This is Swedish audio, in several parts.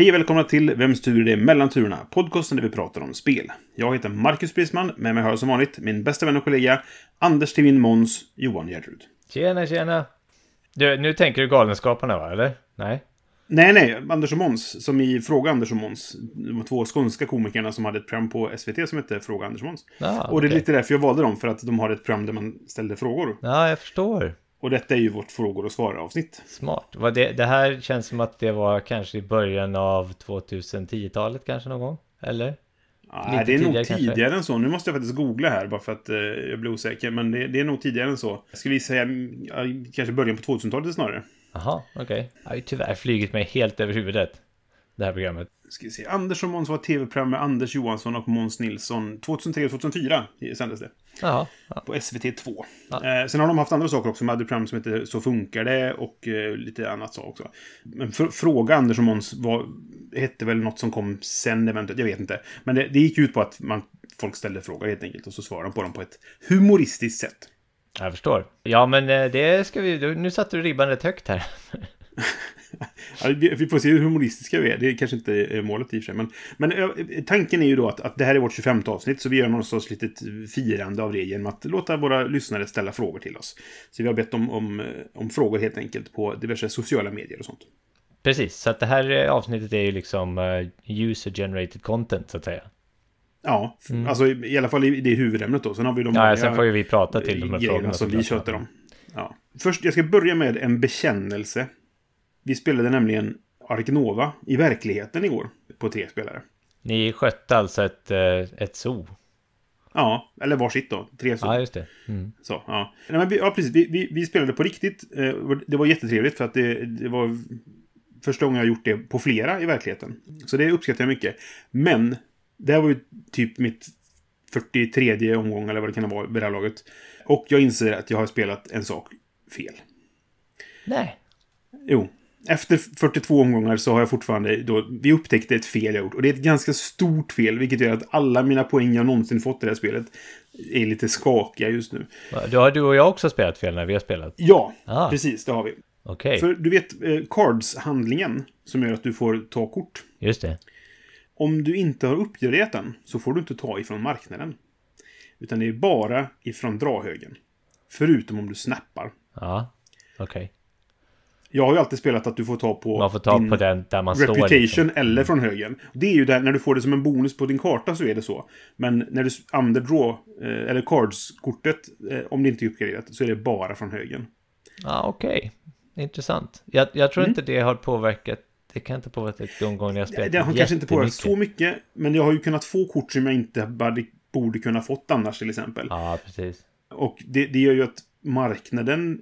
Hej och välkomna till Vems tur är det mellan turerna? Podcasten där vi pratar om spel. Jag heter Marcus Brisman, med mig har jag som vanligt min bästa vän och kollega Anders till min Måns, Johan Gärtrud. Tjena, tjena. Du, nu tänker du Galenskaparna, va? Eller? Nej? Nej, nej, Anders och Måns, som i Fråga Anders och Måns. De två skånska komikerna som hade ett program på SVT som hette Fråga Anders och Måns. Ah, och det är okej. lite därför jag valde dem, för att de har ett program där man ställde frågor. Ja, jag förstår. Och detta är ju vårt frågor och svar-avsnitt. Smart. Vad det, det här känns som att det var kanske i början av 2010-talet kanske någon gång? Eller? Nej, Lite det är nog tidigare kanske. tidigare än så. Nu måste jag faktiskt googla här bara för att eh, jag blir osäker. Men det, det är nog tidigare än så. Jag skulle säga kanske början på 2000-talet snarare. Jaha, okej. Jag har ju tyvär flugit mig helt över huvudet. Det här programmet. Ska vi se. Anders och Måns var tv-program med Anders Johansson och Måns Nilsson. 2003-2004 sändes det. Jaha. Ja. På SVT 2. Ja. Eh, sen har de haft andra saker också. De hade program som heter Så funkar det och eh, lite annat så också. Men för, Fråga Anders och Måns var, hette väl något som kom sen eventuellt. Jag vet inte. Men det, det gick ut på att man, folk ställde frågor helt enkelt. Och så svarade de på dem på ett humoristiskt sätt. Jag förstår. Ja, men eh, det ska vi... Nu satte du ribban rätt högt här. Vi får se hur humoristiska vi är. Det kanske inte är målet i och för sig. Men, men tanken är ju då att, att det här är vårt 25 avsnitt. Så vi gör någon sorts litet firande av det genom att låta våra lyssnare ställa frågor till oss. Så vi har bett om, om, om frågor helt enkelt på diverse sociala medier och sånt. Precis, så att det här eh, avsnittet är ju liksom eh, user-generated content, så att säga. Ja, f- alltså i alla fall i det huvudämnet då. Sen har vi de Mm. Ja, sen får ju vi prata till de här frågorna. som vi sköter om. Ja. Först, jag ska börja med en bekännelse. Vi spelade nämligen Ark Nova i verkligheten igår på tre spelare. Ni skötte alltså ett, eh, ett zoo? Ja, eller varsitt då. Tre så. Ja, just det. Mm. Så, ja. Nej, men vi, ja, precis. Vi, vi, vi spelade på riktigt. Eh, Det var jättetrevligt för att det, det var första gången jag gjort det på flera i verkligheten. Så det uppskattar jag mycket. Men, det här var ju typ mitt 43 omgång eller vad det kan vara vid det här laget. Och jag inser att jag har spelat en sak fel. Nej. Jo. Efter 42 omgångar så har jag fortfarande då, vi upptäckte ett fel jag gjort. Och det är ett ganska stort fel, vilket gör att alla mina poäng jag någonsin fått i det här spelet är lite skakiga just nu. Då har du och jag också spelat fel när vi har spelat? Ja, Ah. precis, det har vi. Okej, För du vet, eh, cards-handlingen som gör att du får ta kort. just det. Om du inte har uppgraderat den så får du inte ta ifrån marknaden. Utan det är bara ifrån drahögen. Förutom om du snappar. Ja, okej. Jag har ju alltid spelat att du får ta på Man får ta din på den där man står. reputation Liksom. eller från högen. Det är ju där, när du får det som en bonus på din karta så är det så. Men när du använder draw, eh, eller cards-kortet, eh, om det inte är uppgraderat, så är det bara från högen. Ja, okej. Intressant. Jag, jag tror Mm. inte det har påverkat. Det kan inte ha påverkat de gånger jag spelat Det har kanske inte påverkat så mycket, men jag har ju kunnat få kort som jag inte borde, borde kunna fått annars till exempel. Ja, precis. Och det, det gör ju att marknaden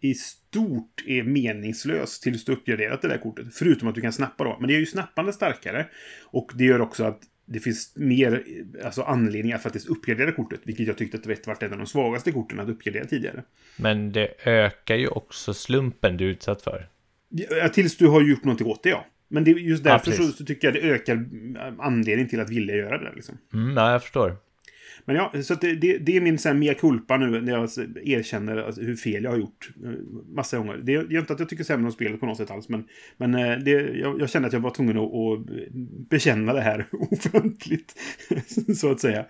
i stort är meningslös tills du uppgraderat det där kortet. Förutom att du kan snappa då. Men det gör ju snappande starkare. Och det gör också att det finns mer alltså, anledning att faktiskt uppgradera kortet. Vilket jag tyckte att det varit ett av de svagaste korten att uppgradera tidigare. Men det ökar ju också slumpen du är utsatt för. Ja, tills du har gjort någonting åt det, ja. Men det är just Ja, därför så, precis. så tycker jag det ökar anledning till att vilja göra det. Liksom. Mm, ja, jag förstår. Men ja, så det, det, det är min här, mea culpa nu när jag erkänner alltså, hur fel jag har gjort eh, massa gånger. Det är inte att jag tycker sämre om spelet på något sätt alls, men, men eh, det, jag, jag kände att jag var tvungen att, att bekänna det här offentligt, så att säga.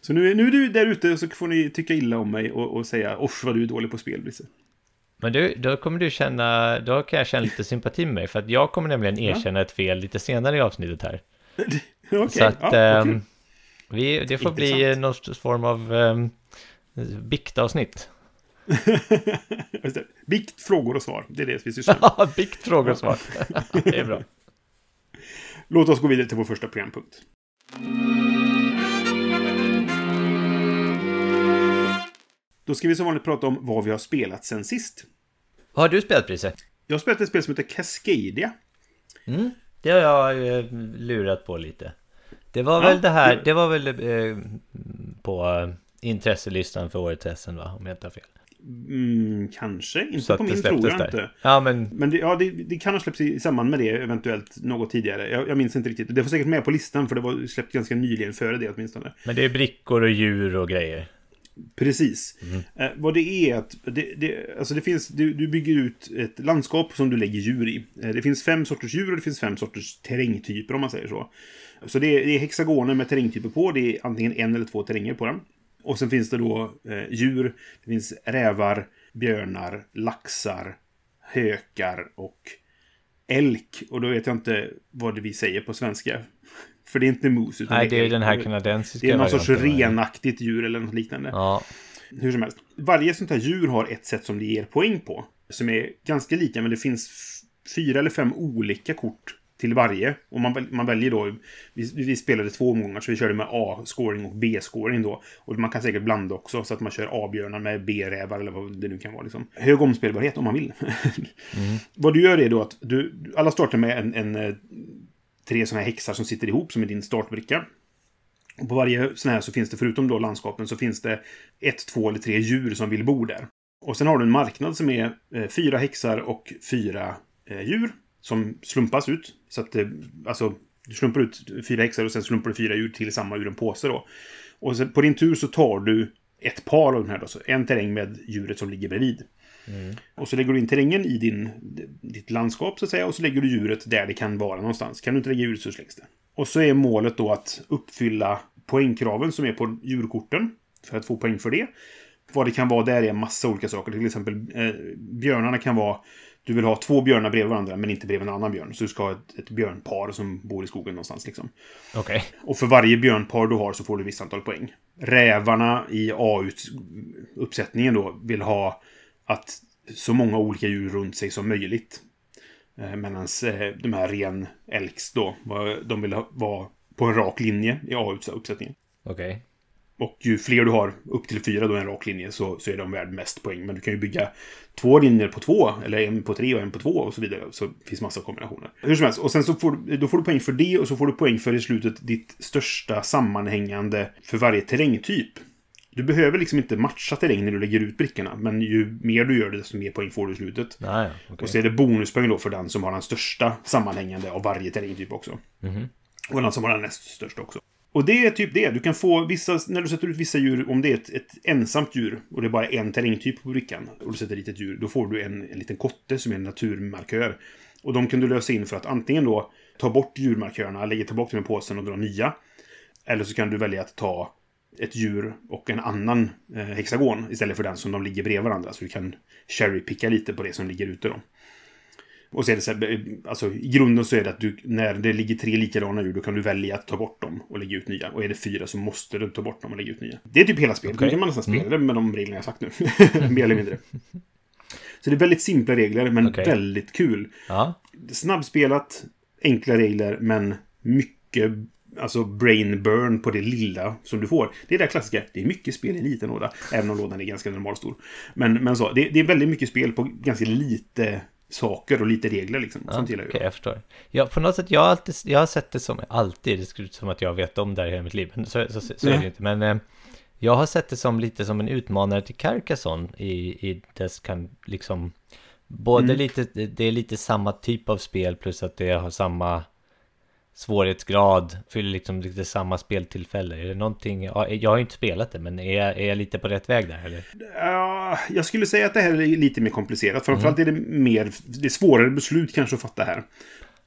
Så nu, nu är du där ute så får ni tycka illa om mig och, och säga off vad du är dålig på spel, Brisse. Men du, då kommer du känna, då kan jag känna lite sympati med mig. För att jag kommer nämligen erkänna ett fel lite senare i avsnittet här. Okej, Så att ja, okej. ehm, vi, det får bli Intressant. någon sorts form av um, biktavsnitt. Bikt, frågor och svar. Det är det vi sysslar med. Ja, bikt, frågor och svar. det är bra. Låt oss gå vidare till vår första programpunkt. Då ska vi som vanligt prata om vad vi har spelat sen sist. Vad har du spelat, Brisse? Jag har spelat ett spel som heter Cascadia. Mm, det har jag eh, lurat på lite. Det var Ja, väl det här, det- var väl eh, på eh, intresselistan för årets SM va? Om jag inte har fel. Mm, kanske. Inte Så på min tror jag där. inte. Ja men, Men det, ja, det, det kan ha släppts i, samband med det, eventuellt något tidigare. Jag, jag minns inte riktigt. Det var säkert med på listan, för det var släppt ganska nyligen före det åtminstone. men det är brickor och djur och grejer. Precis. Eh, vad det är att det, det, alltså det finns, du, du bygger ut ett landskap som du lägger djur i. Eh, det finns fem sorters djur och det finns fem sorters terrängtyper om man säger så. Så det är, det är hexagoner med terrängtyper på. Det är antingen en eller två terränger på den. Och sen finns det då eh, djur. Det finns rävar, björnar, laxar, hökar och elk. Och då vet jag inte vad det vi säger på svenska. För det är inte mus. Utan Nej, det är elk. den här kanadensiska Det är någon sorts renaktigt djur eller något liknande. Ja, Hur som helst. Varje sånt här djur har ett sätt som det ger poäng på. Som är ganska lika, men det finns fyra eller fem olika kort till varje. Och man, man väljer då... Vi, vi spelade två omgångar, så vi körde med A-scoring och B-scoring då. Och man kan säkert blanda också, så att man kör A-björnar med B-rävar eller vad det nu kan vara. Liksom. Hög omspelbarhet om man vill. Vad du gör är då att du... Alla startar med en, en eh, tre sådana här häxar som sitter ihop som är din startbricka. Och på varje sån här så finns det, förutom då landskapen, så finns det ett, två eller tre djur som vill bo där. Och sen har du en marknad som är eh, fyra häxar och fyra eh, djur som slumpas ut. Så att, eh, alltså, du slumpar ut fyra häxar och sen slumpar du fyra djur till samma ur en påse då. Och sen, på din tur så tar du ett par av de här då, så en terräng med djuret som ligger bredvid. Och så lägger du in terrängen i din, ditt landskap så att säga och så lägger du djuret där det kan vara någonstans. Kan du inte lägga djuret så slängs det. Och så är målet då att uppfylla poängkraven som är på djurkorten. För att få poäng för det. Vad det kan vara där är en massa olika saker. Till exempel eh, björnarna kan vara... Du vill ha två björnar bredvid varandra men inte bredvid en annan björn. Så du ska ha ett, ett björnpar som bor i skogen någonstans liksom. okej. Och för varje björnpar du har så får du visst antal poäng. Rävarna i A-uppsättningen då vill ha att så många olika djur runt sig som möjligt. Eh, Medan eh, de här ren elks då, de vill vara på en rak linje i A-uppsättningen. Okej. Och ju fler du har, upp till fyra då en rak linje, så, så är de värd mest poäng. Men du kan ju bygga två linjer på två, eller en på tre och en på två och så vidare. Så det finns massa kombinationer. Hur som helst, och sen så får, du- då får du poäng för det och så får du poäng för i slutet ditt största sammanhängande för varje terrängtyp. Du behöver liksom inte matcha terräng när du lägger ut brickorna, men ju mer du gör det, desto mer poäng får du i slutet. Ah, ja, okej. Och så är det bonuspoäng då för den som har den största sammanhängande av varje terrängtyp också. Och den som har den näst största också. Och det är typ det. Du kan få vissa, när du sätter ut vissa djur, om det är ett, ett ensamt djur och det är bara en terrängtyp på brickan och du sätter dit ett djur, då får du en, en liten kotte som är en naturmarkör. Och de kan du lösa in för att antingen då ta bort djurmarkörerna, lägga tillbaka dem i påsen och dra nya. Eller så kan du välja att ta ett djur och en annan eh, hexagon istället för den som de ligger bredvid varandra. Så du kan cherry-picka lite på det som ligger ute då. Och så är det så här, alltså i grunden så är det att du, när det ligger tre likadana djur, då kan du välja att ta bort dem och lägga ut nya. Och är det fyra så måste du ta bort dem och lägga ut nya. Det är typ hela spelet. Okej. Nu kan man nästan spela det med de reglerna jag sagt nu. Mer eller mindre. Så det är väldigt simpla regler, men Okej. väldigt kul. Ja, Snabbspelat, enkla regler, men mycket alltså brain burn på det lilla som du får. Det är det klassiska, det är mycket spel i en liten låda, även om lådan är ganska normalstor. Men, men så, det, det är väldigt mycket spel på ganska lite saker och lite regler liksom. ja Sånt gillar jag. jag förstår. Ja, på något sätt, jag har, alltid, jag har sett det som, alltid, det ut som att jag vet om det här i hela mitt liv, men så, så, så, så är det inte. Men eh, jag har sett det som lite som en utmanare till Carcassonne i, i dess kan liksom Både Mm. lite, det är lite samma typ av spel plus att det har samma svårighetsgrad, fyller liksom lite samma speltillfälle. Är det någonting, ja, jag har ju inte spelat det, men är jag, är jag lite på rätt väg där eller? Ja, jag skulle säga att det här är lite mer komplicerat. Framförallt är det mer, det är svårare beslut kanske att fatta här.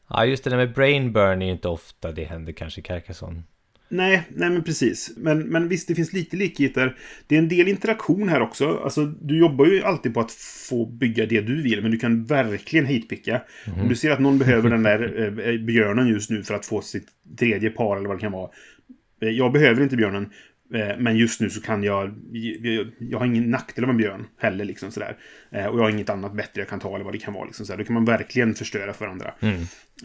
Ja, just det där med brain burn är ju inte ofta det händer kanske i Carcassonne. Nej, nej men precis. Men, men visst, det finns lite likheter. Det är en del interaktion här också. Alltså, du jobbar ju alltid på att få bygga det du vill, men du kan verkligen hitpicka. Om du ser att någon behöver den där eh, björnen just nu för att få sitt tredje par eller vad det kan vara. Eh, Jag behöver inte björnen, men just nu så kan jag... Jag, har ingen nackdel av en björn heller, liksom sådär. Eh, Och jag har inget annat bättre jag kan ta eller vad det kan vara. Liksom, sådär. Då kan man verkligen förstöra för andra.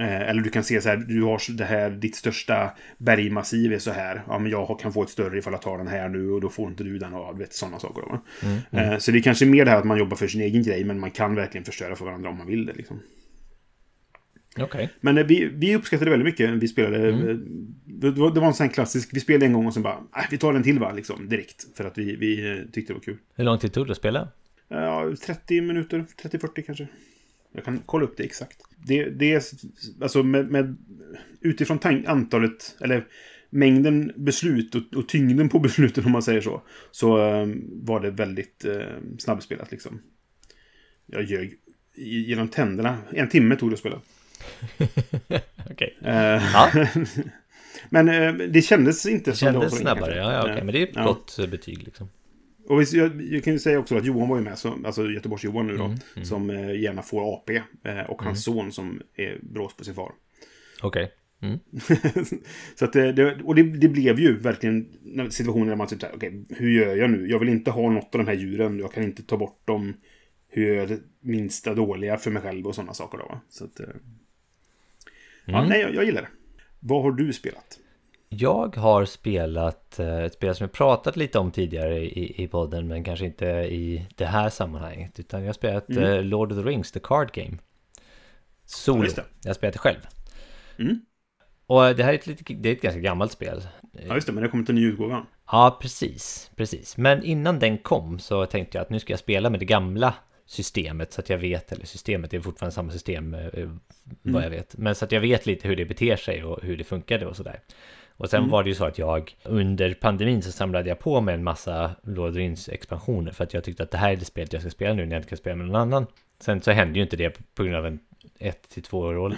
Eh, Eller du kan se så här, du har det här, ditt största bergmassiv är så här. Ja, men jag kan få ett större ifall jag tar den här nu och då får inte du den och vet sådana saker. Då, va? Eh, Så det är kanske mer det här att man jobbar för sin egen grej, men man kan verkligen förstöra för varandra om man vill det. Liksom. Okej. Men eh, vi, vi uppskattade väldigt mycket. Vi spelade... Mm. eh, Det, var, det var en sån klassisk... Vi spelade en gång och sen bara... Äh, vi tar en till va, liksom. Direkt. För att vi, vi eh, tyckte det var kul. Hur lång tid tog det att spela? Ja, 30 minuter. 30-40 kanske. Jag kan kolla upp det exakt. Det, det är... Alltså med... med utifrån antalet... Eller mängden beslut och, och tyngden på besluten om man säger så. Så eh, var det väldigt eh, snabbspelat liksom. Jag ljög genom tänderna. En timme tog det att spela. Okej. Eh, Ja. Men eh, det kändes inte Det som kändes så länge, snabbare, kanske. ja, ja okej. Men det är ett Ja. gott eh, betyg liksom. Och visst, jag, jag kan ju säga också att Johan var ju med, så, alltså Göteborgs-Johan nu då, Mm, mm. som eh, gärna får AP. Eh, och hans son som är brås på sin far. Okej. så att det, det, och det, det blev ju verkligen situationer där man typ såhär, okej, hur gör jag nu? Jag vill inte ha något av de här djuren, jag kan inte ta bort dem. Hur gör jag det minsta dåliga för mig själv och sådana saker då va? Så att, eh, ja, Mm. nej, jag, jag gillar det. Vad har du spelat? Jag har spelat eh, ett spel som jag pratat lite om tidigare i, i podden men kanske inte i det här sammanhanget utan jag har spelat Mm. eh, Lord of the Rings, The Card Game Solo, Ja, jag har spelat det själv Mm. Och det här är ett, lite, det är ett ganska gammalt spel Ja, just det, men det har kommit en ny utgåva. Ja, precis, precis Men innan den kom så tänkte jag att nu ska jag spela med det gamla systemet så att jag vet, eller systemet är fortfarande samma system eh, Mm. vad jag vet Men så att jag vet lite hur det beter sig och hur det funkade och sådär Och sen Mm. var det ju så att jag under pandemin så samlade jag på mig en massa Lord expansioner för att jag tyckte att det här är det spelet jag ska spela nu när jag inte kan spela med någon annan Sen så hände ju inte det på grund av en ett till två år,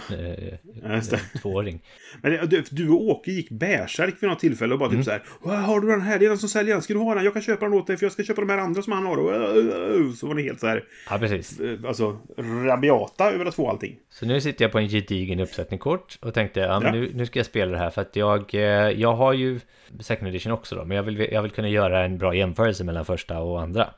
eh, tvååring Men det- du, du och Åke gick bärsärk vid något tillfälle och bara Mm. typ så här. "Åh, Har du den här? Det är den som säljer den. Ska du ha den? Jag kan köpa den åt dig för jag ska köpa de här andra som han har. Och, Så var ni helt så här. Ja, precis eh, Alltså rabiata över att få allting. Så nu sitter jag på en gedigen uppsättning kort och tänkte ja, Ja. nu, nu ska jag spela det här för att jag, eh, jag har ju second edition också då, men jag vill, jag vill kunna göra en bra jämförelse mellan första och andra.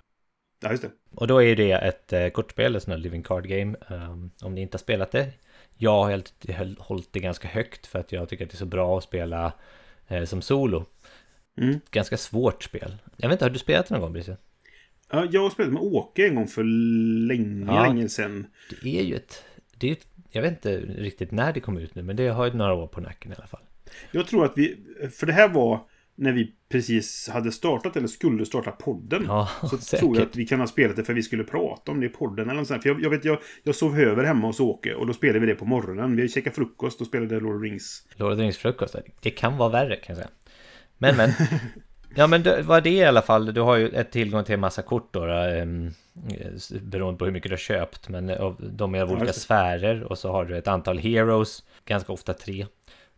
Ja, just det. Och då är det ett eh, kortspel, ett sånt här living card game, um, om ni inte har spelat det. Jag har hållit det ganska högt för att jag tycker att det är så bra att spela eh, som solo. Mm. Ganska svårt spel. Jag vet inte, har du spelat det någon gång Brisse? Ja, jag har spelat med Åke en gång för länge, Ja. länge sedan. Det är ju ett, det är ett, jag vet inte riktigt när det kom ut nu, men det har ju några år på nacken i alla fall. Jag tror att vi, för det här var när vi precis hade startat eller skulle starta podden. Ja, Så säkert. tror jag att vi kan ha spelat det för vi skulle prata om det i podden eller något sånt. För jag, jag vet, jag, jag sov över hemma hos Åke och då spelade vi det på morgonen. Vi käkade frukost och spelade Lord of Rings. Lord of Rings frukost, det kan vara värre kan jag säga. Men men. Ja men det var det i alla fall, du har ju ett tillgång till en massa kort då, eh, beroende på hur mycket du har köpt. Men av- de är av olika sfärer och så har du ett antal heroes, ganska ofta tre,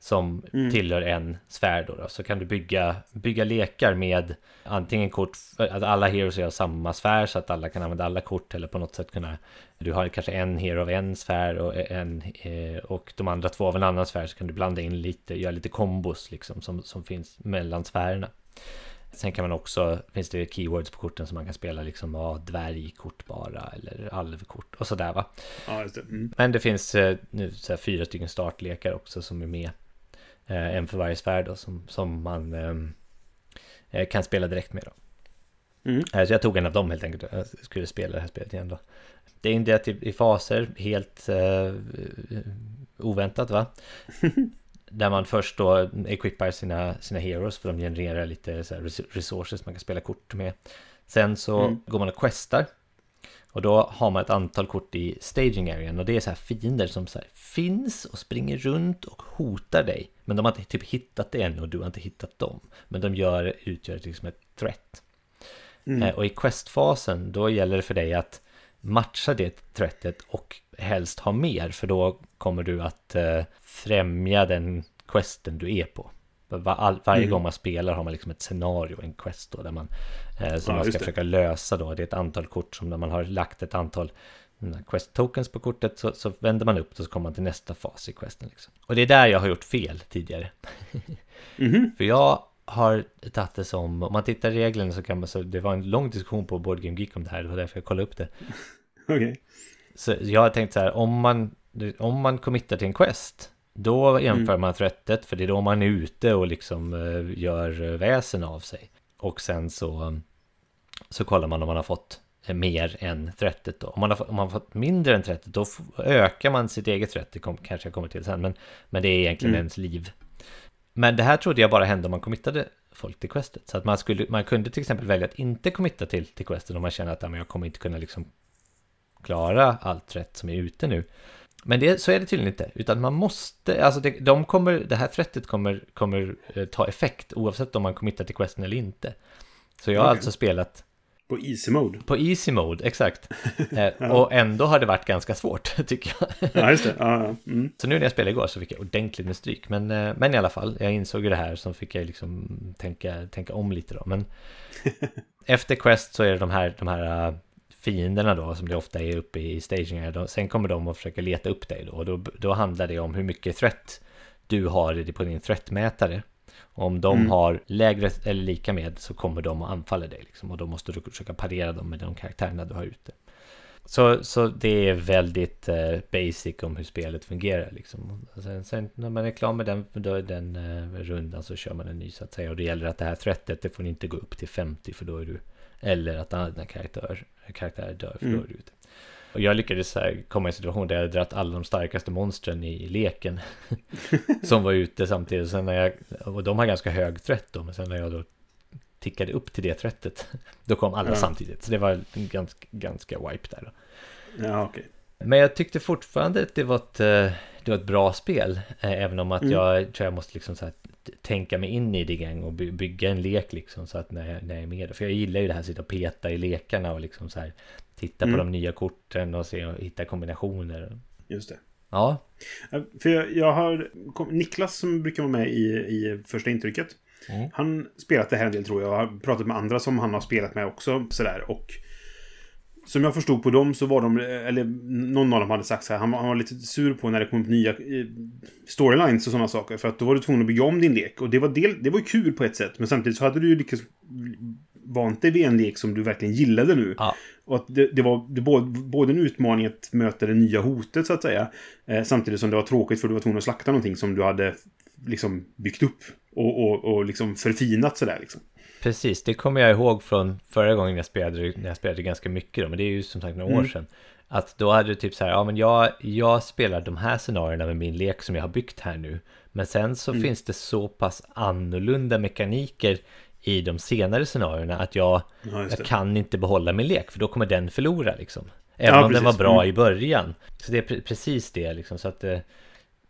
som Mm. tillhör en sfär då, då. Så kan du bygga, bygga lekar med antingen kort, att alla heroes är av samma sfär så att alla kan använda alla kort eller på något sätt kunna du har kanske en hero av en sfär och, en, eh, och de andra två av en annan sfär så kan du blanda in lite, göra lite kombos liksom som, som finns mellan sfärerna. Sen kan man också, finns det keywords på korten som man kan spela liksom, ja, dvärgkort bara eller alvkort och sådär va. Ja, just det. Mm. Men det finns eh, nu så här, fyra stycken startlekar också som är med. Eh, en för varje sfär då som, som man ehm, eh, kan spela direkt med då. Mm. Eh, Så jag tog en av dem helt enkelt. Jag skulle spela det här spelet igen då. Det är indelat i, i faser, helt eh, oväntat va? Där man först då equippar sina, sina heroes för de genererar lite så resources man kan spela kort med. Sen så Mm. går man och questar. Och då har man ett antal kort i staging arean och det är så här fiender som så här finns och springer runt och hotar dig. Men de har inte typ hittat det än och du har inte hittat dem. Men de gör, utgör liksom ett threat. Mm. Eh, Och i questfasen då gäller det för dig att matcha det threatet och helst ha mer för då kommer du att eh, främja den questen du är på. Va- all, varje Mm. gång man spelar har man liksom ett scenario, en quest då där man eh, som Ja, man ska det. försöka lösa då. Det är ett antal kort som man har lagt ett antal quest tokens på kortet så, så vänder man upp och så kommer man till nästa fas i questen. Liksom. Och det är där jag har gjort fel tidigare. Mhm. För jag har tagit det som, om man tittar i reglerna så kan man, så det var en lång diskussion på Board Game Geek om det här, det var därför jag kollade upp det. Okej. Så jag har tänkt så här, om man, om man committar till en quest, då jämför man threatet, för det är då man är ute och liksom eh, gör eh, väsen av sig. Och sen så, så kollar man om man har fått mer än 30 då. Om man har, om man har fått mindre än 30 då ökar man sitt eget 30, kom, kanske jag kommer till sen, men, men det är egentligen mm. ens liv. Men det här trodde jag bara hände om man committade folk till questet. Så att man, skulle, man kunde till exempel välja att inte committa till, till questet om man känner att ja, men jag kommer inte kunna liksom klara allt rätt som är ute nu. Men det, så är det tydligen inte, utan man måste, alltså det, de kommer, det här threadet kommer, kommer eh, ta effekt oavsett om man committar till questen eller inte. Så jag har okay. alltså spelat på easy mode? På easy mode, exakt. Eh, ja. Och ändå har det varit ganska svårt, tycker jag. ja, just det. Ja, ja. Mm. Så nu när jag spelade igår så fick jag ordentligt med stryk. Men, eh, men i alla fall, jag insåg ju det här så fick jag liksom tänka, tänka om lite då. Men efter Quest så är det de här, de här eh, fienderna då, som det ofta är uppe i stagingen. Sen kommer de att försöka leta upp dig då. Och då, då handlar det om hur mycket threat du har på din threatmätare. Om de mm. har lägre eller lika med så kommer de att anfalla dig. Liksom, och då måste du försöka parera dem med de karaktärerna du har ute. Så, så det är väldigt eh, basic om hur spelet fungerar. Liksom. Sen, sen, när man är klar med den, då, den eh, rundan så kör man en ny så att säga. Och det gäller att det här threatet det får inte gå upp till 50 för då är du... Eller att andra karaktärer, karaktärer dör för mm. då är du ute. Och jag lyckades här komma i en situation där jag dratt alla de starkaste monstren i, i leken. som var ute samtidigt. Sen när jag, och de har ganska hög trätt då. Men sen när jag då tickade upp till det trättet. Då kom alla ja. samtidigt. Så det var ganska, ganska wipe där. Då. Ja, okay. Men jag tyckte fortfarande att det var ett, eh, det var ett bra spel. Eh, även om att mm. jag tror jag måste liksom så här, tänka mig in i det igen och bygga en lek liksom. Så att när jag, när jag är med. För jag gillar ju det här att sitta och peta i lekarna och liksom så här titta mm. på de nya korten och se och hitta kombinationer. Just det. Ja. För jag, jag har Niklas som brukar vara med i, i första intrycket. Mm. Han spelat det här en del tror jag. Jag har pratat med andra som han har spelat med också. Sådär. Och som jag förstod på dem så var de, eller någon av dem hade sagt så här, han, han var lite sur på när det kom upp nya eh, storylines och sådana saker. För att då var du tvungen att bygga om din lek. Och det var, del, det var kul på ett sätt. Men samtidigt så hade du ju lyckats vant dig vid en lek som du verkligen gillade nu. Ja. Och att det, det var det både, en utmaning att möta det nya hotet så att säga. Eh, samtidigt som det var tråkigt för du var tvungen att slakta någonting som du hade liksom byggt upp. Och, och, och liksom förfinat sådär liksom. Precis, det kommer jag ihåg från förra gången jag spelade, när jag spelade ganska mycket då, men det är ju som sagt några mm. år sedan. Att då hade du typ så här, ja men jag, jag spelar de här scenarierna med min lek som jag har byggt här nu. Men sen så mm. finns det så pass annorlunda mekaniker i de senare scenarierna att jag, ja, jag kan inte behålla min lek för då kommer den förlora liksom. Även ja, om den var bra mm. i början. Så det är pre precis det liksom. Så att, eh,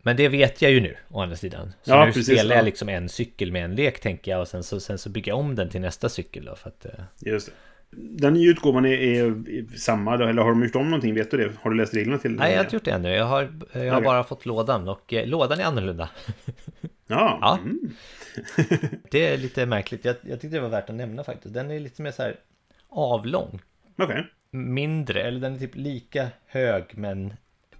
men det vet jag ju nu, å andra sidan. Så ja, nu precis, spelar jag liksom en cykel med en lek, tänker jag. Och sen så, sen så bygger jag om den till nästa cykel då. För att, eh, Just det. Den nya utgåvan är, är, samma, eller har de gjort om någonting? Vet du det? Har du läst reglerna till Nej, jag har inte gjort det ännu. Jag har, jag har bara fått lådan och eh, lådan är annorlunda. Ja. ja. Mm. det är lite märkligt. Jag, jag tyckte det var värt att nämna faktiskt. Den är lite mer så här avlång. Okej. Okay. Mindre, eller den är typ lika hög men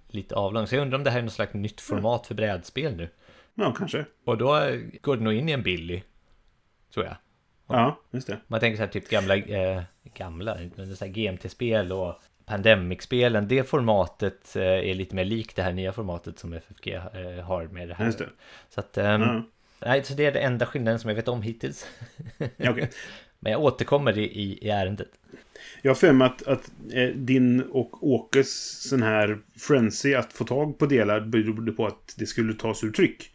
lite avlång. Så jag undrar om det här är något slags nytt format för brädspel nu. Ja, kanske. Och då går det nog in i en Billy. Tror jag. Ja, just det. Man tänker så här typ gamla, eh, gamla, men så GMT-spel och Pandemic-spelen. Det formatet eh, är lite mer likt det här nya formatet som FFG eh, har med det här. Just det. Så att, ja. nej, så det är det enda skillnaden som jag vet om hittills. okay. Men jag återkommer i, i, i ärendet. Jag har för mig att, att eh, din och Åkes sån här frenzy att få tag på delar berodde på att det skulle tas ur tryck.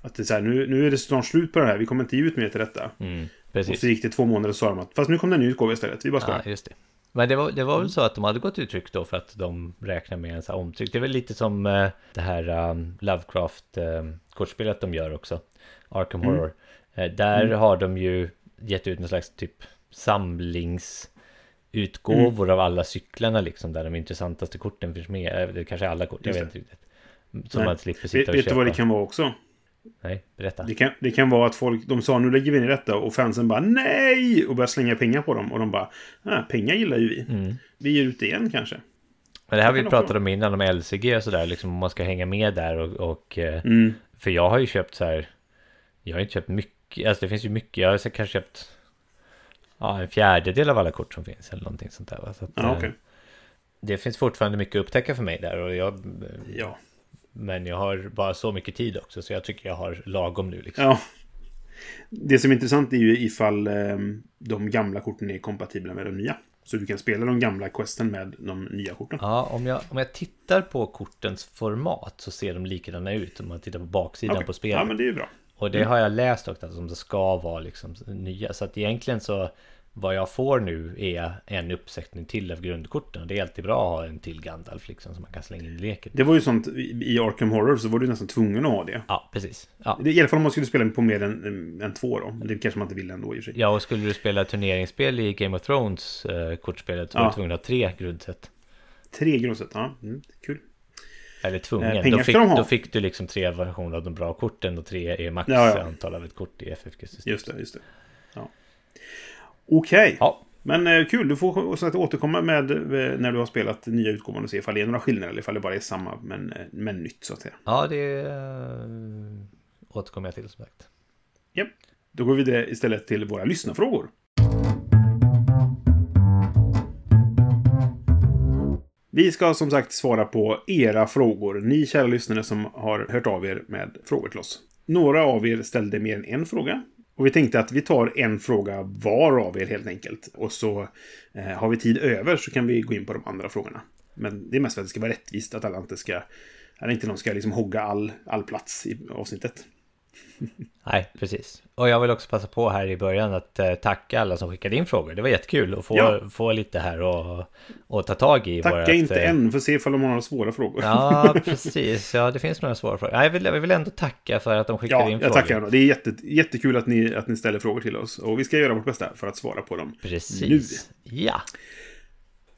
Att det är så här, nu, nu är det snart slut på det här, vi kommer inte ge ut mer till detta. Mm, precis. Och så gick det två månader och sa de att, fast nu kom det en ny utgåva istället, vi bara ska. Ja, just det. Men det var, det var väl så att de hade gått ut tryck då för att de räknar med en sån här omtryck. Det är väl lite som uh, det här um, Lovecraft-kortspelet uh, de gör också. Arkham mm. Horror. Uh, där mm. har de ju gett ut någon slags typ samlings utgåvor mm. av alla cyklarna liksom där de intressantaste korten finns med. Det kanske är alla kort, jag vet inte riktigt. Nej. man slipper sitta och Vet du vad det kan vara också? Nej, berätta. Det kan, det kan vara att folk, de sa nu lägger vi in i detta och fansen bara nej! Och börjar slänga pengar på dem. Och de bara, ah, pengar gillar ju vi. Mm. Vi ger ut det igen kanske. Men det här vi pratade om innan, om LCG och sådär, liksom om man ska hänga med där och... och eh, mm. För jag har ju köpt så här, jag har inte köpt mycket, alltså det finns ju mycket, jag har kanske köpt ja, en fjärdedel av alla kort som finns eller någonting sånt där. Så att, ja, okay. Det finns fortfarande mycket att upptäcka för mig där och jag... Ja. Men jag har bara så mycket tid också så jag tycker jag har lagom nu liksom. Ja. Det som är intressant är ju ifall eh, de gamla korten är kompatibla med de nya. Så du kan spela de gamla questen med de nya korten. Ja, om jag, om jag tittar på kortens format så ser de likadana ut om man tittar på baksidan Okej. på spelet. Ja, men det är ju bra. Och det har jag läst också att de ska vara liksom nya. Så att egentligen så vad jag får nu är en uppsättning till av grundkorten. Det är alltid bra att ha en till Gandalf liksom som man kan slänga in i leken. Det var ju sånt, i Arkham Horror så var du nästan tvungen att ha det. Ja, precis. Ja. I alla fall om man skulle spela på mer än, än två då. Det kanske man inte vill ändå i och för sig. ja, och skulle du spela turneringsspel i Game of Thrones eh, kortspelet så var Ja. du tvungen att ha tre grundset. Tre grundset, ja. Mm, kul. Eller Eh, tvungen. pengar då, fick, de ha. då fick du liksom tre versioner av de bra korten och tre är max Ja, ja. antal av ett kort i FFG-systemet. Just det, just det. Ja. Okej. Ja, Men eh, kul, du får så att återkomma med eh, när du har spelat nya utgåvan och se ifall det är några skillnader eller ifall det bara är samma men, eh, men nytt så att säga. ja det uh, återkommer jag till som sagt. Japp. Då går vi vidare istället till våra lyssnarfrågor. Vi ska som sagt svara på era frågor. Ni kära lyssnare som har hört av er med frågor till oss. Några av er ställde mer än en fråga. Och vi tänkte att vi tar en fråga var av er helt enkelt. Och så eh, har vi tid över så kan vi gå in på de andra frågorna. Men det är mest för att det ska vara rättvist, att alla inte ska... Att inte någon ska liksom hogga all, all plats i avsnittet. Nej, precis. Och jag vill också passa på här i början att eh, tacka alla som skickade in frågor. Det var jättekul att få, Ja. få lite här och, och ta tag i. Tacka vårat, inte eh, än, för se ifall de har några svåra frågor. Ja, precis. Ja, det finns några svåra frågor. Jag vill, jag vill ändå tacka för att de skickade Ja, in jag frågor. tackar. ändå. Det är jätte, jättekul att ni, att ni ställer frågor till oss. Och vi ska göra vårt bästa för att svara på dem. Precis. Ja.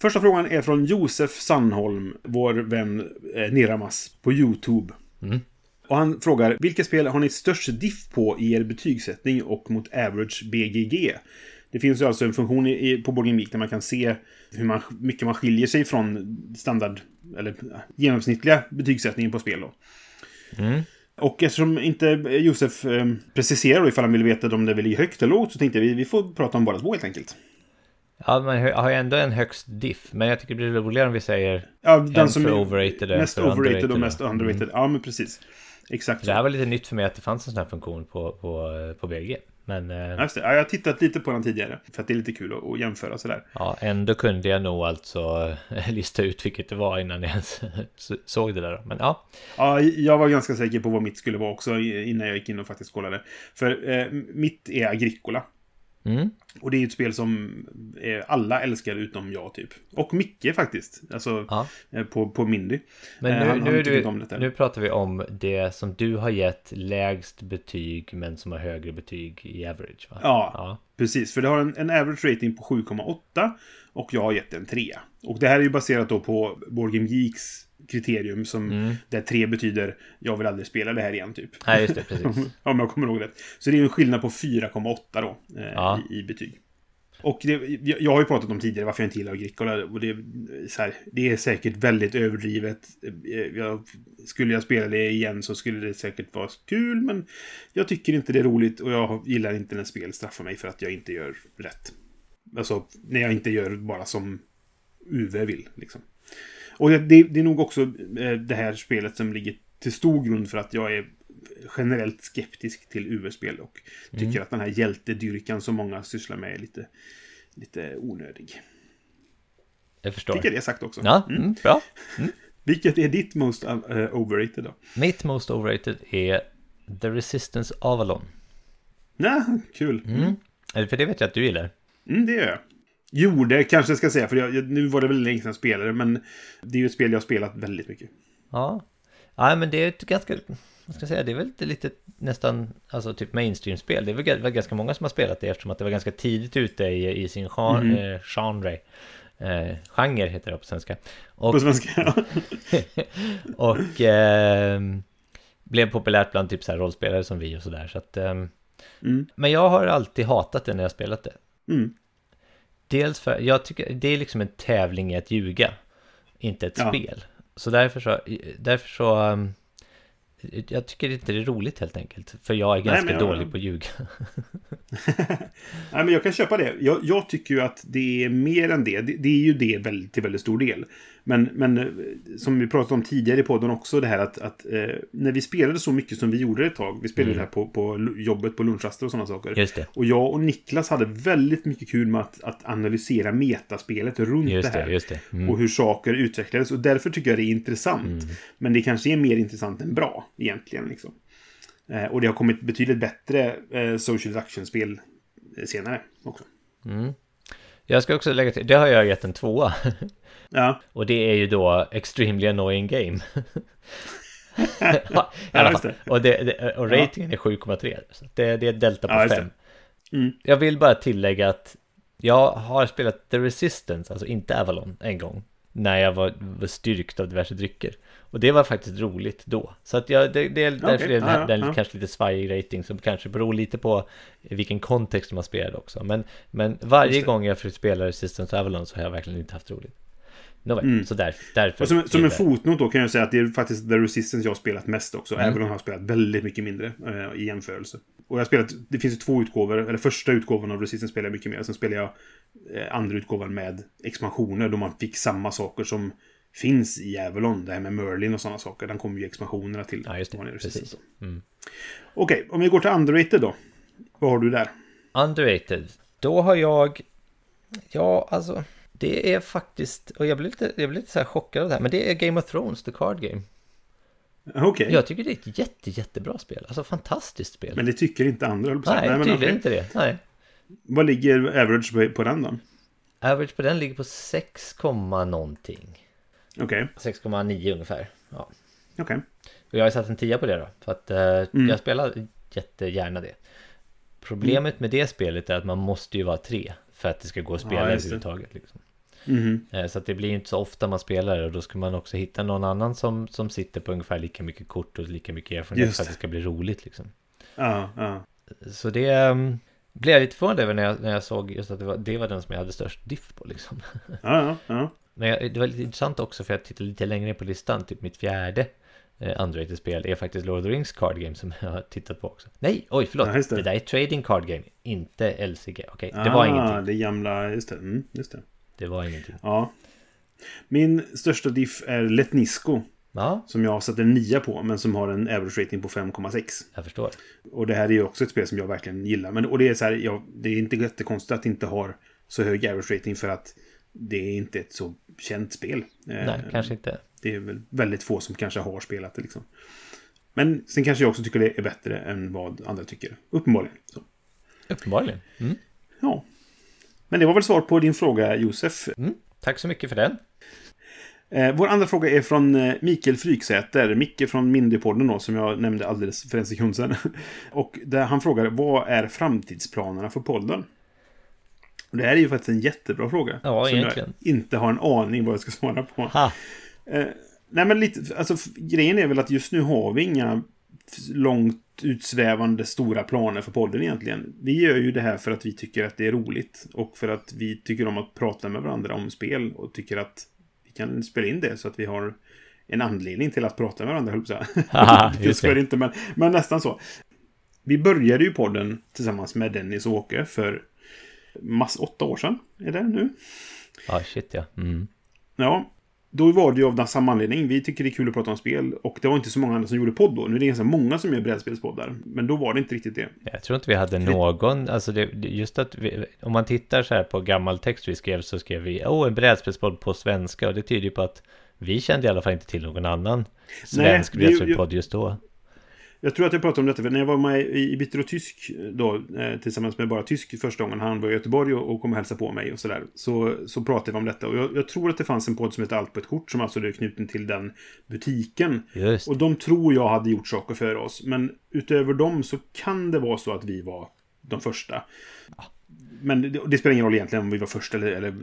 Första frågan är från Josef Sandholm, vår vän eh, Niramas, på YouTube. Mm. Och han frågar, vilka spel har ni störst diff på i er betygssättning och mot average BGG? Det finns ju alltså en funktion i, på Board Game Geek där man kan se hur man, mycket man skiljer sig från standard, eller genomsnittliga betygssättningen på spel då. Mm. Och eftersom inte Josef eh, preciserar ifall han vill veta om det ligga högt eller lågt så tänkte jag vi, vi får prata om båda två helt enkelt. Ja, man har ju ändå en högst diff. Men jag tycker det blir roligare om vi säger... Ja, den En som för är overrated en mest overrated och mest underrated. Ja, men precis. Exakt Det här så. var lite nytt för mig att det fanns en sån här funktion på, på, på BG. Men Ja, eh, det. Ja, jag har tittat lite på den tidigare. För att det är lite kul att, att jämföra sådär. ja, ändå kunde jag nog alltså lista ut vilket det var innan jag ens såg det där. Men ja, Ja, jag var ganska säker på vad mitt skulle vara också innan jag gick in och faktiskt kollade. För eh, mitt är Agricola. Mm. Och det är ju ett spel som eh, alla älskar utom jag typ. Och Micke faktiskt. Alltså ja. eh, på, på Mindy. Men Eh, nu, han- han nu, tycker du, nu pratar vi om det som du har gett lägst betyg men som har högre betyg i average va? Ja. ja. Precis, för det har en, en average rating på 7,8 och jag har gett en 3. Och det här är ju baserat då på Board Game Geeks kriterium som Mm. där 3 betyder jag vill aldrig spela det här igen typ. Nej, just det, precis. Om jag kommer ihåg rätt. Så det är en skillnad på 4,8 då eh, Ja. i, i betyg. Och det, jag, jag har ju pratat om tidigare varför jag inte gillar Agricola. Och det, här, det är säkert väldigt överdrivet. Eh, Jag, skulle jag spela det igen så skulle det säkert vara kul. Men jag tycker inte det är roligt och jag gillar inte när spel straffar mig för att jag inte gör rätt. Alltså, när jag inte gör bara som UV vill. Liksom. Och det, det, är nog också eh, det här spelet som ligger till stor grund för att jag är generellt skeptisk till UV-spel och tycker att den här hjältedyrkan som många sysslar med är lite, lite onödig. Jag förstår. Tycker det sagt också. Ja, Mm. mm, bra. Vilket är ditt most uh, overrated då? Mitt most overrated är The Resistance Avalon. Nej, kul. Mm. Eller För det vet jag att du gillar. Mm, det gör jag. Gjorde kanske jag ska säga, för jag, nu var det väl länge sedan jag spelade, men det är ju ett spel jag har spelat väldigt mycket. Ja. Ja, men det är ett ganska... Vad ska jag säga? Det är väl lite, nästan alltså typ mainstream-spel. Det är väl väl ganska många som har spelat det eftersom att det var ganska tidigt ute i, i sin gen, Mhm. eh, genre. Eh, genre heter det på svenska. Och, På svenska. och ehm, blev populärt bland typ så här rollspelare som vi och sådär. Så att, ehm, Mm. men jag har alltid hatat det när jag spelat det. Mm. Dels för, jag tycker det är liksom en tävling i att ljuga, inte ett Ja. spel. Så därför så, därför så, um, jag tycker inte det är roligt helt enkelt. För jag är Nej, ganska jag- dålig på att ljuga. Nej, men jag kan köpa det. Jag, jag, tycker ju att det är mer än det. Det, det är ju det väldigt, till väldigt stor del. Men, men eh, som vi pratade om tidigare i podden också, det här att, att eh, när vi spelade så mycket som vi gjorde ett tag. Vi spelade mm. det här på, på jobbet på lunchraster och sådana saker. Och jag och Niklas hade väldigt mycket kul med att, att analysera metaspelet runt just det här. Det, det. Mm. Och hur saker utvecklades. Och därför tycker jag det är intressant. Mm. Men det kanske är mer intressant än bra, egentligen. Liksom. Eh, och det har kommit betydligt bättre eh, social deduction-spel senare också. Mm. Jag ska också lägga till, det har jag gett en tvåa. Ja. Och det är ju då Extremely Annoying Game. ja, ja, det. Och, det, det, och ratingen är 7,3. Så det, det är delta på 5. Mm. Jag vill bara tillägga att jag har spelat The Resistance, alltså inte Avalon, en gång. När jag var, var styrkt av diverse drycker. Och det var faktiskt roligt då. Så att jag, det, det är därför okay. det är den, den kanske lite svajig rating som kanske beror lite på vilken kontext man spelade också. Men, men varje gång jag försökt spela Resistance Avalon så har jag verkligen inte haft roligt. Nåväl, mm. så där, därför. Och som, som en fotnot då kan jag säga att det är faktiskt The Resistance jag har spelat mest också. Mm. Även om jag har spelat väldigt mycket mindre eh, i jämförelse. Och jag har spelat, det finns ju två utgåvor, eller första utgåvan av Resistance spelar jag mycket mer. Sen spelar jag eh, andra utgåvan med expansioner då man fick samma saker som finns i Avalon. Det här med Merlin och sådana saker. Den kommer ju expansionerna till. Ja, just det. Precis. Mm. Okej, okay, om vi går till Underrated då. Vad har du där? Underrated. Då har jag... Ja, alltså... Det är faktiskt... Och jag blir lite, jag blir lite så här chockad av det här. Men det är Game of Thrones, The Card Game. Okej. Okay. Jag tycker det är ett jätte, jättebra spel. Alltså fantastiskt spel. Men det tycker inte andra, Nej, Nej tydligen okay. inte det. Nej. Vad ligger average på den då? Average på den ligger på 6, någonting. Okej. Okay. 6,9 ungefär. Ja. Okej. Okay. Och jag har satt en 10 på det då. För att eh, mm. jag spelar jättegärna det. Problemet mm. med det spelet är att man måste ju vara tre. För att det ska gå att spela ja, överhuvudtaget. Liksom. Mm. Så att det blir inte så ofta man spelar och då ska man också hitta någon annan som, som sitter på ungefär lika mycket kort och lika mycket erfarenhet för att det ska bli roligt liksom. Ja, ja. Så det um, blev jag lite förvånad över när jag, när jag såg just att det var, det var den som jag hade störst diff på liksom. Ja, ja. Men jag, det var lite intressant också för jag tittade lite längre på listan, typ mitt fjärde eh, Android-spel är faktiskt Lord of the Rings Card Game som jag har tittat på också. Nej, oj förlåt, ja, det. det. där är Trading Card Game, inte LCG. Okej, okay, det var ah, ingenting. det gamla, just det. Mm, just det. Det var ingenting. Ja. Min största diff är Letnisco. Ja. Som jag har satt en nia på, men som har en average rating på 5,6. Jag förstår. Och det här är ju också ett spel som jag verkligen gillar. Men, och det är så här, ja, det är inte jättekonstigt att det inte har så hög average rating för att det är inte ett så känt spel. Nej, eh, kanske inte. Det är väl väldigt få som kanske har spelat det liksom. Men sen kanske jag också tycker det är bättre än vad andra tycker. Uppenbarligen. Så. Uppenbarligen. Mm. Ja. Men det var väl svar på din fråga, Josef. Mm. Tack så mycket för den. Eh, vår andra fråga är från eh, Mikael Fryksäter. Micke från Mindypodden då, som jag nämnde alldeles för en sekund sedan. Och där han frågar, vad är framtidsplanerna för podden? Och det här är ju faktiskt en jättebra fråga. Ja, som egentligen. jag inte har en aning vad jag ska svara på. Eh, nej, men lite, alltså grejen är väl att just nu har vi inga långt utsvävande stora planer för podden egentligen. Vi gör ju det här för att vi tycker att det är roligt och för att vi tycker om att prata med varandra om spel och tycker att vi kan spela in det så att vi har en anledning till att prata med varandra, höll jag ska det inte, men, men nästan så. Vi började ju podden tillsammans med Dennis och Åke för mass åtta år sedan. Är det nu? Ja, ah, shit ja. Mm. Ja, då var det ju av samma anledning. Vi tycker det är kul att prata om spel. Och det var inte så många andra som gjorde podd då. Nu är det ganska många som gör brädspelspoddar. Men då var det inte riktigt det. Jag tror inte vi hade någon. Alltså det, just att vi, om man tittar så här på gammal text vi skrev så skrev vi oh, en brädspelspodd på svenska. Och det tyder ju på att vi kände i alla fall inte till någon annan svensk brädspelspodd just då. Jag tror att jag pratade om detta för när jag var med i Bitter och Tysk då, eh, tillsammans med bara Tysk första gången han var i Göteborg och, kom och hälsade på mig och sådär. Så, så pratade vi om detta. Och jag, jag, tror att det fanns en podd som heter Allt på ett kort som alltså är knuten till den butiken. Just. Och de tror jag hade gjort saker för oss. Men utöver dem så kan det vara så att vi var de första. Ja men det, det, spelar ingen roll egentligen om vi var först eller, eller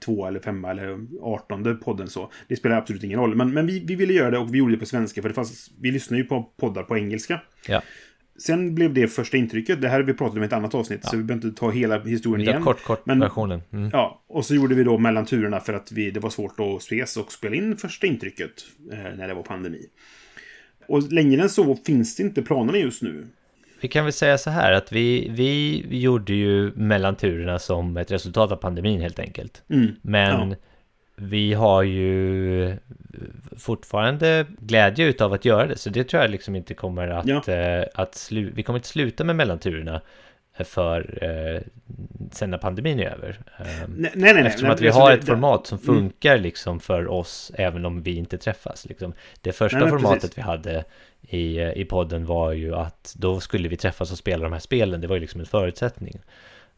två eller femma eller artonde podden så. Det spelar absolut ingen roll. Men, men vi, vi ville göra det och vi gjorde det på svenska för det fanns, vi lyssnar ju på poddar på engelska. Ja. Sen blev det första intrycket. Det här har vi pratat om i ett annat avsnitt, ja. så vi behöver inte ta hela historien igen. Kort, kort men, versionen. Mm. Ja, och så gjorde vi då mellan turerna för att vi, det var svårt att ses och spela in första intrycket eh, när det var pandemi. Och längre än så finns det inte planerna just nu. Vi kan väl säga så här att vi, vi gjorde ju mellanturerna som ett resultat av pandemin helt enkelt. Mm. Men Ja. vi har ju fortfarande glädje utav att göra det. Så det tror jag liksom inte kommer att, Ja. eh, att slu, vi kommer inte sluta med mellanturerna för eh, sen när pandemin är över. Eh, Nej, nej, nej. Eftersom nej, att vi alltså, har det- ett format som Mm. funkar liksom för oss även om vi inte träffas. Liksom. Det första formatet precis. vi hade i, eh, i podden var ju att då skulle vi träffas och spela de här spelen. Det var ju liksom en förutsättning.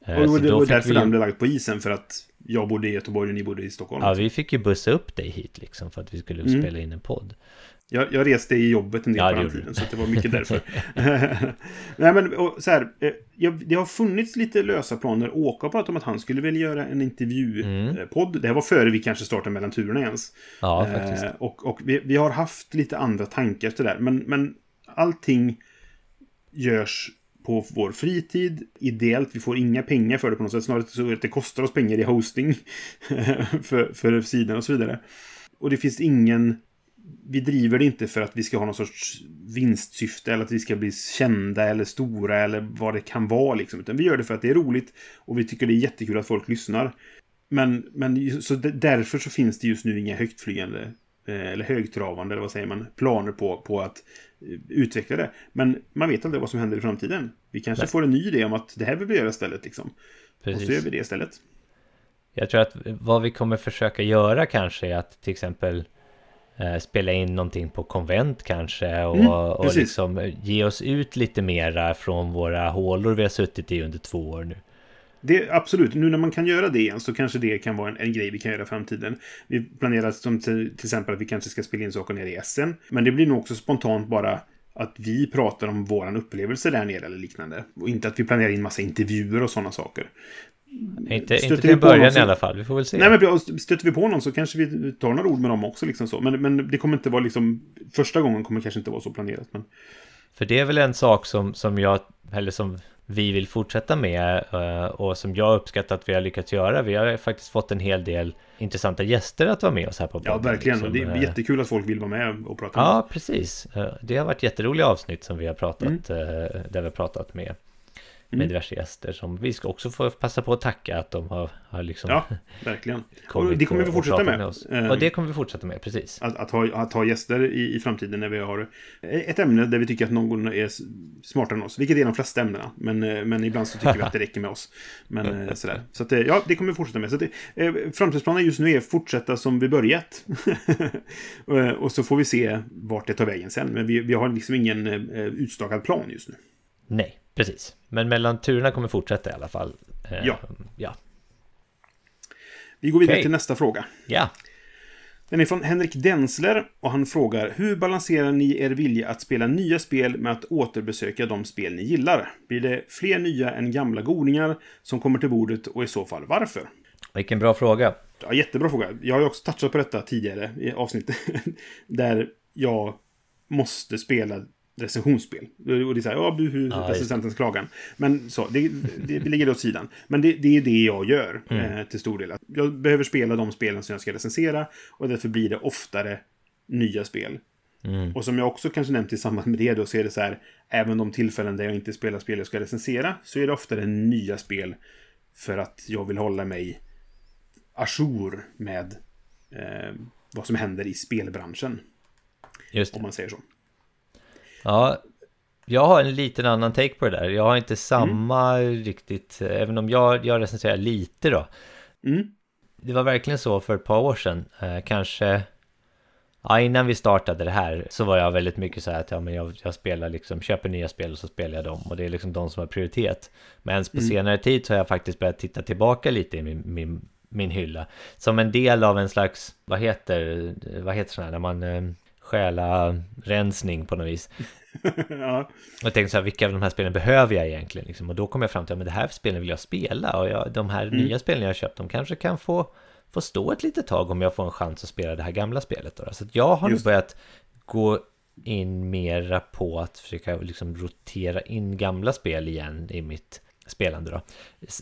Eh, Och så det då var därför vi, den blev lagd på isen, för att jag bodde i Göteborg och ni bodde i Stockholm. ja, vi fick ju bussa upp dig hit liksom för att vi skulle Mm. spela in en podd. Jag, jag reste i jobbet en del Ja, på den tiden, så det var mycket därför. Nej, men och, så här, eh, jag, det har funnits lite lösa planer. Åka pratat om att han skulle vilja göra en Mm. intervjupodd. Det här var före vi kanske startade mellan turerna ens. Ja, faktiskt. Eh, och och vi, vi har haft lite andra tankar efter det där. Men, men allting görs på vår fritid, ideellt. Vi får inga pengar för det på något sätt. Snarare så att det kostar oss pengar i hosting för, för sidan och så vidare. Och det finns ingen... Vi driver det inte för att vi ska ha någon sorts vinstsyfte eller att vi ska bli kända eller stora eller vad det kan vara. Liksom. Utan vi gör det för att det är roligt och vi tycker det är jättekul att folk lyssnar. Men, men så därför så finns det just nu inga högtflygande eh, eller högtravande, eller vad säger man, planer på, på att eh, utveckla det. Men man vet aldrig vad som händer i framtiden. Vi kanske Nej. får en ny idé om att det här vill vi göra istället. Liksom. Och så gör Precis. vi det istället. Jag tror att vad vi kommer försöka göra kanske är att till exempel spela in någonting på konvent kanske och, Mm, och liksom eh, ge oss ut lite mera från våra hålor vi har suttit i under två år nu. Det, absolut, nu när man kan göra det igen så kanske det kan vara en, en grej vi kan göra i framtiden. Vi planerar som till, till exempel att vi kanske ska spela in saker nere i Essen. Men det blir nog också spontant bara att vi pratar om våran upplevelse där nere eller liknande. Och inte att vi planerar in massa intervjuer och sådana saker. Inte, inte vi till början som- i alla fall, vi får väl se. Nej, men stöter vi på någon så kanske vi tar några ord med dem också. Liksom så. Men, men det kommer inte vara liksom... Första gången kommer kanske inte vara så planerat. Men, För det är väl en sak som, som jag, eller som vi vill fortsätta med eh, och som jag uppskattar att vi har lyckats göra. Vi har faktiskt fått en hel del intressanta gäster att vara med oss här på ja, podden, verkligen. liksom. det är Eh, jättekul att folk vill vara med och prata. Ja, precis. Eh, Det har varit jätteroliga avsnitt som vi har pratat, Mm. där vi har pratat med, med Mm. diverse gäster som vi ska också få passa på att tacka att de har, har liksom Ja, verkligen. Och det kommer vi fortsätta pratat med. oss. Och det kommer vi fortsätta med, precis. Att, att, ha, att ha gäster i, i framtiden när vi har ett ämne där vi tycker att någon är smartare än oss. Vilket är de flesta ämnena. Men, eh, men ibland så tycker vi att det räcker med oss. Men eh, sådär. Så att, eh, ja, det kommer vi fortsätta med. Så att, framtidsplanen just nu är att fortsätta som vi börjat. Och så får vi se vart det tar vägen sen. Men vi, vi har liksom ingen utstakad plan just nu. Nej, precis. Men mellan turerna kommer fortsätta i alla fall. Eh, Ja. Ja. Vi går vidare Okej. till nästa fråga. Ja. Den är från Henrik Densler och han frågar Hur balanserar ni er vilja att spela nya spel med att återbesöka de spel ni gillar? Blir det fler nya än gamla godingar som kommer till bordet och i så fall varför? Vilken bra fråga. Ja, jättebra fråga. Jag har ju också touchat på detta tidigare i avsnittet. där jag måste spela recensionsspel. Och det är så här, ja, buhu, just recensentens klagan. Men så, det, det, det åt sidan. Men det, det är det jag gör Mm. eh, till stor del. Jag behöver spela de spelen som jag ska recensera och därför blir det oftare nya spel. Mm. Och som jag också kanske nämnt i samband med det då så är det så här, även de tillfällen där jag inte spelar spel jag ska recensera så är det oftare nya spel för att jag vill hålla mig ajour med eh, vad som händer i spelbranschen, Just det. om man säger så. Ja, jag har en liten annan take på det där. Jag har inte samma riktigt, även om jag, jag recenserar lite då. Mm. Det var verkligen så för ett par år sedan, eh, kanske Ja, innan vi startade det här så var jag väldigt mycket så här att ja, men jag, jag spelar liksom, köper nya spel och så spelar jag dem och det är liksom de som har prioritet. Men på senare tid så har jag faktiskt börjat titta tillbaka lite i min, min, min hylla. Som en del av en slags, vad heter, vad heter sådana här, när man stjäla rensning på något vis. ja. Och jag tänkte så här, vilka av de här spelen behöver jag egentligen? Liksom? Och då kom jag fram till att men det här spelen vill jag spela. Och jag, de här nya spelen jag har köpt, de kanske kan få, få stå ett litet tag om jag får en chans att spela det här gamla spelet. Då. Så att jag har nu Just. börjat gå in mera på att försöka liksom rotera in gamla spel igen i mitt spelande då.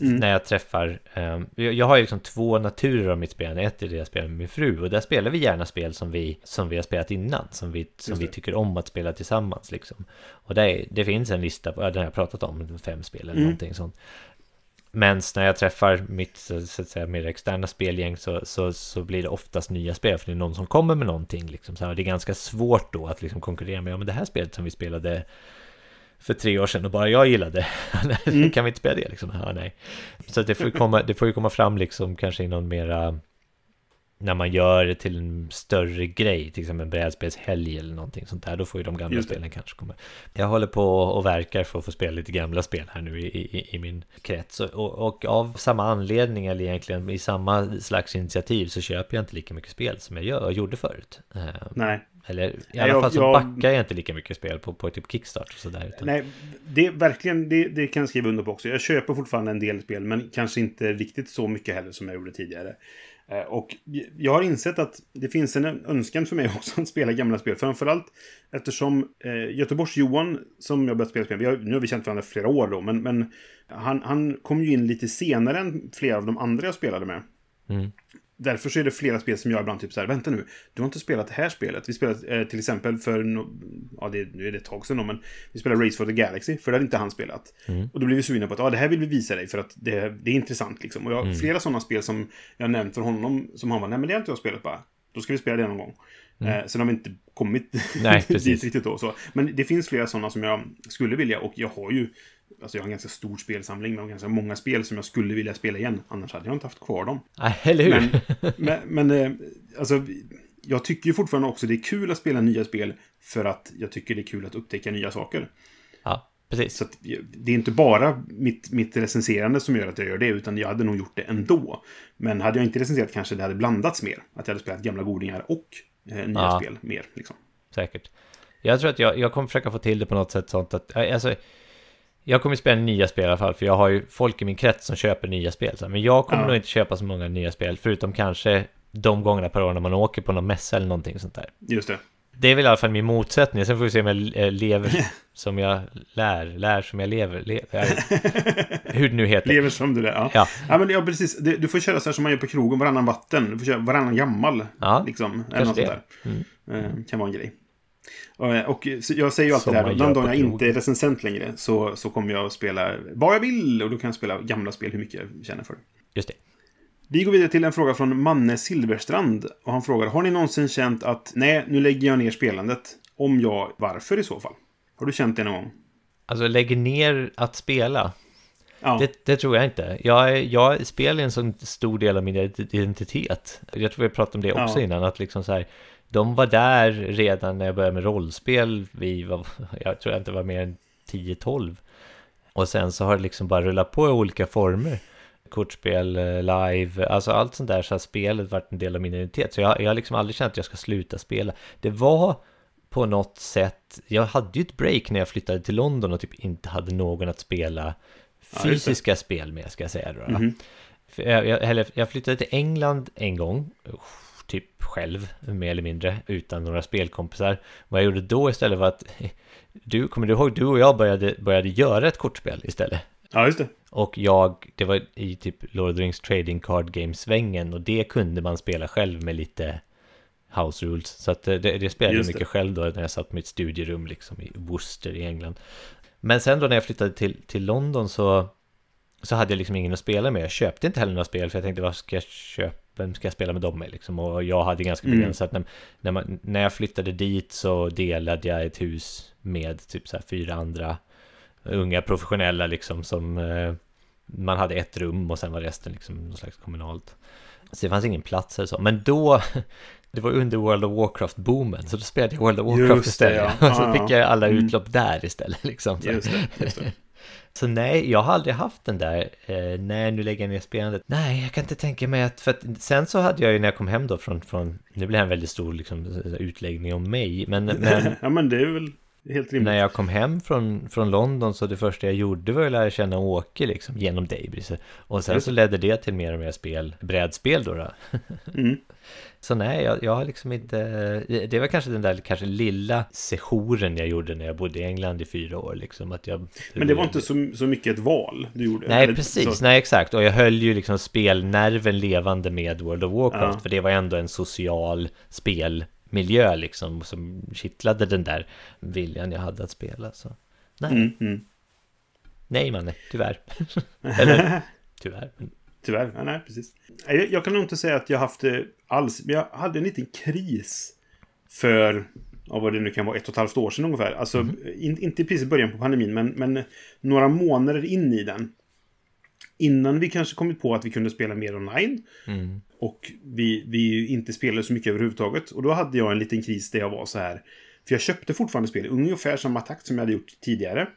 Mm. När jag träffar, um, jag har ju liksom två naturer av mitt spelande. Ett är det jag spelar med min fru och där spelar vi gärna spel som vi, som vi har spelat innan, som vi, som vi tycker om att spela tillsammans liksom. Och det, det finns en lista, den har jag pratat om, fem spel eller mm. någonting sånt. Men när jag träffar mitt så att säga, mer externa spelgäng så, så, så blir det oftast nya spel för det är någon som kommer med någonting. Liksom. Så här, det är ganska svårt då att liksom konkurrera med, ja men det här spelet som vi spelade för tre år sedan och bara jag gillade. Mm. kan vi inte spela det liksom? Ja, nej. Så det får, komma, det får ju komma fram liksom kanske i någon mera när man gör det till en större grej, till exempel en brädspelshelg eller någonting sånt där, då får ju de gamla spelen kanske komma. Jag håller på och verkar för att få spela lite gamla spel här nu i, i, i min krets. Och, och, av samma anledning, eller egentligen i samma slags initiativ, så köper jag inte lika mycket spel som jag gör, och gjorde förut. Eh, nej. Eller i alla jag, fall så jag, backar jag inte lika mycket spel på, på typ Kickstart och sådär. Utan... Nej, det verkligen, det, det kan jag skriva under på också. Jag köper fortfarande en del spel, men kanske inte riktigt så mycket heller som jag gjorde tidigare. Eh, och jag har insett att det finns en önskan för mig också att spela gamla spel. Framförallt eftersom eh, Göteborgs-Johan, som jag börjat spela spel, har, nu har vi känt varandra flera år då, men, men han, han kom ju in lite senare än flera av de andra jag spelade med. Mm därför så är det flera spel som jag ibland typ så här, vänta nu, du har inte spelat det här spelet. Vi spelade eh, till exempel för, no, ja det, nu är det ett tag sedan men vi spelade Race for the Galaxy, för det hade inte han spelat. Mm. Och då blev vi sugna på att, ja det här vill vi visa dig för att det, det är intressant liksom. Och jag har mm. flera sådana spel som jag nämnt för honom, som han var, nej men det har inte jag spelat bara. Då ska vi spela det någon gång. Mm. Eh, sen har vi inte kommit Nej, dit riktigt då. Så. Men det finns flera sådana som jag skulle vilja och jag har ju Alltså jag har en ganska stor spelsamling med ganska många spel som jag skulle vilja spela igen. Annars hade jag inte haft kvar dem. Nej, eller hur? Men, men, men eh, alltså, jag tycker ju fortfarande också det är kul att spela nya spel för att jag tycker det är kul att upptäcka nya saker. Ja, precis. Så det är inte bara mitt, mitt recenserande som gör att jag gör det, utan jag hade nog gjort det ändå. Men hade jag inte recenserat kanske det hade blandats mer. Att jag hade spelat gamla godingar och eh, nya ja, spel mer. Liksom. Säkert. Jag tror att jag, jag kommer försöka få till det på något sätt sånt att, eh, alltså, jag kommer spela nya spel i alla fall, för jag har ju folk i min krets som köper nya spel. Men jag kommer ja. nog inte köpa så många nya spel, förutom kanske de gångerna per år när man åker på någon mässa eller någonting sånt där. Just det. Det är väl i alla fall min motsättning. Sen får vi se om jag eh, lever som jag lär, lär som jag lever. lever hur det nu heter. Lever som du lär, ja. ja. ja men ja, precis. Du får köra så här som man gör på krogen, varannan vatten. Du får köra varannan gammal. Ja, liksom. Eller något sånt där. Mm. Eh, kan vara en grej. Och jag säger ju alltid det här, den dagen jag inte är recensent längre så, så kommer jag att spela vad jag vill och då kan jag spela gamla spel hur mycket jag känner för. Just det. Vi går vidare till en fråga från Manne Silverstrand. Och han frågar, har ni någonsin känt att nej, nu lägger jag ner spelandet? Om ja, varför i så fall? Har du känt det någon gång? Alltså lägger ner att spela? Ja. Det, det, tror jag inte. Jag, jag spelar en så stor del av min identitet. Jag tror vi pratade om det också ja. innan, att liksom så här, de var där redan när jag började med rollspel. Vi var, jag tror jag inte var mer än 10-12. Och sen så har det liksom bara rullat på i olika former. Kortspel, eh, live, alltså allt sånt där så har spelet varit en del av min identitet. Så jag, jag har liksom aldrig känt att jag ska sluta spela. Det var på något sätt, jag hade ju ett break när jag flyttade till London och typ inte hade någon att spela fysiska ja, spel med, ska jag säga då. Mm -hmm. jag, jag, jag flyttade till England en gång, typ själv, mer eller mindre, utan några spelkompisar. Vad jag gjorde då istället var att, du, kommer du ihåg, du och jag började, började göra ett kortspel istället. Ja, just det. Och jag, det var i typ Lord of the Rings Trading Card Game-svängen och det kunde man spela själv med lite house rules. Så att det, det spelade jag mycket det. själv då när jag satt på mitt studierum liksom i Worcester i England. Men sen då när jag flyttade till, till London så, så hade jag liksom ingen att spela med. Jag köpte inte heller några spel för jag tänkte vad ska jag köpa? Vem ska jag spela med dem med liksom? Och jag hade ganska mm. begränsat. Mm. När, när, man, när jag flyttade dit så delade jag ett hus med typ så här fyra andra unga professionella liksom som eh, man hade ett rum och sen var resten liksom något slags kommunalt. Så det fanns ingen plats eller så. Men då, det var under World of Warcraft-boomen, så då spelade jag World of Warcraft just istället. Det, ja. och så fick jag alla mm. utlopp där istället. Liksom. Just det, just det. Så nej, jag har aldrig haft den där, eh, nej nu lägger jag ner spelandet. Nej, jag kan inte tänka mig att, för att sen så hade jag ju när jag kom hem då från, från nu blir det en väldigt stor liksom, utläggning om mig, men... men ja men det är väl Helt rimligt. När jag kom hem från, från London så det första jag gjorde var att lära känna Åke liksom genom Daybreeze. Och sen så ledde det till mer och mer spel, brädspel då. då. Mm. Så nej, jag, jag har liksom inte... Det var kanske den där kanske lilla sessionen jag gjorde när jag bodde i England i fyra år. Liksom, att jag, Men det var inte så, så mycket ett val du gjorde? Nej, Eller precis. så- Nej, exakt. Och jag höll ju liksom spelnerven levande med World of Warcraft. Ja. För det var ändå en social spelmiljö liksom. Som kittlade den där viljan jag hade att spela. Så. Nej, Mm, mm. nej Manne, tyvärr. Eller, tyvärr. Tyvärr, ja, nej precis. Jag, jag kan nog inte säga att jag haft det alls, men jag hade en liten kris för, ja, vad det nu kan vara, ett och ett halvt år sedan ungefär. Alltså, in, inte precis i början på pandemin, men, men några månader in i den. Innan vi kanske kommit på att vi kunde spela mer online. Mm. Och vi, vi inte spelade så mycket överhuvudtaget. Och då hade jag en liten kris där jag var så här. För jag köpte fortfarande spel ungefär samma takt som jag hade gjort tidigare.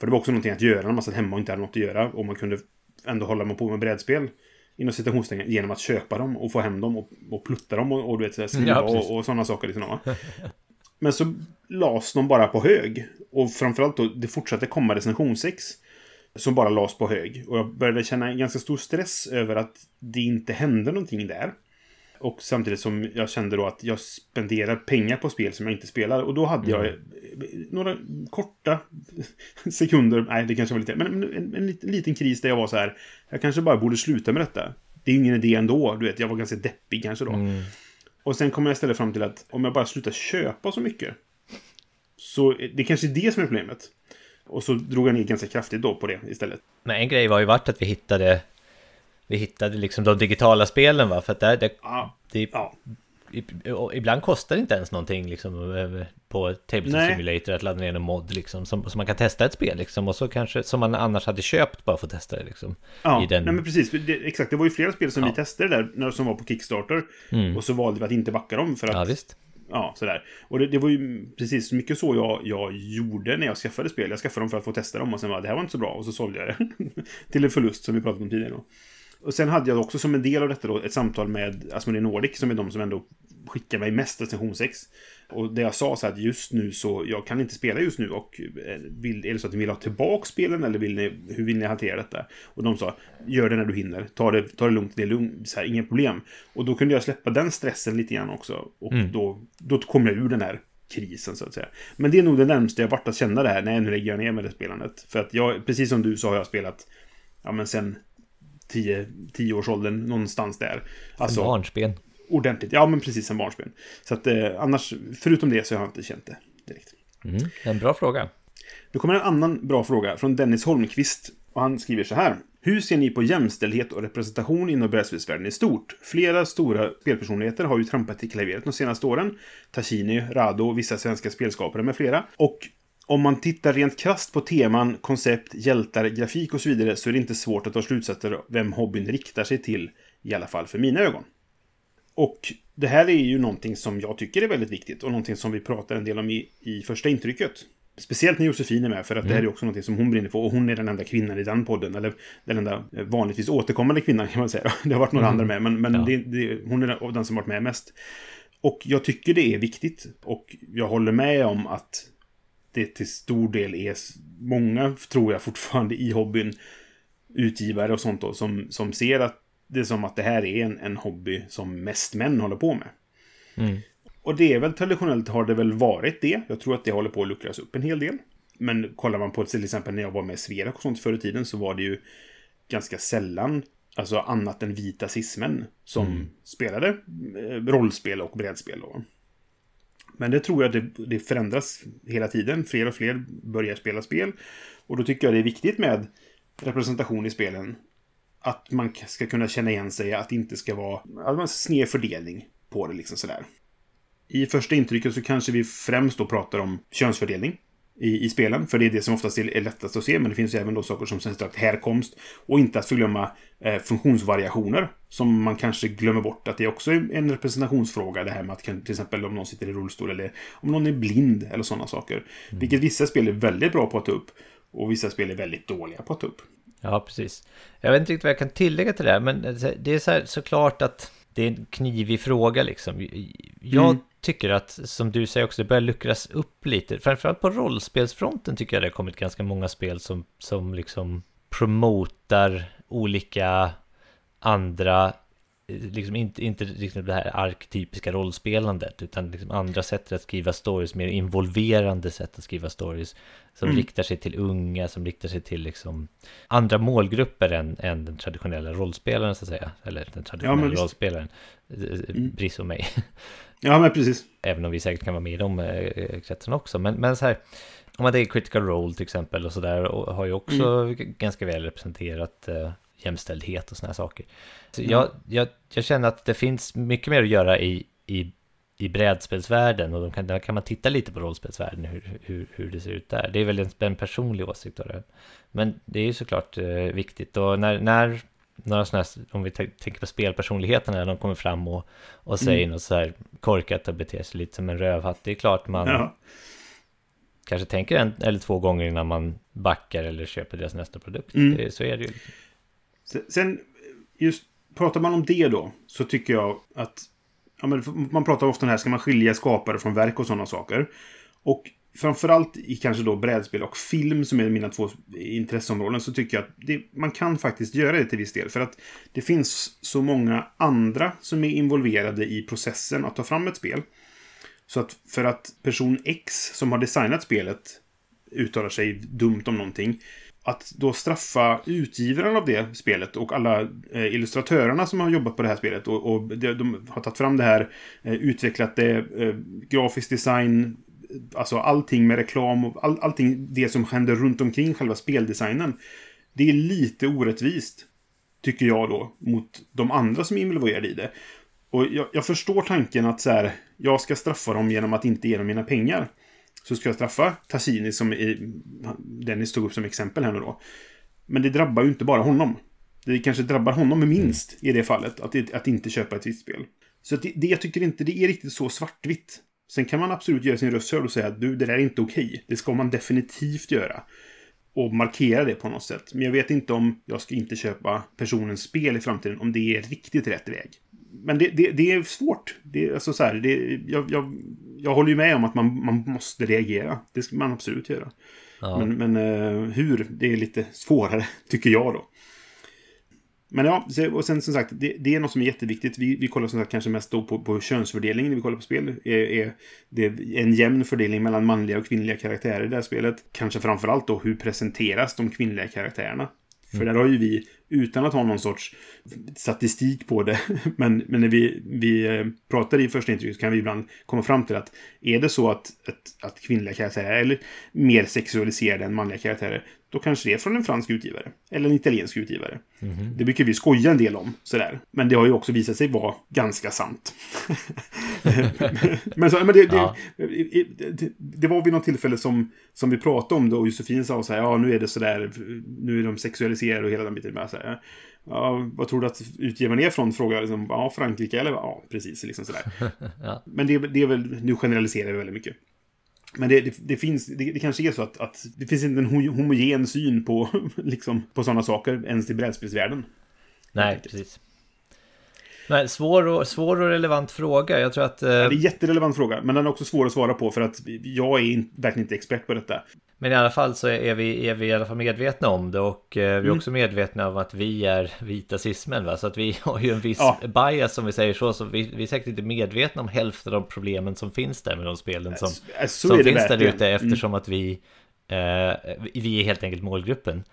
För det var också någonting att göra när man satt hemma och inte hade något att göra. Och man kunde ändå hålla på med brädspel. Inom citationstecken genom att köpa dem och få hem dem och, och plutta dem och, och du vet, så här, skriva Ja, och, och sådana saker. Liksom? Men så lades de bara på hög. Och framförallt då, det fortsatte komma recensionsex. Som bara lades på hög. Och jag började känna en ganska stor stress över att det inte hände någonting där. Och samtidigt som jag kände då att jag spenderar pengar på spel som jag inte spelar. Och då hade jag eh, några korta sekunder, nej det kanske var lite, men en, en, en liten, kris där jag var så här. Jag kanske bara borde sluta med detta. Det är ju ingen idé ändå, du vet, jag var ganska deppig kanske då. Mm. Och sen kom jag istället fram till att om jag bara slutar köpa så mycket. Så det kanske är det som är problemet. Och så drog jag ner ganska kraftigt då på det istället. Men en grej var ju vart att vi hittade Vi hittade liksom de digitala spelen va, för att där, det, Ja, det, ja. ibland kostar det inte ens någonting liksom på Tabletop Nej. Simulator att ladda ner en mod liksom som, så man kan testa ett spel liksom och så kanske som man annars hade köpt bara för att testa det liksom Ja, i den nej men precis. Det, exakt, det var ju flera spel som Ja. vi testade där, när, som var på Kickstarter. Mm. Och så valde vi att inte backa dem för att... Ja visst Ja, sådär. Och det, det var ju precis mycket så jag, jag gjorde när jag skaffade spel. Jag skaffade dem för att få testa dem och sen var det här var inte så bra och så sålde jag det. till en förlust som vi pratade om tidigare då. Och sen hade jag också som en del av detta då ett samtal med Asmodee Nordic som är de som ändå skickar mig mest recensionsex. Och det jag sa så att just nu så, jag kan inte spela just nu och eh, vill, är det så att ni vill ha tillbaka spelen eller vill ni, hur vill ni hantera detta? Och de sa, gör det när du hinner, ta det, ta det lugnt, det är lugnt, så här, inga problem. Och då kunde jag släppa den stressen lite grann också. Och Mm. då, då kom jag ur den här krisen så att säga. Men det är nog det närmaste jag varit att känna det här, nej nu lägger jag ner med det spelandet. För att jag, precis som du så har jag spelat, ja men sen 10, 10 års åldern någonstans där. Alltså, Barnsben ordentligt. Ja, men precis som barnsben. Så att eh, annars, förutom det så har jag inte känt det direkt. mm. En bra fråga Nu kommer en annan bra fråga från Dennis Holmqvist. Och han skriver så här. Hur ser ni på jämställdhet och representation inom brädspelsvärlden i stort? Flera stora spelpersonligheter har ju trampat i klaveret de senaste åren. Tashini, Rado, vissa svenska spelskapare med flera. Och om man tittar rent krasst på teman, koncept, hjältar, grafik och så vidare så är det inte svårt att dra slutsatser vem hobbyn riktar sig till. I alla fall för mina ögon. Och det här är ju någonting som jag tycker är väldigt viktigt och någonting som vi pratar en del om i, i första intrycket. Speciellt när Josefin är med, för att det här är också någonting som hon brinner för. Och hon är den enda kvinnan i den podden, eller den enda vanligtvis återkommande kvinnan kan man säga. Det har varit några andra med, men, men Ja. det, det, hon är den, den som varit med mest. Och jag tycker det är viktigt. Och jag håller med om att det till stor del är många, tror jag fortfarande, i hobbyn utgivare och sånt då, som, som ser att det är som att det här är en, en hobby som mest män håller på med. Mm. Och det är väl traditionellt har det väl varit det. Jag tror att det håller på att luckras upp en hel del. Men kollar man på till exempel när jag var med i Sverok och sånt förr i tiden så var det ju ganska sällan, alltså annat än vita cismän som spelade eh, rollspel och brädspel. Då. Men det tror jag det, det förändras hela tiden. Fler och fler börjar spela spel. Och då tycker jag det är viktigt med representation i spelen. Att man ska kunna känna igen sig, att det inte ska vara att man sned fördelning på det. liksom sådär. I första intrycket så kanske vi främst då pratar om könsfördelning i, i spelen. För det är det som oftast är, är lättast att se. Men det finns även då saker som sagt härkomst. Och inte att förglömma eh, funktionsvariationer. Som man kanske glömmer bort att det också är en representationsfråga. Det här med att till exempel om någon sitter i rullstol eller om någon är blind eller sådana saker. Vilket vissa spel är väldigt bra på att ta upp. Och vissa spel är väldigt dåliga på att ta upp. Ja, precis. Jag vet inte riktigt vad jag kan tillägga till det här, men det är så här, såklart att det är en knivig fråga liksom. Jag Mm. Tycker att, som du säger också, det börjar luckras upp lite. Framförallt på rollspelsfronten tycker jag det har kommit ganska många spel som, som liksom promotar olika andra liksom inte, inte liksom det här arketypiska rollspelandet utan liksom andra sätt att skriva stories, mer involverande sätt att skriva stories som mm. riktar sig till unga, som riktar sig till liksom andra målgrupper än, än den traditionella rollspelaren så att säga, eller den traditionella ja, rollspelaren, eh, eh, mm. Briss och mig. Ja, men precis. Även om vi säkert kan vara med i de eh, kretsen också, men, men så här, om man tänker Critical Role till exempel och sådär, har ju också mm. ganska väl representerat uh, jämställdhet och sådana här saker. Så jag, jag, jag känner att det finns mycket mer att göra i, i, i brädspelsvärlden och då kan, där kan man titta lite på rollspelsvärlden, hur, hur, hur det ser ut där. Det är väl en, en personlig åsikt då. Men det är ju såklart eh, viktigt och när, när några sådana här, om vi tänker på spelpersonligheterna, när de kommer fram och, och säger mm. något så här korkat och beter sig lite som en rövhatt, det är klart man ja. kanske tänker en eller två gånger innan man backar eller köper deras nästa produkt. Mm. Det, så är det ju. Sen, just pratar man om det då, så tycker jag att... Ja, men man pratar ofta om här, ska man skilja skapare från verk och sådana saker. Och framförallt i kanske då brädspel och film som är mina två intresseområden så tycker jag att det, man kan faktiskt göra det till viss del. För att det finns så många andra som är involverade i processen att ta fram ett spel. Så att för att person X som har designat spelet uttalar sig dumt om någonting att då straffa utgivaren av det spelet och alla eh, illustratörerna som har jobbat på det här spelet och, och de, de, har tagit fram det här, eh, utvecklat det, eh, grafisk design, alltså allting med reklam och all, allting det som händer runt omkring själva speldesignen. Det är lite orättvist, tycker jag då, mot de andra som är involverade i det. Och jag, jag förstår tanken att så här, jag ska straffa dem genom att inte ge dem mina pengar så ska jag straffa Tassini som är, Dennis tog upp som exempel här nu då. Men det drabbar ju inte bara honom. Det kanske drabbar honom minst i det fallet, att, att inte köpa ett visst spel. Så det, det, jag tycker inte det är riktigt så svartvitt. Sen kan man absolut göra sin röst hörd och säga att du, det där är inte okej. Det ska man definitivt göra. Och markera det på något sätt. Men jag vet inte om jag ska inte köpa personens spel i framtiden, om det är riktigt rätt väg men det, det, det, är svårt. Det, alltså så här, det, jag, jag, jag håller ju med om att man, man måste reagera. Det ska man absolut göra. Ja. Men, men uh, hur, det är lite svårare, tycker jag då. Men ja, och sen som sagt, det, det är något som är jätteviktigt. Vi, vi kollar som sagt kanske mest då på, på könsfördelningen när vi kollar på spel. Är, är det en jämn fördelning mellan manliga och kvinnliga karaktärer i det här spelet? Kanske framförallt då, hur presenteras de kvinnliga karaktärerna? För mm. där har ju vi, utan att ha någon sorts statistik på det, men, men när vi, vi eh, pratar i första intervjun så kan vi ibland komma fram till att är det så att, att, att kvinnliga karaktärer är mer sexualiserade än manliga karaktärer, då kanske det är från en fransk utgivare. Eller en italiensk utgivare. Mm -hmm. Det brukar vi skoja en del om. Sådär. Men det har ju också visat sig vara ganska sant. men, så, men det, ja. det, det, det, var vid något tillfälle som, som vi pratade om det och Josefin sa så här, ja nu är det sådär, nu är de sexualiserade och hela den biten. Med, så här, ja, vad tror du att utgivaren är från? Frågar liksom, ja, Frankrike eller ja, precis, liksom sådär. ja. Men det, det är väl, nu generaliserar vi väldigt mycket. Men det, det, det finns, det, det, kanske är så att, att det finns inte en homogen syn på, liksom, på sådana saker ens i brädspelsvärlden. Nej, precis. Nej, svår och, svår och relevant fråga. Jag tror att... Eh... Ja, det är en jätterelevant fråga, men den är också svår att svara på för att jag är in, verkligen inte expert på detta. Men i alla fall så är vi, är vi i alla fall medvetna om det och eh, vi är mm. också medvetna om att vi är vita cismen. Va? Så att vi har ju en viss ja. bias om vi säger så. Så vi, vi är säkert inte medvetna om hälften av de problemen som finns där med de spelen som, så som finns där ute eftersom mm. att vi, eh, vi är helt enkelt målgruppen.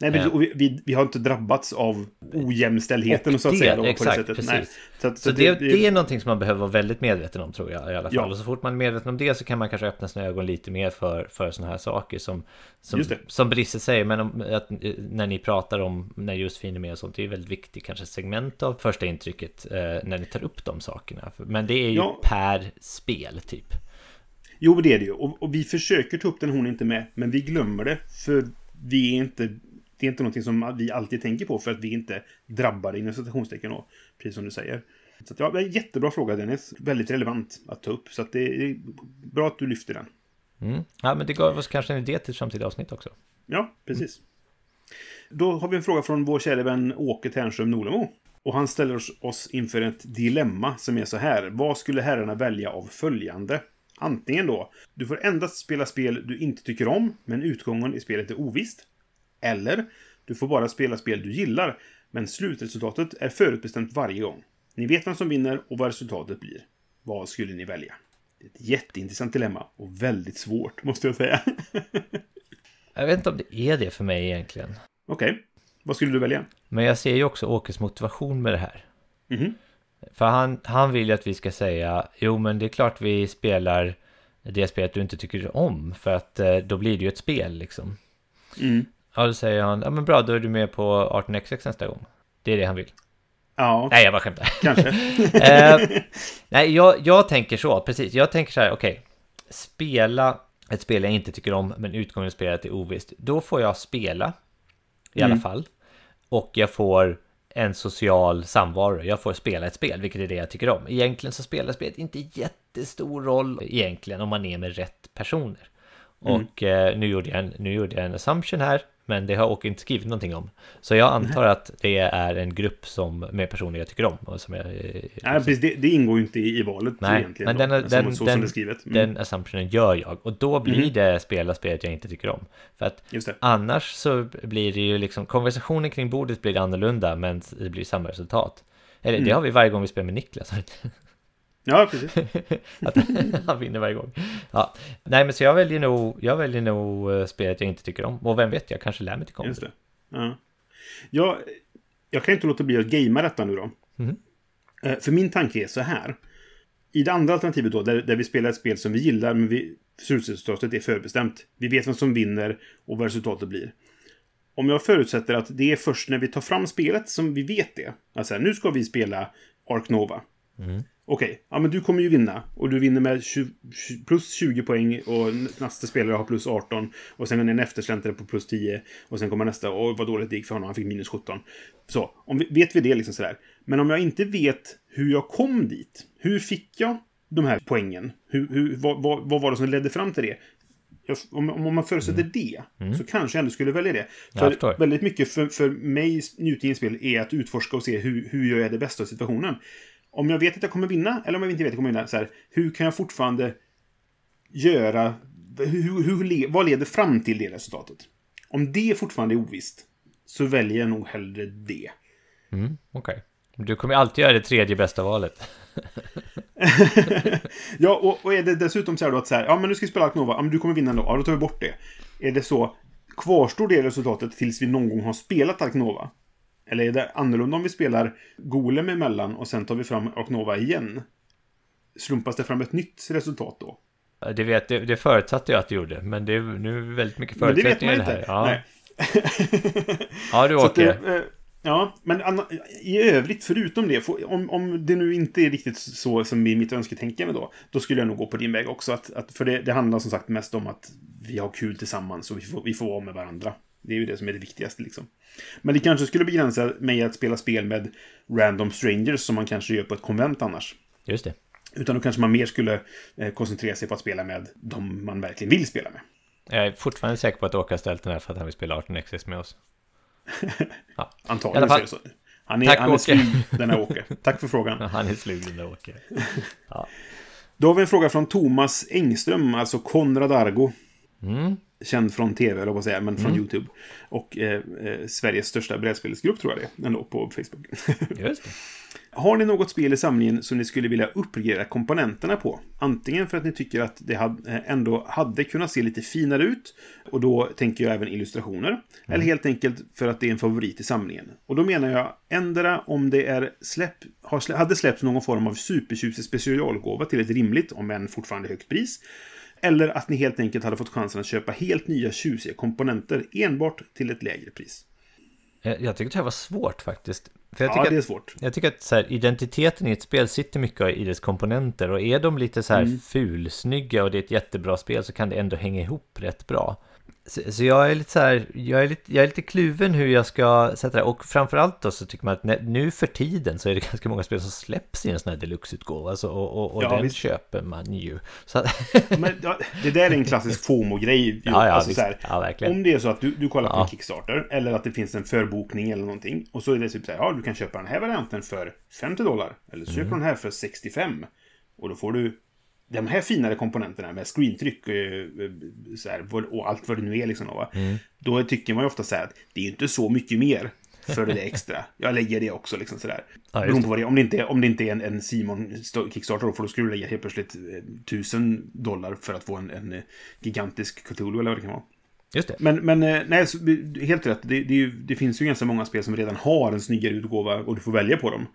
Nej, men vi, vi, vi, har inte drabbats av ojämställdheten och så att det, säga. Då, exakt, på det sättet. Nej. Så, att, så, så det, det, det, är någonting som man behöver vara väldigt medveten om tror jag i alla fall. Ja. Och så fort man är medveten om det så kan man kanske öppna sina ögon lite mer för, för sådana här saker som, som, som Brisse säger. Men om, att, när ni pratar om när Josefin är med och sånt, det är väldigt viktigt kanske segment av första intrycket eh, när ni tar upp de sakerna. Men det är ju ja. per spel typ. Jo, det är det ju. Och, och vi försöker ta upp den hon är inte med, men vi glömmer det. För vi är inte det är inte någonting som vi alltid tänker på för att vi inte drabbar inom citationstecken då. Precis som du säger. Så att, ja, jättebra fråga Dennis. Väldigt relevant att ta upp. Så att det är bra att du lyfter den. Mm. Ja, men det gav oss kanske en idé till framtida avsnitt också. Ja, precis. Mm. Då har vi en fråga från vår kära vän Åke Ternström Nolemo. Och han ställer oss- inför ett dilemma som är så här. Vad skulle herrarna välja av följande? Antingen då, du får endast spela spel du inte tycker om, men utgången i spelet är ovisst. Eller, du får bara spela spel du gillar, men slutresultatet är förutbestämt varje gång. Ni vet vem som vinner och vad resultatet blir. Vad skulle ni välja? Det är ett jätteintressant dilemma och väldigt svårt, måste jag säga. Jag vet inte om det är det för mig egentligen. Okej, vad skulle du välja? Men jag ser ju också Åkes motivation med det här. Mhm. För han, han vill ju att vi ska säga, jo men det är klart vi spelar det spelet du inte tycker om, för att eh, då blir det ju ett spel liksom. Mm. Ja, då säger han, ja men bra, då är du med på 18xx nästa gång. Det är det han vill. Ja, Nej, jag bara skämtar. kanske. eh, nej, jag, jag tänker så, precis. Jag tänker så här, okej. spela ett spel jag inte tycker om, men utgången av spelet är ovisst. Då får jag spela, i alla Mm. fall. Och jag får en social samvaro. Jag får spela ett spel, vilket är det jag tycker om. Egentligen så spelar spelet inte jättestor roll egentligen om man är med rätt personer. Mm. Och eh, nu, gjorde jag en, nu gjorde jag en assumption här, men det har Åke inte skrivit någonting om. Så jag antar att det är en grupp som, med personer jag tycker om. Och som jag, eh, Nej, precis, det, det ingår ju inte i, i valet Nej, egentligen. men då, den, som, den, så den, som det är skrivet. Mm. den assumptionen gör jag. Och då blir Mhm. det spela spelet jag inte tycker om. För att det. annars så blir det ju liksom, konversationen kring bordet blir annorlunda, men det blir samma resultat. Eller det Mm. har vi varje gång vi spelar med Niklas. Ja, precis. att han vinner varje gång. Ja. Nej, men så jag väljer nog, jag väljer nog eh, spelet jag inte tycker om. Och vem vet, jag kanske lär mig det. det. Ja. Jag, jag kan inte låta bli att gamea detta nu då. Eh, För min tanke är så här. I det andra alternativet då, där, där vi spelar ett spel som vi gillar, men vi, slutresultatet är förbestämt. Vi vet vem som vinner och vad resultatet blir. Om jag förutsätter att det är först när vi tar fram spelet som vi vet det. Alltså, nu ska vi spela Ark Nova. Mm. Okej, ja men du kommer ju vinna. Och du vinner med 20, plus 20 poäng och nästa spelare har plus 18. Och sen är en eftersläntrare på plus 10. Och sen kommer nästa, och vad dåligt det gick för honom, han fick minus 17. Så, om vi, vet vi det liksom sådär. Men om jag inte vet hur jag kom dit. Hur fick jag de här poängen? Hur, hur, vad, vad, vad var det som ledde fram till det? Om, om man förutsätter det, så kanske jag ändå skulle välja det. För väldigt mycket för, för mig i spel är att utforska och se hur, hur jag det bästa av situationen. Om jag vet att jag kommer vinna, eller om jag inte vet att jag kommer vinna, så här, hur kan jag fortfarande göra... Hur, hur, vad leder fram till det resultatet? Om det fortfarande är ovisst, så väljer jag nog hellre det. Mm, Okej. Du kommer alltid göra det tredje bästa valet. ja, och, och är det dessutom så här då att så här, ja men nu ska vi spela Ark Nova, ja men du kommer vinna ändå, ja då tar vi bort det. Är det så, kvarstår det resultatet tills vi någon gång har spelat Ark Nova? Eller är det annorlunda om vi spelar Golem emellan och sen tar vi fram Ark Nova igen? Slumpas det fram ett nytt resultat då? Det, vet, det, det förutsatte jag att du gjorde, men det är nu är det väldigt mycket det förutsättningar i det här. inte. Ja, Nej. ja du åker. eh, Ja, men i övrigt, förutom det, om, om det nu inte är riktigt så som i mitt önsketänkande då, då skulle jag nog gå på din väg också. Att, att, för det, det handlar som sagt mest om att vi har kul tillsammans och vi får, vi får vara med varandra. Det är ju det som är det viktigaste liksom. Men det kanske skulle begränsa mig att spela spel med random strangers som man kanske gör på ett konvent annars. Just det. Utan då kanske man mer skulle eh, koncentrera sig på att spela med de man verkligen vill spela med. Jag är fortfarande säker på att Åke har ställt den här för att han vill spela 18xx med oss. Ja. Antagligen fall- så. Han är, Tack, han är slug, den här Åke. Tack för frågan. Han är slug den där Åke. Då har vi en fråga från Thomas Engström, alltså Konrad Argo. Mm. Känd från tv, eller vad säga, men från YouTube. Och eh, eh, Sveriges största brädspelsgrupp, tror jag det är, ändå, på Facebook. Just det. Har ni något spel i samlingen som ni skulle vilja uppgradera komponenterna på? Antingen för att ni tycker att det hade, eh, ändå hade kunnat se lite finare ut, och då tänker jag även illustrationer. Eller helt enkelt för att det är en favorit i samlingen. Och då menar jag ändra om det är släpp, har hade släppts någon form av supertjusig specialgåva till ett rimligt, om än fortfarande högt pris. Eller att ni helt enkelt hade fått chansen att köpa helt nya tjusiga komponenter enbart till ett lägre pris. Jag, jag tycker det här var svårt faktiskt. För jag Ja, det är att, svårt. jag tycker att så här, identiteten i ett spel sitter mycket i dess komponenter. Och är de lite så här Mm. fulsnygga och det är ett jättebra spel så kan det ändå hänga ihop rätt bra. Så, så jag är lite så här, jag är lite, jag är lite kluven hur jag ska sätta det. Och framförallt då så tycker man att nu för tiden så är det ganska många spel som släpps i en sån här deluxe-utgåva. Alltså, och och, och Ja, den visst. köper man ju. Så Men, ja, det där är en klassisk FOMO-grej. Ja, ja, alltså, här, Ja, verkligen. Om det är så att du, du kollar på Ja. Kickstarter, eller att det finns en förbokning eller någonting, och så är det typ så här, ja, du kan köpa den här varianten för 50 dollar, eller så Mm. köper du den här för 65. Och då får du de här finare komponenterna med screentryck och, eh, vad- och allt vad det nu är. Liksom, då? Mm. Då tycker man ju ofta så här att det är inte så mycket mer för det extra. Jag lägger det också. Liksom, så där. Ja, Beroende på vad det är. Om det inte är, om det inte är en, en Simon Kickstarter då får du skulle du lägga helt plötsligt eh, tusen dollar för att få en, en eh, gigantisk Cthulhu eller vad det kan vara. Just det. Men, men eh, nej, helt rätt. Det, det, är det finns ju ganska många spel som redan har en snyggare utgåva och du får välja på dem.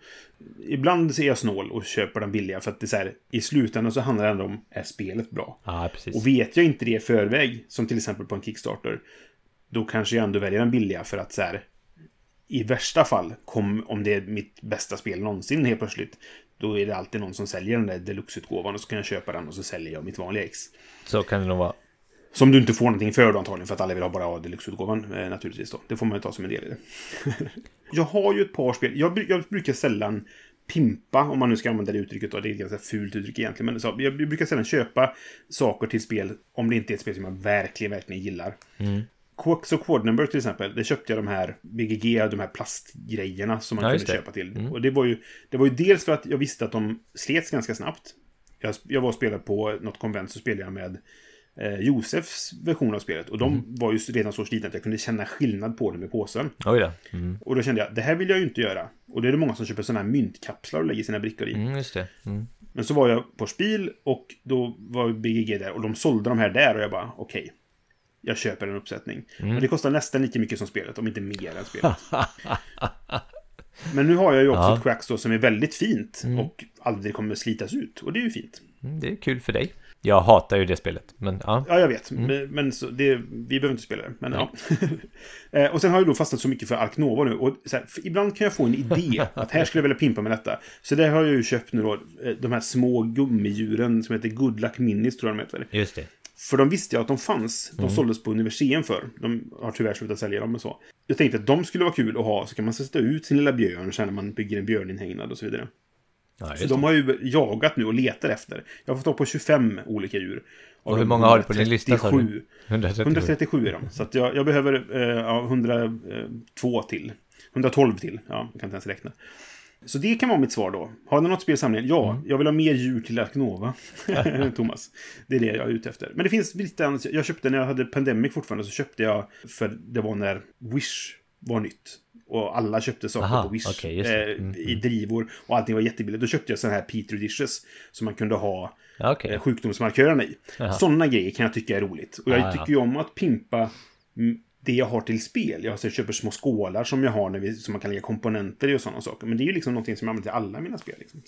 Ibland ser jag snål och köper den billiga för att det är så här, i slutändan så handlar det ändå om, är spelet bra? Ja, precis. Och vet jag inte det i förväg, som till exempel på en Kickstarter, då kanske jag ändå väljer den billiga för att så här, i värsta fall, kom, om det är mitt bästa spel någonsin helt plötsligt, då är det alltid någon som säljer den där deluxe-utgåvan och så kan jag köpa den och så säljer jag mitt vanliga ex. Så kan det nog vara. Som du inte får någonting för då antagligen, för att alla vill ha bara deluxe-utgåvan eh, naturligtvis då. Det får man ju ta som en del i det. jag har ju ett par spel, jag, jag brukar sällan pimpa, om man nu ska använda det uttrycket då. Det är ett ganska fult uttryck egentligen. Men så, jag brukar sällan köpa saker till spel om det inte är ett spel som jag verkligen, verkligen gillar. Quarks och Quad Number till exempel, det köpte jag de här BGG, de här plastgrejerna som man Ja, kunde köpa till. Och det var, ju, det var ju dels för att jag visste att de slets ganska snabbt. Jag, jag var och spelade på något konvent så spelade jag med eh, Josefs version av spelet. Och de Mm. var ju redan så slitna att jag kunde känna skillnad på dem i påsen. Oj då. Mm, Och då kände jag, det här vill jag ju inte göra. Och det är det många som köper sådana här myntkapslar och lägger sina brickor i. mm, just det. Mm. Men så var jag på Spiel och då var BGG där och de sålde de här där och jag bara, okej. jag köper en uppsättning. Mm. Och det kostar nästan lika mycket som spelet, om inte mer än spelet. Men nu har jag ju också Ja. Mm. ett Quacks då som är väldigt fint och aldrig kommer slitas ut. Och det är ju fint. Mm, Det är kul för dig. Jag hatar ju det spelet, men ja. Ja, jag vet. Mm. Men, men så, det, vi behöver inte spela det. Men, ja. Eh, och sen har jag då fastnat så mycket för Ark Nova nu. Och här, ibland kan jag få en idé att här skulle jag vilja pimpa med detta. Så det har jag ju köpt nu då. eh, De här små gummidjuren som heter Good Luck Minis tror jag de heter. Just det. För de visste jag att de fanns. De såldes på Universium för. De har tyvärr slutat sälja dem och så. Jag tänkte att de skulle vara kul att ha. Så kan man sätta ut sin lilla björn sen när man bygger en björninhägnad och så vidare. Ja, Så de har ju jagat nu och letar efter. Jag har fått tag på 25 olika djur. Och hur många har du på din lista, sa du? 137. 137. 137 är de. Så jag, jag behöver eh, ja, 102 till. 112 till. Ja, jag kan inte ens räkna. Så det kan vara mitt svar då. Har ni något spel i samlingen? Ja, Mm. jag vill ha mer djur till Arknova. Thomas. Det är det jag är ute efter. Men det finns lite annat. Jag köpte när jag hade Pandemic fortfarande så köpte jag för det var när Wish var nytt. Och alla köpte saker Aha, på Wish. just det. eh, Mm, I drivor. Och allting var jättebilligt. Då köpte jag sådana här Petri dishes. Som man kunde ha okej. eh, sjukdomsmarkörerna i. Sådana grejer kan jag tycka är roligt. Och jag Ja, ja. tycker ju om att pimpa mm, det jag har till spel. Jag så jag köper små skålar som jag har när vi, som man kan lägga komponenter i och sådana saker. Men det är ju liksom någonting som jag använder till alla mina spel. Liksom.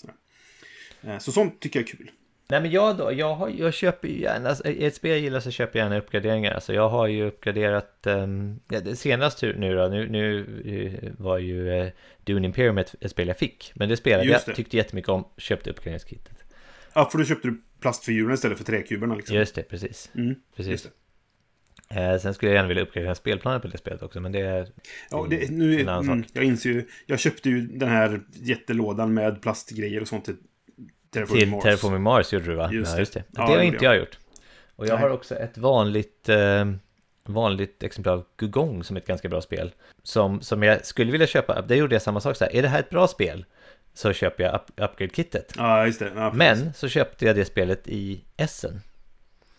Eh, så sånt tycker jag är kul. Nej men jag då, jag, har, jag köper ju gärna, alltså, i ett spel jag gillar så köper jag gärna uppgraderingar. Alltså jag har ju uppgraderat, um, ja, det senaste nu då, nu, nu eh, var ju uh, Dune Imperium ett, ett spel jag fick. Men det spelade Just jag, det. tyckte jättemycket om, köpte uppgraderingskittet. Ja, för då köpte du plastfiguren istället för träkuberna. Liksom. Just det, precis. Mm, precis. just det. Eh, sen skulle jag gärna vilja uppgradera spelplanen på det spelet också, men det är Ja, det, nu, en annan mm, sak. jag inser ju. Jag köpte ju den här jättelådan med plastgrejer och sånt till Terraforming Till Mars. Terraforming Mars gjorde du va? Just ja, just det. Ja, det det har inte jag. jag gjort. Och jag Nej. har också ett vanligt, eh, vanligt exemplar av Gugong som är ett ganska bra spel. Som, som jag skulle vilja köpa, det gjorde jag samma sak så här. Är det här ett bra spel? Så köper jag up, upgrade-kittet. Ja, just det. Ja. Men så köpte jag det spelet i Essen.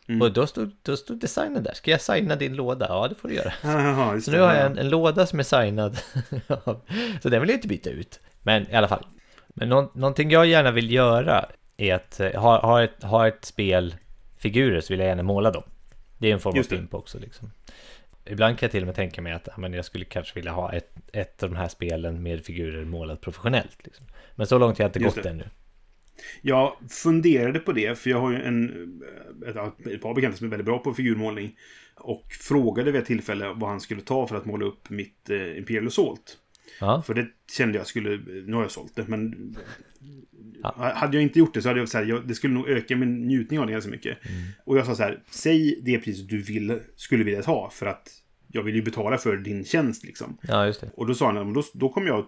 Mm. Och då stod, då stod designen där. Ska jag signa din låda? Ja, det får du göra. Just Så nu har jag Ja. en, en låda som är signad. så den vill jag inte byta ut. Men i alla fall. Men någon, någonting jag gärna vill göra är att eh, ha, ha, ett, ha ett spel figurer så vill jag gärna måla dem. Det är en form av det. pimp också liksom. Ibland kan jag till och med tänka mig att men jag skulle kanske vilja ha ett, ett av de här spelen med figurer målat professionellt. Liksom. Men så långt har jag inte Just gått det. ännu. Jag funderade på det, för jag har ju en, ett, ett par bekanta som är väldigt bra på figurmålning. Och frågade vid ett tillfälle vad han skulle ta för att måla upp mitt eh, Imperial Assault. Ja. För det kände jag skulle, nu har jag sålt det, men Ja. hade jag inte gjort det så hade jag sagt det skulle nog öka min njutning av det ganska mycket. Mm. Och jag sa så här, säg det priset du vill, skulle vilja ta för att jag vill ju betala för din tjänst liksom. ja, just det. Och då sa han, "Men då, då kommer jag,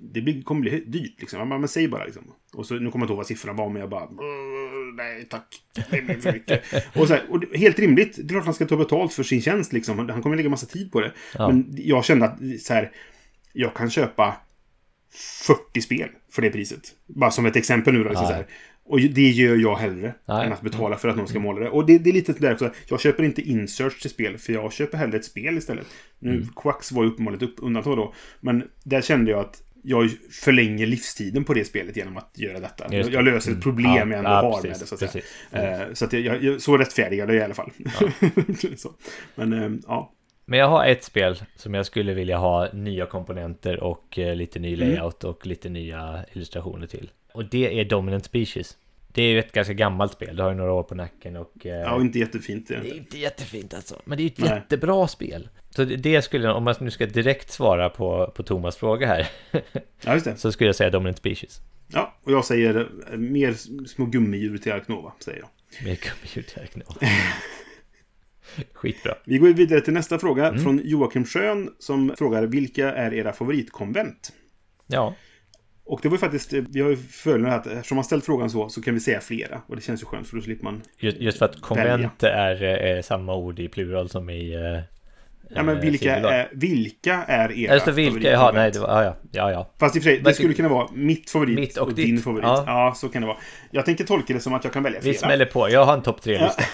det blir, kommer bli dyrt liksom. Jag bara, men säg bara liksom. Och så, nu kommer jag inte ihåg vad siffrorna var, men jag bara, "Åh, nej tack, det blir för mycket. och, så här, och det- helt rimligt, det är klart han ska ta betalt för sin tjänst liksom. Han kommer lägga massa tid på det. Ja. Men jag kände att så här, jag kan köpa 40 spel för det priset. Bara som ett exempel nu då. Liksom Ja. så här. Och det gör jag hellre Ja. än att betala för att någon ska måla det. Och det, det är lite där också. Jag köper inte inserts till spel, för jag köper hellre ett spel istället. Nu, Quacks var ju uppenbarligen ett undantag då. Men där kände jag att jag förlänger livstiden på det spelet genom att göra detta. Det. jag löser ett problem Ja, jag ändå ja, har precis, med det. Så, att säga. precis. Eh, så att jag, jag, så rättfärdigar det i alla fall. så. Men eh, ja. Men jag har ett spel som jag skulle vilja ha nya komponenter och eh, lite ny Mm. layout och lite nya illustrationer till. Och det är Dominant Species. Det är ju ett ganska gammalt spel, det har ju några år på nacken och... eh, ja, och inte jättefint. Det. Det är inte jättefint alltså, men det är ju ett Nej. jättebra spel. Så det- skulle, om man nu ska direkt svara på, på Thomas fråga här, Ja, just det. så skulle jag säga Dominant Species. Ja, och jag säger eh, mer små gummidjur till Arknova, säger jag. Med computer Skitbra. Vi går vidare till nästa fråga Mm. från Joakim Schön som frågar vilka är era favoritkonvent? Ja, Och det var ju faktiskt, eh, vi har ju följande att eftersom man ställt frågan så, så kan vi säga flera. Och det känns ju skönt för då slipper man... just, just för att konvent är, är samma ord i plural som i... eh, Ja, men eh, vilka är, vilka är era Ja, det, vilka, jaha, nej, det var, ja, ja, ja, ja. Fast i och för sig, det skulle kunna vara mitt favorit Mitt och, och din favorit. Ja. Ja. så kan det vara. Jag tänker tolka det som att jag kan välja flera. Vi smäller på, jag har en topp tre-lista. Ja,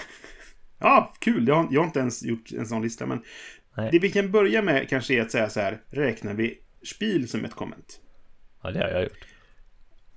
kul. Jag har, jag har inte ens gjort en sån lista, men Nej. det vi kan börja med kanske är att säga så här, räknar vi Spiel som ett komment? Ja, det har jag gjort.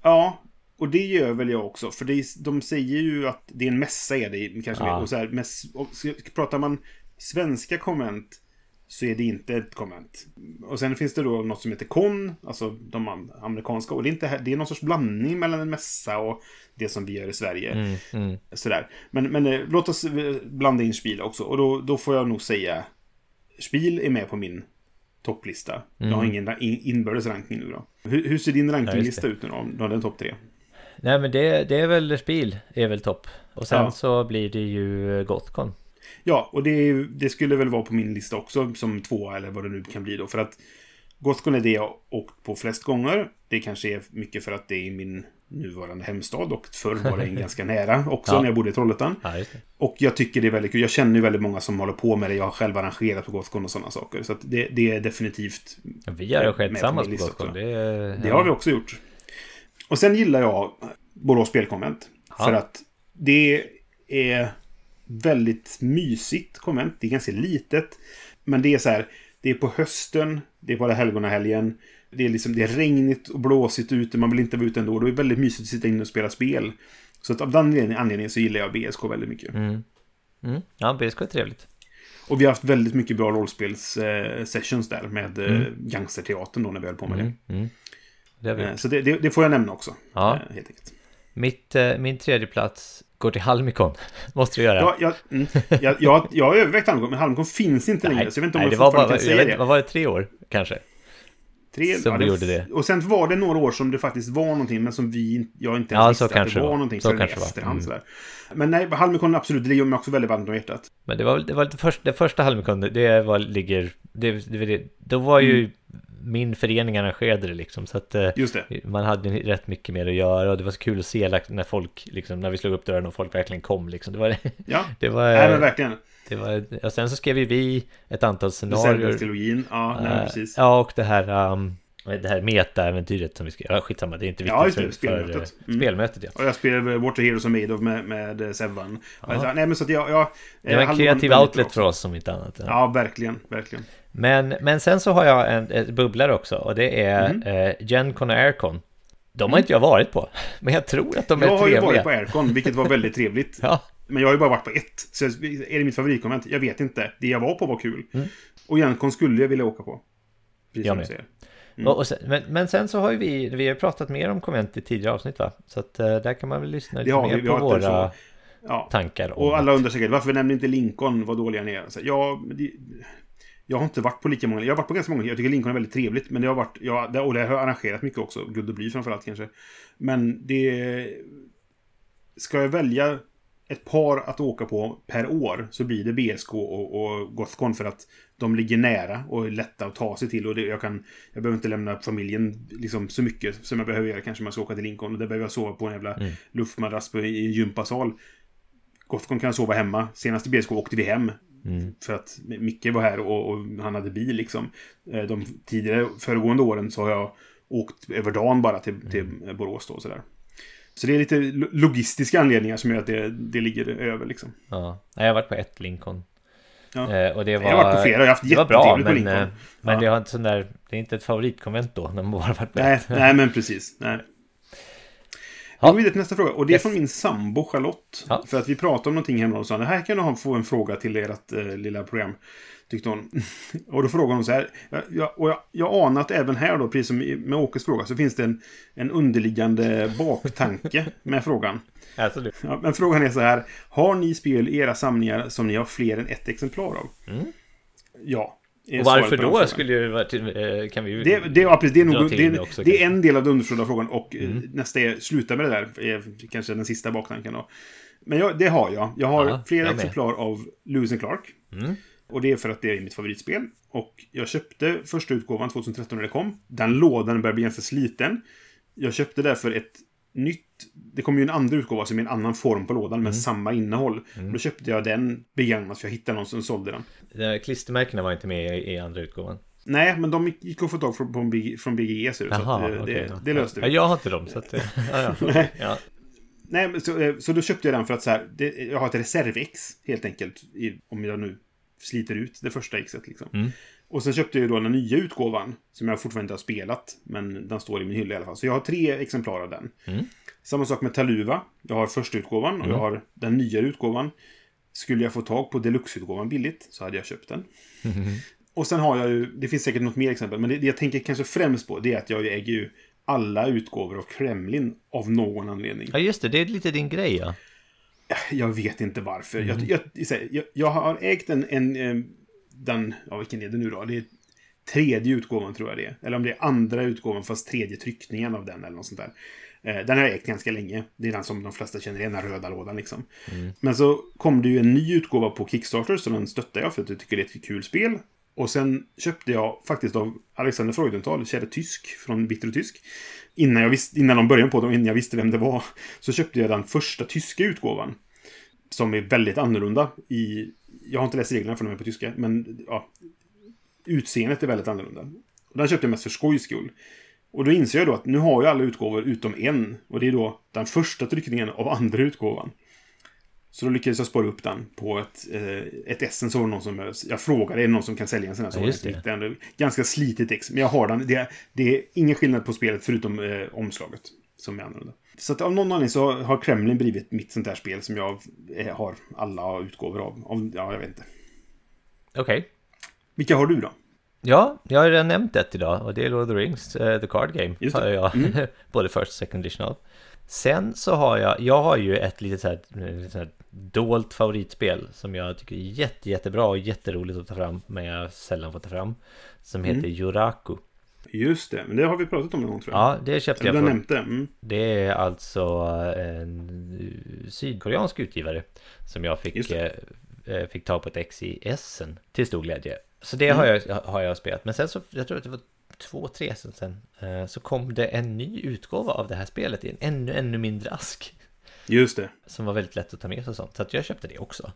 Ja, och det gör väl jag också. För det de säger ju att det är en mässa är det kanske. Ja. Och så här, mäss, och pratar man svenska komment så är det inte ett komment. Och sen finns det då något som heter kon, alltså de am- amerikanska. Och det är, inte, det är någon sorts blandning mellan en mässa och det som vi gör i Sverige. Mm, mm. Sådär. Men, men eh, låt oss eh, blanda in Spiel också. Och då, då får jag nog säga Spiel är med på min topplista. Jag har ingen ra- in, inbördes ranking nu då. Hur, hur ser din rankinglista ut nu då? Om du har den topp tre? Nej, men det, det är väl Spiel, är väl topp. Och sen Ja. så blir det ju Gothcon. Ja, och det, det skulle väl vara på min lista också som tvåa eller vad det nu kan bli då. För att Gothcon är det jag åkt på flest gånger. Det kanske är mycket för att det är min nuvarande hemstad och förr var det en ganska nära också Ja. när jag bodde i Trollhättan. Ja. Och jag tycker det är väldigt kul. Jag känner ju väldigt många som håller på med det. Jag har själv arrangerat på Gothcon och sådana saker. Så det, det är definitivt... Ja, Vi har arrangerat på tillsammans på lista Gothcon. Det, är- Det har vi också gjort. Och sen gillar jag Borås spelkonvent. För att det är väldigt mysigt konvent. Det är ganska litet. Men det är så här, det är på hösten, det är på helgonahelgen. Det är, liksom, det är regnigt och blåsigt ute, man vill inte vara ute ändå. Det är väldigt mysigt att sitta inne och spela spel. Så att av den anledningen- så gillar jag BSK väldigt mycket. Mm. Mm. Ja, BSK är trevligt. Och vi har haft väldigt mycket bra rollspels-sessions där med eh, Mm. gangsterteatern då när vi höll på med Mm. Mm. Det det. Eh, Så det, det, det får jag nämna också. Ja. eh, Helt enkelt. Mitt, eh, min tredje plats går till Halmikon. Måste vi göra. Ja, jag, mm, jag, jag, jag har övervägt Halmkon, men Halmkon finns inte längre. Så jag vet inte om nej, jag det var fortfarande kan säga vet, det. vad var det, tre år kanske? Tre, som vi gjorde det. Och sen var det några år som det faktiskt var någonting, men som vi jag inte Ja, ens så visste att det det var var. någonting Så i kanske det var. Mm. Men nej, Halmkon absolut, det ligger mig också väldigt varmt om hjärtat. Men det var, det var lite först, det första Halmikon, det var, ligger, det, det, det, då var ju Mm. Min förening arrangerade det liksom, så att eh, man hade rätt mycket mer att göra och det var så kul att se när folk, liksom, när vi slog upp dörren och folk verkligen kom liksom. Det var, Ja, det var, nej, men verkligen. det var, och sen så skrev vi ett antal scenarier. Ja, nej, Eh, precis. Ja, och det här, um, det här meta-äventyret som vi skrev. Ja, skitsamma, det är inte viktigt Ja, just det, för, spelmötet. för eh, Mm. spelmötet. Ja. Och jag spelade Water Heroes of Made of med, med eh, Sevan. Ja. Nej, men så att jag... jag Det var en Halmkon kreativ outlet för oss som inte annat. Ja. Ja, verkligen, verkligen. Men, men sen så har jag en bubblare också och det är Mhm. eh, Gencon och Aircon. De har inte jag varit på, men jag tror att de är Jag har ju trevliga. varit på Aircon, vilket var väldigt trevligt. Ja, Men jag har ju bara varit på ett. Så är det mitt favoritkonvent? Jag vet inte. Det jag var på var kul. Mm. Och Gencon skulle jag vilja åka på. Precis Jag som du säger. Mm. och, och sen, men, men sen så har ju vi, vi har pratat mer om konvent i tidigare avsnitt va? Så att eh, där kan man väl lyssna lite har mer vi, på våra. Ja. tankar Och alla undrar säkert varför nämner inte Lincoln vad dåliga ni är? Så, ja, det, Jag har inte varit på lika många. Jag har varit på ganska många. Jag tycker Lincoln är väldigt trevligt. Men det har varit... Ja, och det har jag arrangerat mycket också. Guld och bly framförallt kanske. Men det... Ska jag välja ett par att åka på per år så blir det BSK och, och Gothcon för att de ligger nära och är lätta att ta sig till. Och det, jag, kan, jag behöver inte lämna familjen liksom, så mycket som jag behöver göra kanske om jag ska åka till Lincoln. Och där behöver jag sova på en jävla mm. luftmadrass på, i en gympasal. Gothcon kan jag sova hemma. Senaste BSK åkte vi hem. Mm. För att Micke var här och, och, han hade bil liksom. Eh, de tidigare föregående åren så har jag åkt över dagen bara till, till mm. Borås då sådär. Så det är lite logistiska anledningar som gör att det, det ligger över liksom. Ja, jag har varit på ett Lincoln. Ja. Eh, och det var, jag har varit på flera, jag har haft det men, på Lincoln. Eh, men ja. det, har inte sån där, det är inte ett favoritkonvent då, när man bara varit på nej, ett. Nej, men precis. Nej. Ja. Vi går vidare till nästa fråga. Och det är yes. från min sambo Charlotte. Ja. För att vi pratade om någonting hemma och sa här kan du få en fråga till ert eh, lilla program. Tyckte hon. och då frågade hon så här. Jag, och jag, jag anar att även här då, precis som med Åkes fråga, så finns det en, en underliggande baktanke med frågan. Alltså ja, men frågan är så här. Har ni spel i era samlingar som ni har fler än ett exemplar av? Mm. Ja. Och varför då skulle ju vara eh, kan vi ju det, det, ja, precis, det, är nog, det, också, det är en del av den underförstådda frågan och eh, mm. nästa är sluta med det där. Är kanske den sista baktanken då. Men jag, det har jag. Jag har ja, flera exemplar av Lewis and Clark. Mm. Och det är för att det är mitt favoritspel. Och jag köpte första utgåvan 2013 när det kom. Den lådan börjar bli ganska sliten. Jag köpte därför ett nytt... Det kom ju en andra utgåva som är en annan form på lådan, mm. samma innehåll. Mm. Då köpte jag den begagnat, för jag hittade någon som sålde den. Klistermärkena var inte med i andra utgåvan. Nej, men de gick att få tag från, från BGE, så, Aha, så att, det, okay, det, det löste vi. Ja, jag har inte dem, så att... ja, ja. ja. Nej, så, eh, så då köpte jag den för att så här, det, jag har ett reservex helt enkelt. I, om jag nu sliter ut det första exet liksom. Mm. Och sen köpte jag då den nya utgåvan. Som jag fortfarande inte har spelat. Men den står i min hylla i alla fall. Så jag har tre exemplar av den. Mm. Samma sak med Taluva. Jag har första utgåvan och mm. jag har den nya utgåvan. Skulle jag få tag på deluxe-utgåvan billigt så hade jag köpt den. Mm. Och sen har jag ju, det finns säkert något mer exempel, men det, det jag tänker kanske främst på det är att jag äger ju alla utgåvor av Kremlin av någon anledning. Ja, just det. Det är lite din grej, ja. Jag vet inte varför. Mm. Jag, jag, jag, har ägt en, en, eh, den, ja vilken är det nu då? Det är tredje utgåvan tror jag det är. Eller om det är andra utgåvan fast tredje tryckningen av den eller något sånt där. Eh, den har jag ägt ganska länge. Det är den som de flesta känner igen, den röda lådan liksom. Mm. Men så kom det ju en ny utgåva på Kickstarter, så den stöttar jag för att jag tycker det är ett kul spel. Och sen köpte jag faktiskt av Alexander Freudenthal, kära tysk, från Bitter och Tysk. Innan, jag visste, innan de började på det innan jag visste vem det var. Så köpte jag den första tyska utgåvan. Som är väldigt annorlunda i... Jag har inte läst reglerna för de är på tyska, men ja, utseendet är väldigt annorlunda. Och den köpte jag mest för skojs skull. Och då inser jag då att nu har jag alla utgåvor utom en. Och det är då den första tryckningen av andra utgåvan. Så då lyckades jag spara upp den på ett, eh, ett Essen så var det någon som... Jag frågade, är det någon som kan sälja en sån här? Så ja, just det. det ganska slitet ex. Men jag har den. Det, det är ingen skillnad på spelet förutom eh, omslaget. Som är annorlunda. Så att av någon anledning så har Kremlin blivit mitt sånt här spel som jag eh, har alla utgåvor av. av ja, jag vet inte. Okej. Okay. Vilka har du då? Ja, jag har redan nämnt ett idag och det är Lord of the Rings, uh, The Card Game. Just det. Har jag mm. både first och second edition av. Sen så har jag, jag har ju ett litet så här, så här dolt favoritspel som jag tycker är jätte, jättebra och jätteroligt att ta fram, men jag sällan får ta fram. Som heter mm. Juraku. Just det, men det har vi pratat om någon tror jag. Ja, det köpte jag. Från, nämnde. Mm. Det är alltså en sydkoreansk utgivare som jag fick, eh, eh, fick ta på ett ex i Essen till stor glädje. Så det mm. har, jag, har jag spelat. Men sen så, jag tror att det var två, tre sen, eh, så kom det en ny utgåva av det här spelet i en ännu, ännu mindre ask. Just det. Som var väldigt lätt att ta med sig och sånt. Så att jag köpte det också.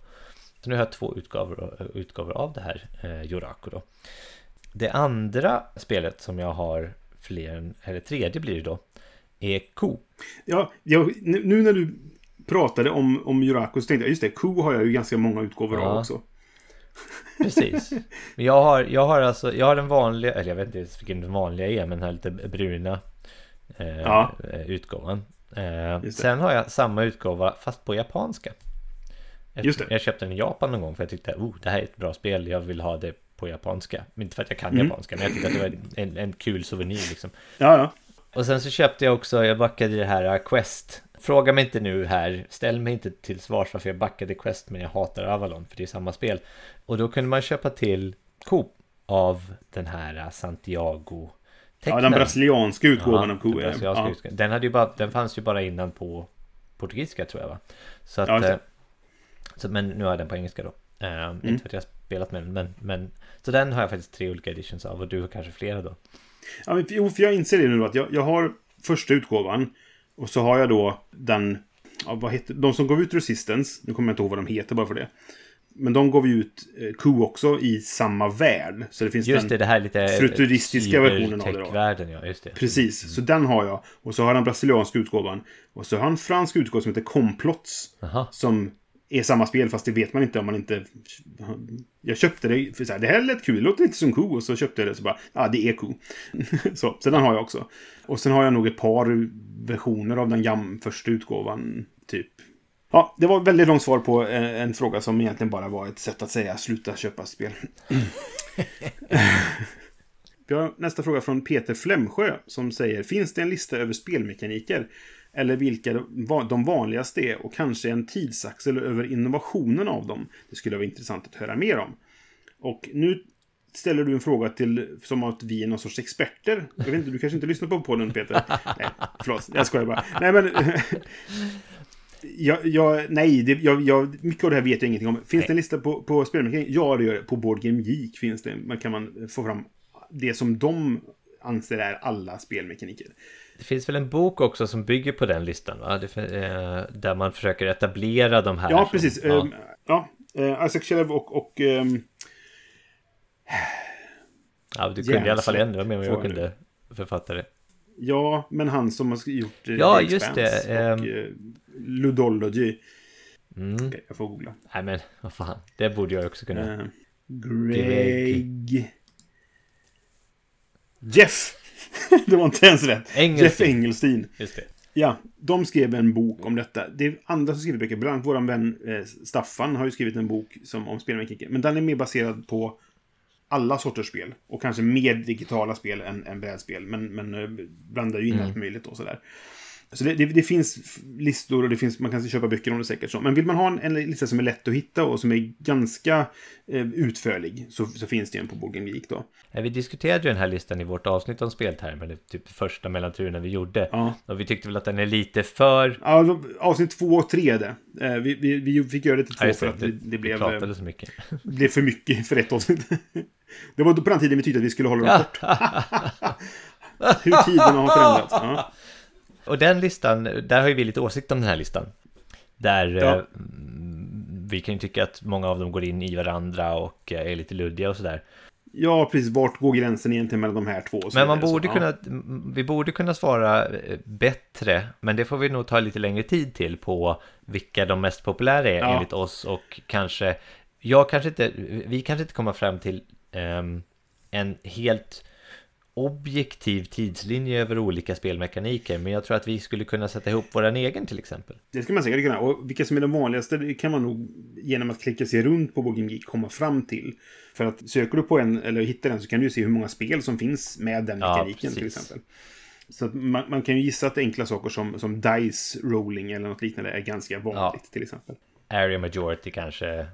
Så nu har jag två utgåvor, utgåvor av det här eh, Yoraku då. Det andra spelet som jag har fler, eller tredje blir det då, är Ko. Ja, jag, nu när du pratade om, om Yoraku så tänkte jag, just det, Ko har jag ju ganska många utgåvor ja. av också. Precis. Jag har, jag har alltså, jag har den vanliga, eller jag vet inte vilken den vanliga är, men den här lite bruna eh, ja. utgåvan. Eh, sen har jag samma utgåva fast på japanska. Just det. Jag köpte den i Japan någon gång för jag tyckte oh, det här är ett bra spel, jag vill ha det på japanska. Inte för att jag kan mm. japanska, men jag tyckte att det var en, en kul souvenir liksom. Ja, ja. Och sen så köpte jag också, jag backade det här uh, Quest. Fråga mig inte nu här, ställ mig inte till svars varför jag backade Quest, men jag hatar Avalon, för det är samma spel. Och då kunde man köpa till Coop av den här Santiago Ja, den brasilianska utgåvan Ja, av Q. den utgåvan. Den, hade ju bara, den fanns ju bara innan på portugisiska tror jag va? Så att, Ja, det. eh, så, men nu har jag den på engelska då. Eh, Mm. Inte för att jag spelat med men, men Så den har jag faktiskt tre olika editions av och du har kanske flera då. Ja, men, jo, för jag inser det nu att jag, jag har första utgåvan. Och så har jag då den... Ja, vad heter, de som gav ut Resistance, nu kommer jag inte ihåg vad de heter bara för det. Men de gav ju ut eh, Q också i samma värld. Så det finns Just den, det, det här lite eh, futuristiska versionen av det då. cybertech-världen, ja, just det. Precis, så den har jag. Och så har jag den brasilianska utgåvan. Och så har jag en fransk utgåva som heter Complots. Jaha. Som är samma spel, fast det vet man inte om man inte... Jag köpte det för så här, det här lät kul, det låter lite som ko. Och så köpte jag det så bara, ja det är ko. så, så den har jag också. Och sen har jag nog ett par versioner av den gam första utgåvan, typ. Ja, det var väldigt långt svar på eh, en fråga som egentligen bara var ett sätt att säga sluta köpa spel. Vi har nästa fråga från Peter Flemsjö som säger Finns det en lista över spelmekaniker? Eller vilka de vanligaste är och kanske en tidsaxel över innovationen av dem? Det skulle vara intressant att höra mer om. Och nu ställer du en fråga till som att vi är någon sorts experter. Jag vet inte, du kanske inte lyssnar på podden Peter? Nej, förlåt, jag skojar bara. Nej men... Jag, jag, nej, det, jag, jag, mycket av det här vet jag ingenting om. Finns Nej. det en lista på, på spelmekanik? Ja, det gör det. På Board Game Geek finns det. Man kan man få fram det som de anser är alla spelmekaniker. Det finns väl en bok också som bygger på den listan va? Eh, där man försöker etablera de här. Ja, som- precis. Ja. Ehm, Ja, eh, Isaac Shelev och... och ehm, ja, du kunde i alla fall en, det var mer än jag kunde författare. ja, men han som har gjort... eh, Ja, The just det, Och, eh, Ludology. Mm. Okej, jag får googla. Nej men, vad fan, det borde jag också kunna. Eh, Greg... Jeff! det var inte ens rätt. Engelstein. Jeff Engelstein. Just det. Ja, de skrev en bok om detta. Det är andra som skriver böcker. Bland annat vår vän eh, Staffan har ju skrivit en bok som, om spelmekaniker. Men den är mer baserad på alla sorters spel. Och kanske mer digitala spel än, än brädspel. Men, men eh, blandar ju in allt möjligt och sådär. Så det, det, det finns listor och det finns, man kan köpa böcker om det säkert. Så. Men vill man ha en, en lista som är lätt att hitta och som är ganska eh, utförlig så, så finns det en på Board Game Geek då. Vi diskuterade ju den här listan i vårt avsnitt om speltermer, typ första mellanturerna vi gjorde. Ja. Och vi tyckte väl att den är lite för... Ja, då- avsnitt två och tre är det. Eh, vi, vi, vi fick göra det till två Ja, för att det, det blev... pratade så mycket. Det blev för mycket för ett avsnitt. Det var på den tiden vi tyckte att vi skulle hålla dem kort. Hur tiderna har förändrats. Ja. Och den listan, där har ju vi lite åsikt om den här listan. Där Ja. eh, vi kan ju tycka att många av dem går in i varandra och eh, är lite luddiga och sådär. ja, precis. Vart går gränsen egentligen mellan de här två? Men man borde Så, kunna, m- vi borde kunna svara eh, bättre, men det får vi nog ta lite längre tid till på vilka de mest populära är Ja. enligt oss och kanske, jag kanske inte, vi kanske inte kommer fram till ehm, en helt objektiv tidslinje över olika spelmekaniker, men jag tror att vi skulle kunna sätta ihop våran egen till exempel. Det ska man säkert kunna. Och vilka som är de vanligaste kan man nog genom att klicka sig runt på Board Game Geek komma fram till. För att söker du på en eller hittar den så kan du ju se hur många spel som finns med den Ja, mekaniken till precis. exempel. Så man, man kan ju gissa att enkla saker som, som dice rolling eller något liknande är ganska vanligt till exempel. Area majority kanske,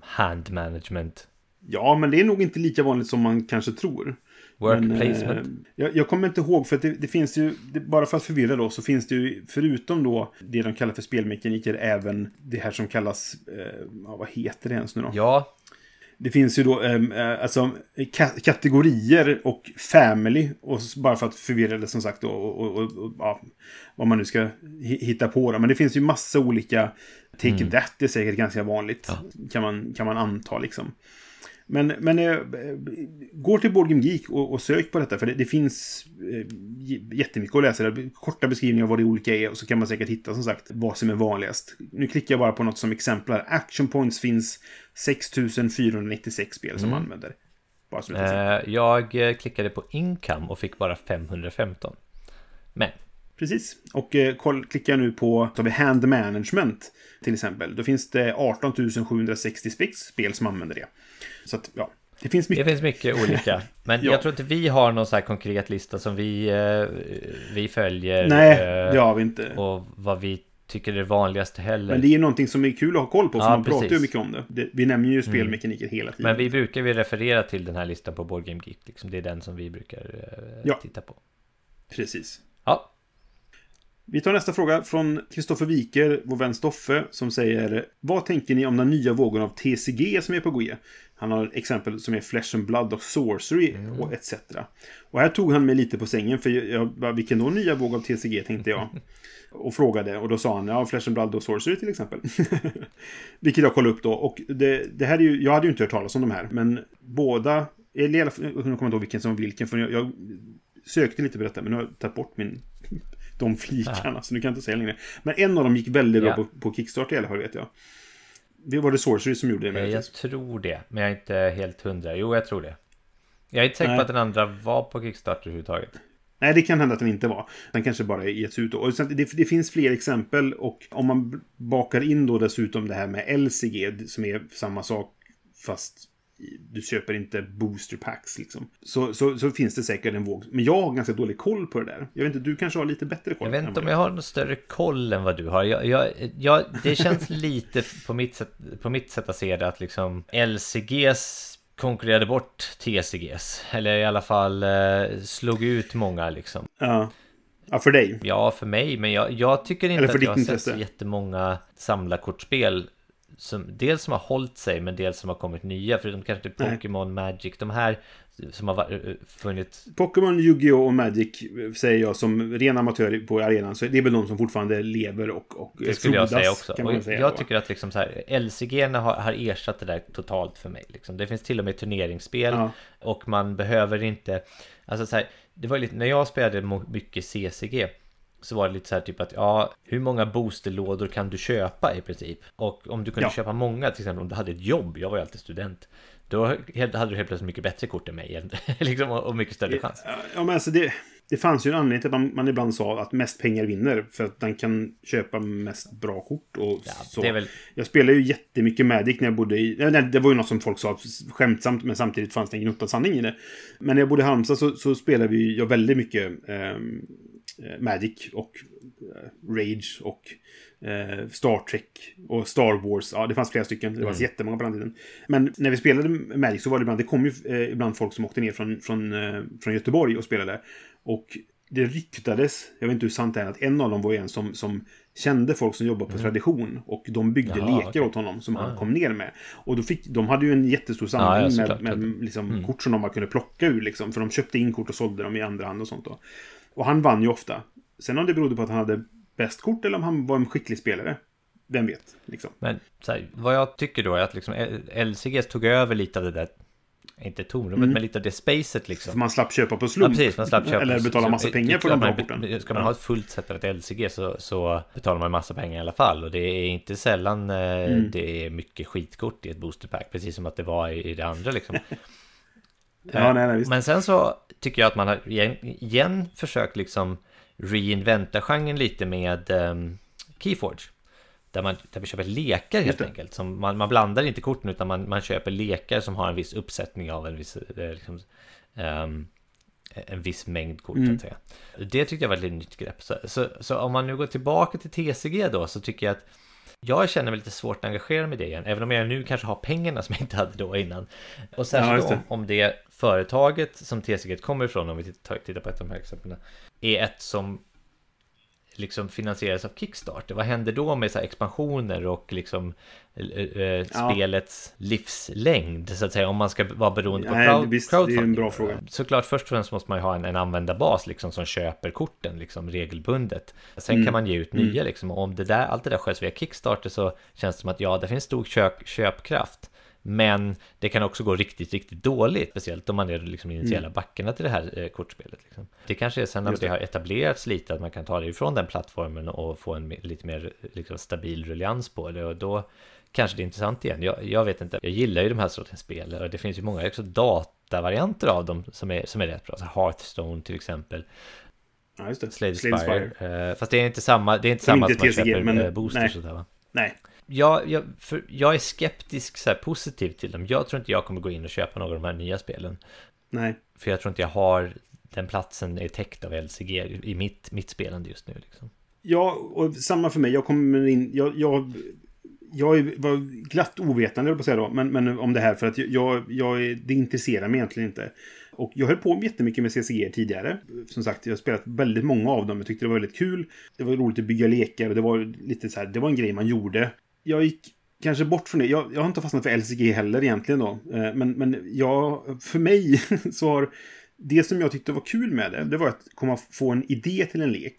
hand management, Ja, men det är nog inte lika vanligt som man kanske tror. Work Men, eh, placement. jag, jag kommer inte ihåg, för att det, det finns ju, det, bara för att förvirra då, så finns det ju, förutom då det de kallar för spelmekaniker, även det här som kallas, eh, ja, vad heter det ens nu då? Ja, Det finns ju då ehm, eh, alltså, ka- kategorier och family. Och bara för att förvirra det som sagt då. Och, och, och, och ja, vad man nu ska hi- hitta på. Då. Men det finns ju massa olika. Take that är säkert ganska vanligt. Kan, man, kan man anta liksom. Men, men eh, gå till Board Game Geek och, och sök på detta. För det, det finns eh, jättemycket att läsa. Där. Korta beskrivningar av vad det olika är. Och så kan man säkert hitta som sagt vad som är vanligast. Nu klickar jag bara på något som exempel. här. Action points finns 6496 spel som använder. Bara mm. eh, jag eh, klickade på income och fick bara 515. Men, Precis. Och eh, koll, klickar jag nu på tar vi hand management till exempel. Då finns det 18 760 spex spel som använder det. Så att, ja. Det finns Det mycket. finns mycket olika. Men Ja. jag tror inte vi har någon så här konkret lista som vi, eh, vi följer. Nej, eh, det har vi inte. Och vad vi tycker det är det vanligaste heller. Men det är någonting som är kul att ha koll på, för Ja, man pratar ju precis. mycket om det. det. Vi nämner ju spelmekaniker hela tiden. Men vi brukar ju referera till den här listan på Board Game Geek. Liksom. Det är den som vi brukar eh, Ja. titta på. Precis. Ja, Vi tar nästa fråga från Kristoffer Wiker, vår vän Stoffe, som säger Vad tänker ni om den nya vågen av TCG som är på G? Han har exempel som är Flesh and Blood och Sorcery och etc. Och här tog han mig lite på sängen, för jag, bara, vilken då nya våg av TCG tänkte jag. Och frågade, och då sa han, ja, Flesh and Blood och Sorcery till exempel. Vilket jag kollade upp då, och det, det här är ju, jag hade ju inte hört talas om de här, men båda, eller i alla fall, jag kommer inte ihåg vilken som vilken, för jag, jag sökte lite på detta, men nu har jag tagit bort min de flikarna, så nu kan jag inte säga längre. Men en av dem gick väldigt bra Ja. på, på Kickstarter i alla fall, vet jag. Det var det Sorcery som gjorde det. eh, möjligtvis. jag tror det. Men jag är inte helt hundra. Jo, jag tror det. Jag är inte säker Nej. på att den andra var på Kickstarter överhuvudtaget. Nej, det kan hända att den inte var. Den kanske bara getts ut då. Och sen, det, det finns fler exempel och om man bakar in då dessutom det här med LCG som är samma sak fast du köper inte booster packs liksom. Så, så, så finns det säkert en våg. Men jag har ganska dålig koll på det där. Jag vet inte, du kanske har lite bättre koll? Jag vet inte om jag har någon större koll än vad du har. Jag, jag, jag, det känns lite på mitt, sätt, på mitt sätt att se det att liksom LCGs konkurrerade bort TCGs. Eller i alla fall eh, slog ut många liksom. Ja. ja, för dig. Ja, för mig, men jag, jag tycker inte att jag har sett så jättemånga samlarkortspel som, dels som har hållit sig, men dels som har kommit nya. Förutom kanske. Pokémon, Magic, de här som har varit- eh, funnits Pokémon, Yu-Gi-Oh! och Magic eh, säger jag som ren amatör på arenan. Så det är väl de som fortfarande lever och, och Det skulle jag frodas, säga också. Kan man säga jag då. tycker att liksom så här, LCG har, har ersatt det där totalt för mig. Liksom. Det finns till och med turneringsspel Ja. och man behöver inte... Alltså så här, det var lite, när jag spelade mycket CCG så var det lite så här typ att ja, hur många boosterlådor kan du köpa i princip? Och om du kunde Ja. köpa många, till exempel om du hade ett jobb, jag var ju alltid student, då hade du helt plötsligt mycket bättre kort än mig liksom, och mycket större chans. Ja, men alltså det, det fanns ju en anledning till att man, man ibland sa att mest pengar vinner. För att den kan köpa mest bra kort och Ja, så. det är väl- Jag spelade ju jättemycket Magic när jag bodde i... nej, Det var ju något som folk sa skämtsamt, men samtidigt fanns det en gnutta sanning i det. Men när jag bodde i Halmstad så, så spelade vi jag väldigt mycket eh, Magic och eh, Rage och eh, Star Trek och Star Wars. Ja, det fanns flera stycken. Det fanns jättemånga på den tiden. Men när vi spelade Magic så var det ibland, det kom ju eh, ibland folk som åkte ner från, från, eh, från Göteborg och spelade. Och det ryktades, jag vet inte hur sant det är, att en av dem var en som, som kände folk som jobbar på tradition. Och de byggde Jaha, lekar okej. åt honom som han Ah. kom ner med. Och då fick, de hade ju en jättestor samling Ja, ja, med, med Mm. liksom, kort som de bara kunde plocka ur. Liksom, för de köpte in kort och sålde dem i andra hand och sånt. Då. Och han vann ju ofta. Sen om det berodde på att han hade bäst kort eller om han var en skicklig spelare. Vem vet? Liksom. Men här, vad jag tycker då är att liksom LCGs tog över lite av det där, inte tomrummet, men lite av det spacet liksom. För man slapp köpa på Ja, slump. precis, man slapp köpa. Eller betala massa pengar för de bra korten. Ska man Ja. ha ett fullt set av ett LCG så, så betalar man massa pengar i alla fall. Och det är inte sällan eh, Mm. det är mycket skitkort i ett boosterpack. Precis som att det var i, i det andra liksom. Ja, nej, nej, visst. Men sen så tycker jag att man har igen, igen försökt liksom reinventa genren lite med um, Keyforge. Där, man, där vi köper lekar helt enkelt. Som man, man blandar inte korten utan man, man köper lekar som har en viss uppsättning av en viss, eh, liksom, ehm, en viss mängd kort så Mm. Det tyckte jag var ett nytt grepp. Så, så, så om man nu går tillbaka till TCG då så tycker jag att jag känner mig lite svårt att engagera mig i det igen, även om jag nu kanske har pengarna som jag inte hade då innan. Och Ja, särskilt om, det. om det företaget som TCG kommer ifrån, om vi tittar, tittar på ett av de här exemplen, är ett som liksom finansieras av Kickstarter. Vad händer då med så expansioner och liksom eh, eh, Ja. spelets livslängd så att säga om man ska vara beroende på Nej, crowd, visst, det är en crowdfunding? bra fråga. Såklart först och främst måste man ju ha en, en användarbas liksom som köper korten liksom regelbundet. Sen Mm. kan man ge ut nya liksom och om det där, allt det där sköts via Kickstarter så känns det som att ja, det finns stor köp, köpkraft. Men det kan också gå riktigt, riktigt dåligt, speciellt om man är liksom initiala backarna till det här eh, kortspelet. Liksom. Det kanske är sen när det det. har etablerats lite att man kan ta det ifrån den plattformen och få en lite mer liksom, stabil ruljans på det och då kanske det är intressant igen. Jag, jag vet inte, jag gillar ju de här sortens spel och det finns ju många också datavarianter av dem som är, som är rätt bra. Så Hearthstone till exempel, Ja, just det. Slade Slade Spire. Eh, fast det är inte samma, det är inte Som samma inte som man TCG, köper men- eh, boosters nej. och sådär va? Nej. Jag, jag, för, jag är skeptisk så här, positiv till dem. Jag tror inte jag kommer gå in och köpa några av de här nya spelen. Nej. För jag tror inte jag har den platsen är täckt av LCG i mitt, mitt spelande just nu. Liksom. Ja, och samma för mig. Jag kommer in... Jag, jag, jag var glatt ovetande, på säga då, men, men om det här för att jag, jag, det intresserar mig egentligen inte. Och jag höll på jättemycket med CCG tidigare. Som sagt, jag har spelat väldigt många av dem. Jag tyckte det var väldigt kul. Det var roligt att bygga lekar och det var lite så här, det var en grej man gjorde. Jag gick kanske bort från det. Jag, jag har inte fastnat för LCG heller egentligen då. Eh, men, men jag, för mig så har det som jag tyckte var kul med det, det var att komma få en idé till en lek.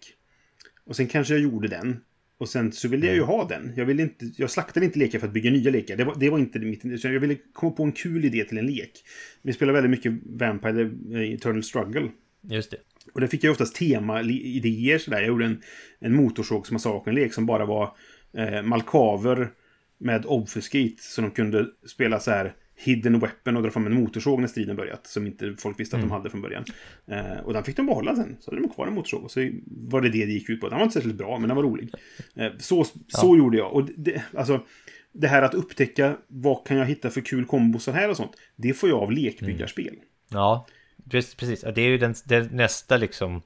Och sen kanske jag gjorde den. Och sen så ville jag ju ha den. Jag, ville inte, jag slaktade inte lekar för att bygga nya lekar. Det var, det var inte mitt Jag ville komma på en kul idé till en lek. Vi spelar väldigt mycket Vampire Eternal Struggle. Just det. Och där fick jag oftast tema-idéer sådär. Jag gjorde en, en motorsågsmassakern-lek som bara var eh, malkaver med obfuscate. Så de kunde spela så här hidden weapon och dra fram en motorsåg när striden börjat. Som inte folk visste att mm. de hade från början. Eh, och den fick de behålla sen. Så hade de kvar en motorsåg. Och så var det det det gick ut på. Den var inte särskilt bra, men den var rolig. Eh, så så ja. gjorde jag. Och det, alltså, det här att upptäcka vad kan jag hitta för kul kombos här och sånt. Det får jag av lekbyggarspel. Mm. Ja, precis. Det är ju den, den nästa liksom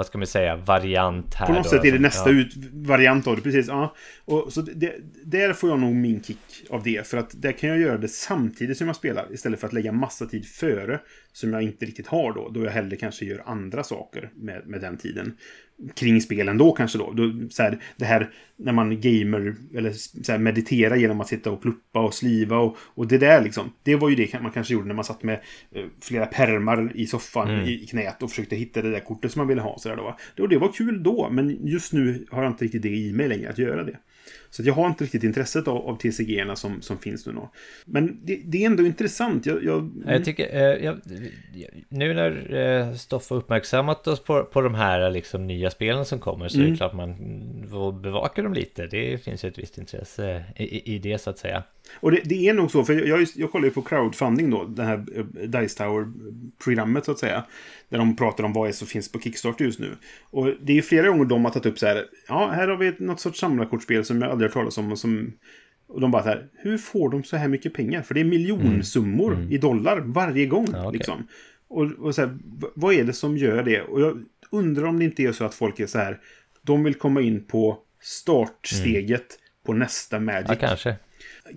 vad ska man säga, variant här. På något då, sätt är det nästa ja. ut, variant av det, precis. Ja. Och, så det, där får jag nog min kick av det. För att där kan jag göra det samtidigt som jag spelar. Istället för att lägga massa tid före. Som jag inte riktigt har då. Då jag hellre kanske gör andra saker med, med den tiden kring spelen då kanske då. då så här, det här när man gamer eller så här, mediterar genom att sitta och pluppa och sliva och, och det där liksom. Det var ju det man kanske gjorde när man satt med eh, flera permar i soffan mm. i, knät och försökte hitta det där kortet som man ville ha. Så där då, va? Det, det var kul då, men just nu har jag inte riktigt det i mig längre att göra det. Så jag har inte riktigt intresset av, av TCG-erna som, som finns nu. Då. Men det, det, är ändå intressant. Jag, jag... jag tycker, eh, jag, nu när eh, Stoff har uppmärksammat oss på, på de här liksom, nya spelen som kommer så mm. är det mm. klart man får bevaka dem lite. Det finns ju ett visst intresse i, i det så att säga. Och det, det, är nog så, för jag, jag kollar ju på crowdfunding då, det här eh, Dice Tower-programmet så att säga. Där de pratar om vad är som finns på Kickstarter just nu. Och det är flera gånger de har tagit upp så här, ja, här har vi något sorts samlarkortspel som jag aldrig har talat om och som... Och de bara så här, hur får de så här mycket pengar? För det är miljonsummor mm. Mm. i dollar varje gång. Ja, okay. liksom. Och, och så här, vad är det som gör det? Och jag undrar om det inte är så att folk är så här, de vill komma in på startsteget mm. på nästa Magic. Ja, kanske.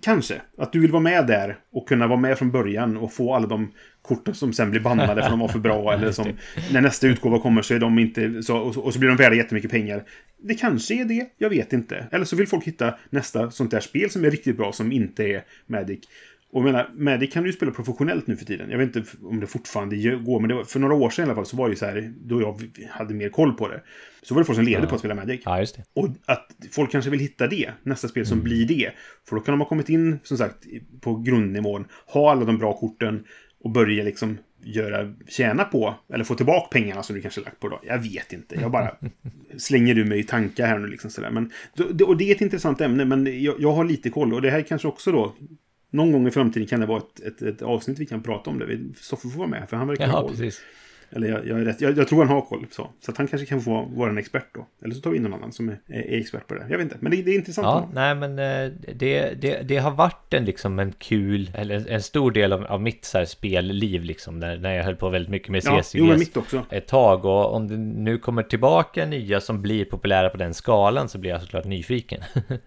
Kanske. Att du vill vara med där och kunna vara med från början och få alla de korten som sen blir bannade för att de var för bra. eller som när nästa utgåva kommer så är de inte så, och så blir de värda jättemycket pengar. Det kanske är det, jag vet inte. Eller så vill folk hitta nästa sånt där spel som är riktigt bra som inte är Magic. Och jag menar, Magic kan du ju spela professionellt nu för tiden. Jag vet inte om det fortfarande går, men var, för några år sedan i alla fall så var det ju så här, då jag hade mer koll på det. Så var det folk som levde ja. på att spela Magic. Ja, just det. Och att folk kanske vill hitta det, nästa spel som mm. blir det. För då kan de ha kommit in, som sagt, på grundnivån, ha alla de bra korten och börja liksom göra, tjäna på, eller få tillbaka pengarna som du kanske lagt på då. Jag vet inte, jag bara slänger du mig i tankar här nu liksom sådär. Men, och det är ett intressant ämne, men jag, jag har lite koll och det här kanske också då någon gång i framtiden kan det vara ett, ett, ett avsnitt vi kan prata om det. Soffe får vara med, för han verkar ha precis. Eller jag, jag, är rätt, jag, jag, tror han har koll. Så, så att han kanske kan få vara en expert då. Eller så tar vi in någon annan som är, är expert på det. Jag vet inte, men det, det är intressant. Ja, nej men eh, det, det, det har varit en, liksom en kul, eller en stor del av, av mitt så här spelliv liksom. När, när jag höll på väldigt mycket med CCGS. Ja, jo. Ett tag. Och om det nu kommer tillbaka nya som blir populära på den skalan så blir jag såklart nyfiken.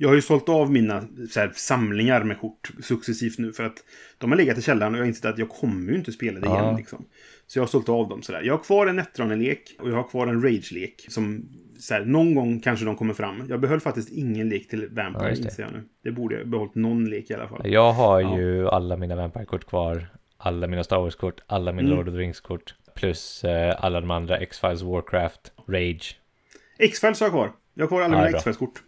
Jag har ju sålt av mina här, samlingar med kort successivt nu för att de har legat i källaren och jag har insett att jag kommer ju inte spela det ja. igen. Liksom. Så jag har sålt av dem sådär. Jag har kvar en Netrunner-lek och jag har kvar en Rage-lek. Som så här, någon gång kanske de kommer fram. Jag behöll faktiskt ingen lek till Vampire, ja, inser jag nu. Det borde jag behållit någon lek i alla fall. Jag har ja. ju alla mina Vampire-kort kvar. Alla mina Star Wars-kort, alla mina mm. Lord of the Rings-kort. Plus eh, alla de andra X-Files, Warcraft, Rage. X-Files har jag kvar. Jag har kvar alla ja, mina X-Files-kort.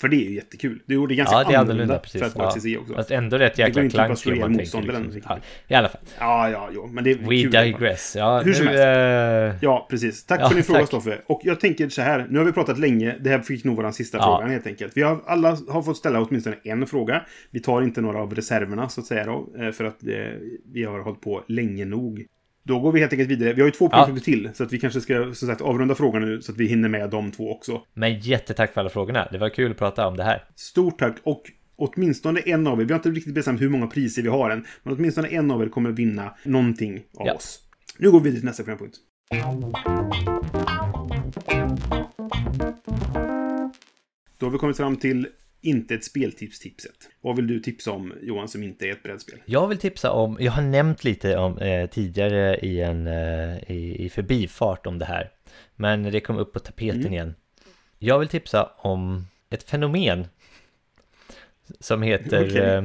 För det är ju jättekul. Det är ganska ja, det är annorlunda, annorlunda precis. för att vara ja. också. Fast ändå rätt jäkla klankig om man tänker. Liksom. Ja, I alla fall. Ja, ja, jo. Men det är We kul, digress. Ja, Hur som helst. Äh... Ja, precis. Tack ja, för din fråga, Stoffe. Och jag tänker så här. Nu har vi pratat länge. Det här fick nog vara den sista ja. frågan helt enkelt. Vi har alla har fått ställa åtminstone en fråga. Vi tar inte några av reserverna så att säga då. Eh, för att eh, vi har hållit på länge nog. Då går vi helt enkelt vidare. Vi har ju två punkter ja. till. Så att vi kanske ska som sagt, avrunda frågan nu så att vi hinner med de två också. Men jättetack för alla frågorna. Det var kul att prata om det här. Stort tack. Och åtminstone en av er, vi har inte riktigt bestämt hur många priser vi har än, men åtminstone en av er kommer vinna någonting av ja. oss. Nu går vi vidare till nästa programpunkt. Då har vi kommit fram till inte ett speltips-tipset. Vad vill du tipsa om, Johan, som inte är ett brädspel? Jag vill tipsa om, jag har nämnt lite om eh, tidigare i en eh, i, i förbifart om det här. Men det kom upp på tapeten Mm. igen. Jag vill tipsa om ett fenomen som heter Okej. eh,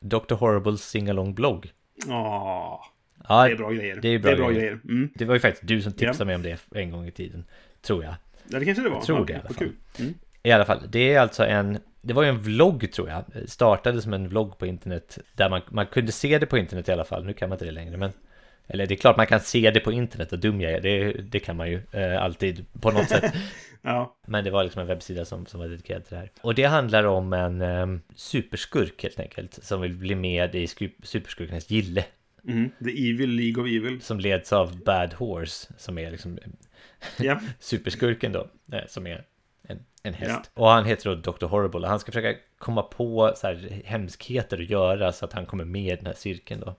Dr. Horribles Singalong blogg. Ja, Ja, det är bra grejer. det är bra grejer. grejer. Mm. Det var ju faktiskt du som tipsade Ja. mig om det en gång i tiden, tror jag. Ja, det kanske det var. Jag tror ja, det i alla fall. Mm. I alla fall, det är alltså en Det var ju en vlogg tror jag. Startade som en vlogg på internet Där man, man kunde se det på internet i alla fall. Nu kan man inte det längre men Eller det är klart man kan se det på internet och dum jag är. Det, det kan man ju eh, alltid på något sätt. Ja, Men det var liksom en webbsida som, som var dedikerad till det här. Och det handlar om en um, superskurk helt enkelt Som vill bli med i sku- superskurkarnas gille. Mm. The Evil League of Evil. Som leds av Bad Horse Som är liksom superskurken då, eh, som är en, häst. Ja. Och han heter då Dr. Horrible och han ska försöka komma på så här hemskheter att göra så att han kommer med i den här cirkeln då.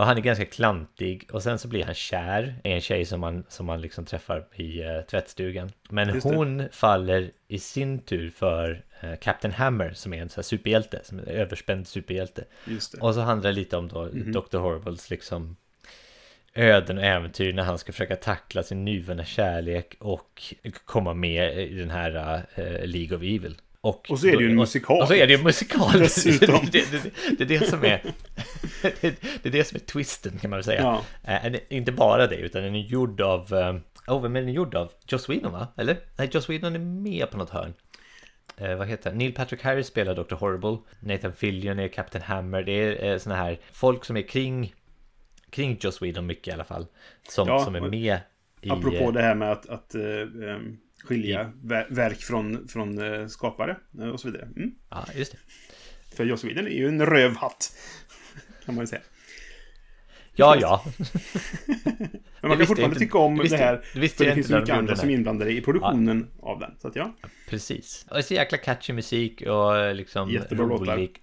Och han är ganska klantig och sen så blir han kär i en tjej som man, som man liksom träffar i uh, tvättstugan. Men Just det. hon faller i sin tur för eh, Captain Hammer som är en så här superhjälte, som är en överspänd superhjälte. just det. Och så handlar det lite om då Mhm. Dr. Horribles liksom öden och äventyr när han ska försöka tackla sin nyvunna kärlek och komma med i den här eh, League of Evil. Och, Och så är det ju en musikal. Och så är det ju en musikal. Dessutom. det, det, det, det är det som är det, är det som är twisten kan man väl säga. Ja. En- inte bara det, utan den är gjord av... eh, Oh, vem är den gjord av? Joss Whedon va? Eller? Nej, Joss Whedon är med på något hörn. Eh, vad heter han? Neil Patrick Harris spelar Dr. Horrible. Nathan Fillion är Captain Hammer. Det är eh, såna här folk som är kring kring Joss Whedon mycket i alla fall. Som, Ja, som är med i... Apropå det här med att, att eh, ehm, skilja ver- verk från, från eh, skapare eh, och så vidare. Mm. Ja, just det. För Joss Whedon är ju en rövhatt. Kan man ju säga. Ja, ja. Men man kan fortfarande inte. tycka om Det här. det visste för det finns när mycket andra som är inblandade i produktionen av den. Så att ja. Precis. Och så jäkla catchy musik och liksom Jättebra låtar. rolig.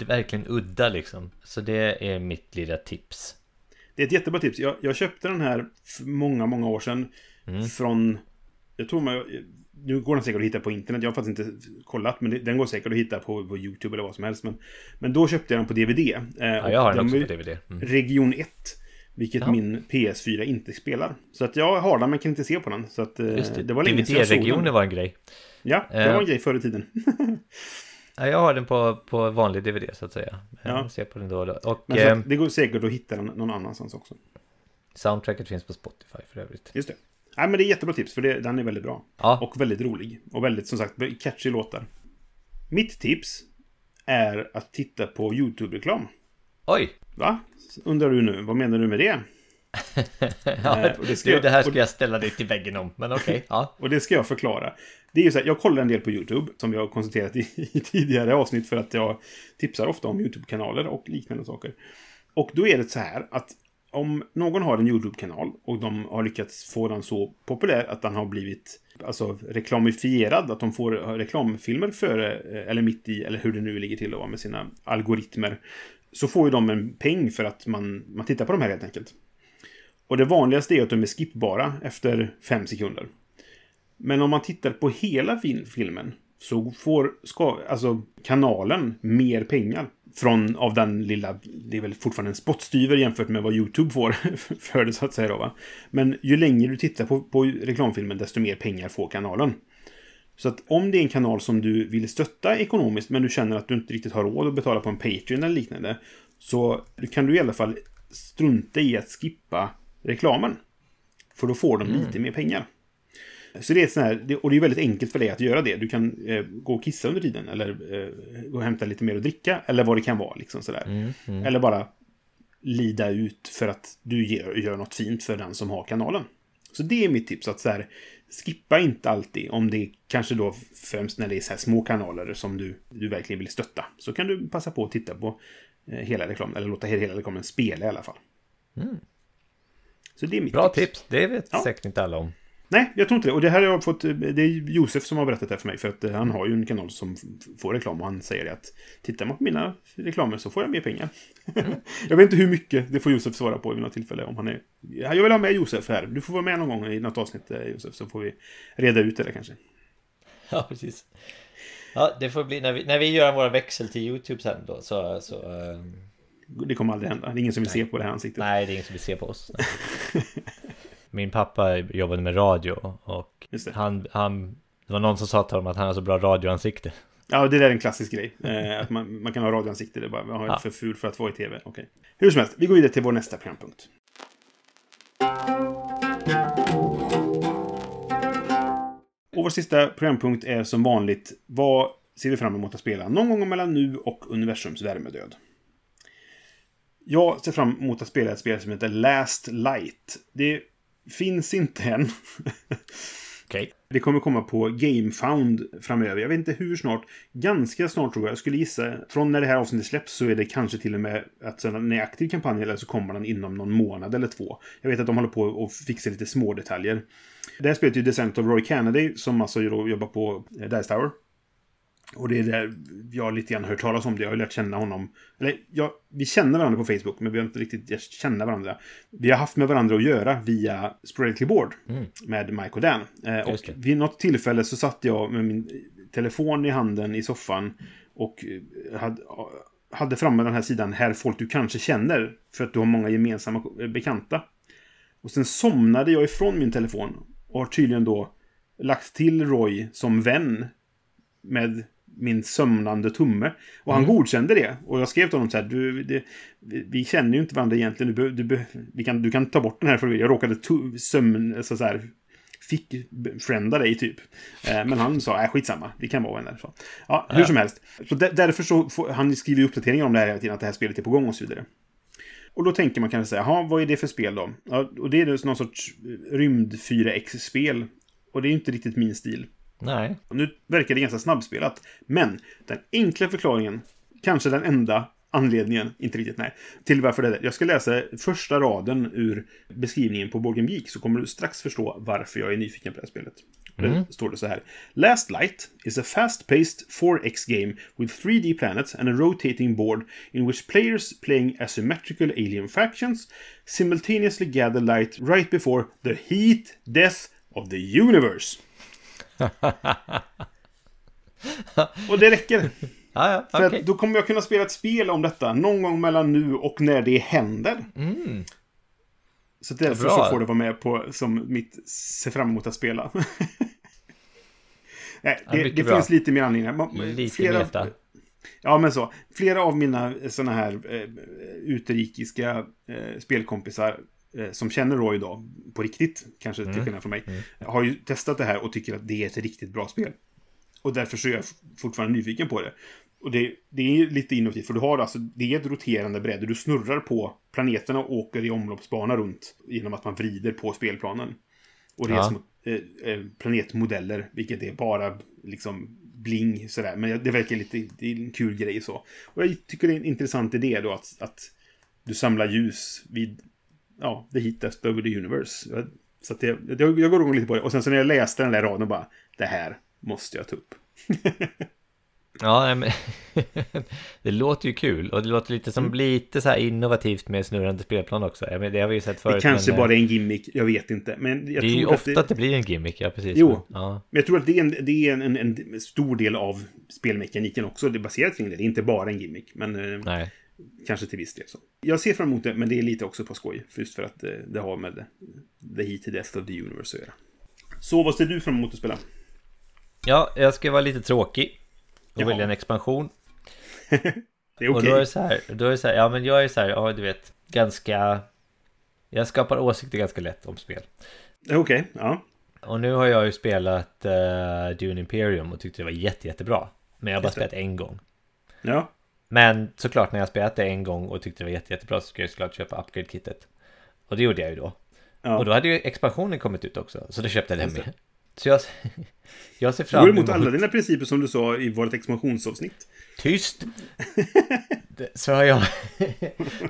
Udd, verkligen udda liksom. Så det är mitt lilla tips. Det är ett jättebra tips. Jag, jag köpte den här för många, många år sedan. Mm. Från... Jag tror man... Nu går den säkert att hitta på internet. Jag har faktiskt inte kollat. Men det, den går säkert att hitta på, på YouTube eller vad som helst. Men, men då köpte jag den på DVD. Eh, Ja, jag har den också var på DVD. Mm. Region 1. Vilket Ja. min PS4 inte spelar. Så att jag har den men kan inte se på den. Så att eh, det, det var länge sedan jag såg DVD-regioner den. var en grej. Ja, det Eh. var en grej förr i tiden. Ja, jag har den på, på vanlig DVD så att säga. Ja. Jag ser på den då och då. Och Men eh, att det går säkert att hitta den någon annanstans också. soundtracket finns på Spotify för övrigt. Just det. Nej, men det är jättebra tips för det, den är väldigt bra. Ja, Och väldigt rolig. Och väldigt, som sagt, catchy låtar. Mitt tips är att titta på YouTube-reklam. oj! Va? Undrar du nu, vad menar du med det? Ja, Eh, det ska jag- det här ska jag ställa dig till väggen om, men okej. ja. Och det ska jag förklara. Det är ju så här, jag kollar en del på YouTube, som jag har konstaterat i, i tidigare avsnitt för att jag tipsar ofta om YouTube-kanaler och liknande saker. Och då är det så här att om någon har en YouTube-kanal och de har lyckats få den så populär att den har blivit alltså, reklamifierad, att de får reklamfilmer före eh, eller mitt i, eller hur det nu ligger till då, med sina algoritmer, så får ju de en peng för att man, man tittar på de här helt enkelt. Och det vanligaste är att de är skippbara efter fem sekunder. Men om man tittar på hela filmen så får ska, alltså, kanalen mer pengar. Från av den lilla, det är väl fortfarande en spottstyver jämfört med vad YouTube får för det så att säga då va. Men ju längre du tittar på, på reklamfilmen desto mer pengar får kanalen. Så att om det är en kanal som du vill stötta ekonomiskt men du känner att du inte riktigt har råd att betala på en Patreon eller liknande. Så kan du i alla fall strunta i att skippa reklamen. För då får de lite mer pengar. Så det är sån här, och det är väldigt enkelt för dig att göra det. Du kan eh, gå och kissa under tiden eller eh, gå och hämta lite mer att dricka eller vad det kan vara. Liksom sådär. Eller bara lida ut för att du gör, gör något fint för den som har kanalen. Så det är mitt tips. att så här, Skippa inte alltid om det kanske då främst när det är så här små kanaler som du, du verkligen vill stötta. Så kan du passa på att titta på eh, hela reklamen, eller låta hela reklamen spela i alla fall. Så det är mitt Bra tips. tips, det vet Ja. säkert inte alla om. Nej, jag tror inte det. Och det här har jag fått... Det är Josef som har berättat det här för mig. För att han har ju en kanal som får reklam och han säger det att tittar man på mina reklamer så får jag mer pengar. jag vet inte hur mycket, det får Josef svara på vid något tillfälle om han är... Ja, Jag vill ha med Josef här. Du får vara med någon gång i något avsnitt, eh, Josef, så får vi reda ut det där kanske. Ja, precis. Ja, det får bli när vi, när vi gör våra växel till YouTube sen då så... så eh, Det kommer aldrig hända. Det är ingen som vill se på det här ansiktet. nej, det är ingen som vill se på oss. Min pappa jobbade med radio och han, han... Det var någon som sa till honom att han har så bra radioansikte. Ja, det där är en klassisk grej. Eh, att man, man kan ha radioansikte. Det är bara, man har Ja. för ful för att vara i tv. Okej. Hur som helst, vi går vidare till vår nästa programpunkt. Och vår sista programpunkt är som vanligt Vad ser vi fram emot att spela någon gång mellan nu och universums värmedöd? Jag ser fram emot att spela ett spel som heter Last Light. Det finns inte än. Okej. Det kommer komma på GameFound framöver. Jag vet inte hur snart. Ganska snart tror jag. Jag skulle gissa. Från när det här avsnittet släpps så är det kanske till och med att sen när är aktiv kampanj eller så kommer den inom någon månad eller två. Jag vet att de håller på och fixar lite små detaljer. Det här spelet är ju Descent of Roy Kennedy som alltså jobbar på eh, Dice Tower. Och det är där jag lite grann hört talas om det. Jag har lärt känna honom. Eller ja, vi känner varandra på Facebook, men vi har inte riktigt lärt känna varandra. Vi har haft med varandra att göra via Sporadically Board med Mike och Dan. Eh, och vid något tillfälle så satt jag med min telefon i handen i soffan och eh, hade, hade framme den här sidan Här folk du kanske känner för att du har många gemensamma eh, bekanta. Och sen somnade jag ifrån min telefon och har tydligen då lagt till Roy som vän med min sömnande tumme. Och han godkände det. Och jag skrev till honom så här, du, det, vi känner ju inte varandra egentligen. Du, du, vi kan, du kan ta bort den här för jag råkade sömn, alltså så här, fick frienda dig typ. Eh, men han sa, äh, skitsamma, vi kan vara vänner. Så. Ja, hur som helst. Så där, därför så får, han skriver uppdateringar om det här hela tiden, att det här spelet är på gång och så vidare. Och då tänker man kanske säga, jaha, vad är det för spel då? Ja, och det är någon sorts rymd 4X-spel. Och det är ju inte riktigt min stil. Nej. Nu verkar det ganska snabbspelat. Men den enkla förklaringen, kanske den enda anledningen, inte riktigt nej, till varför det är. Jag ska läsa första raden ur beskrivningen på Borgen Geek så kommer du strax förstå varför jag är nyfiken på det här spelet. Det står det så här. Last Light is a fast-paced 4X game with 3D planets and a rotating board in which players playing asymmetrical alien factions simultaneously gather light right before the heat death of the universe. Och det räcker. Ja, ja, För då kommer jag kunna spela ett spel om detta någon gång mellan nu och när det händer. Så därför Bra. så får det vara med på som mitt se fram emot att spela. Nej, det, det bra. finns lite mer anledningar. Lite meta. Ja, men så. Flera av mina sådana här eh, utrikiska eh, spelkompisar som känner Roy då, på riktigt, kanske till skillnad från mig, har ju testat det här och tycker att det är ett riktigt bra spel. Och därför så är jag fortfarande nyfiken på det. Och det, det är lite innovativt, för du har alltså, det är ett roterande bräde. Du snurrar på planeterna och åker i omloppsbana runt genom att man vrider på spelplanen. Och det är Ja. små eh, eh, planetmodeller, vilket är bara liksom bling sådär. Men det verkar lite, det är en kul grej så. Och jag tycker det är en intressant idé då att, att du samlar ljus vid, ja, the heatest over the universe. Jag- Så att det, jag, jag går igång lite på det. Och sen så när jag läste den där raden bara, det här måste jag ta upp. Ja, men det låter ju kul och det låter lite som lite så här innovativt med snurrande spelplan också. Jag menar, det har vi ju sett förut. Det kanske men, eh, bara är en gimmick, jag vet inte. Men jag Det är ju tror ofta att att det blir en gimmick, ja precis. Jo. Men, ja. Men jag tror att det är en, det är en, en, en stor del av spelmekaniken också. Det är baserat kring det. Det är inte bara en gimmick. Men eh, Nej. Kanske till viss del så. Jag ser fram emot det, men det är lite också på skoj. Just för att eh, det har med The Heat to Death of the Universe att göra. Så vad ser du fram emot att spela? Ja, jag ska vara lite tråkig och Jaha. välja en expansion. Det är Och okej. då är det så här, då är det så här, ja men jag är så här, ja du vet, ganska... Jag skapar åsikter ganska lätt om spel. Okej, ja. Och nu har jag ju spelat uh, Dune Imperium och tyckte det var jätte, jättebra. Men jag har bara spelat en gång. Ja, Men såklart när jag spelat det en gång och tyckte det var jätte, jättebra så ska jag såklart köpa upgrade-kittet. Och det gjorde jag ju då. ja. Och då hade ju expansionen kommit ut också, så då köpte jag den med. Så jag, jag ser Du fram går emot... emot alla dina principer som du sa i vårt expansionsavsnitt. Tyst! Så har jag...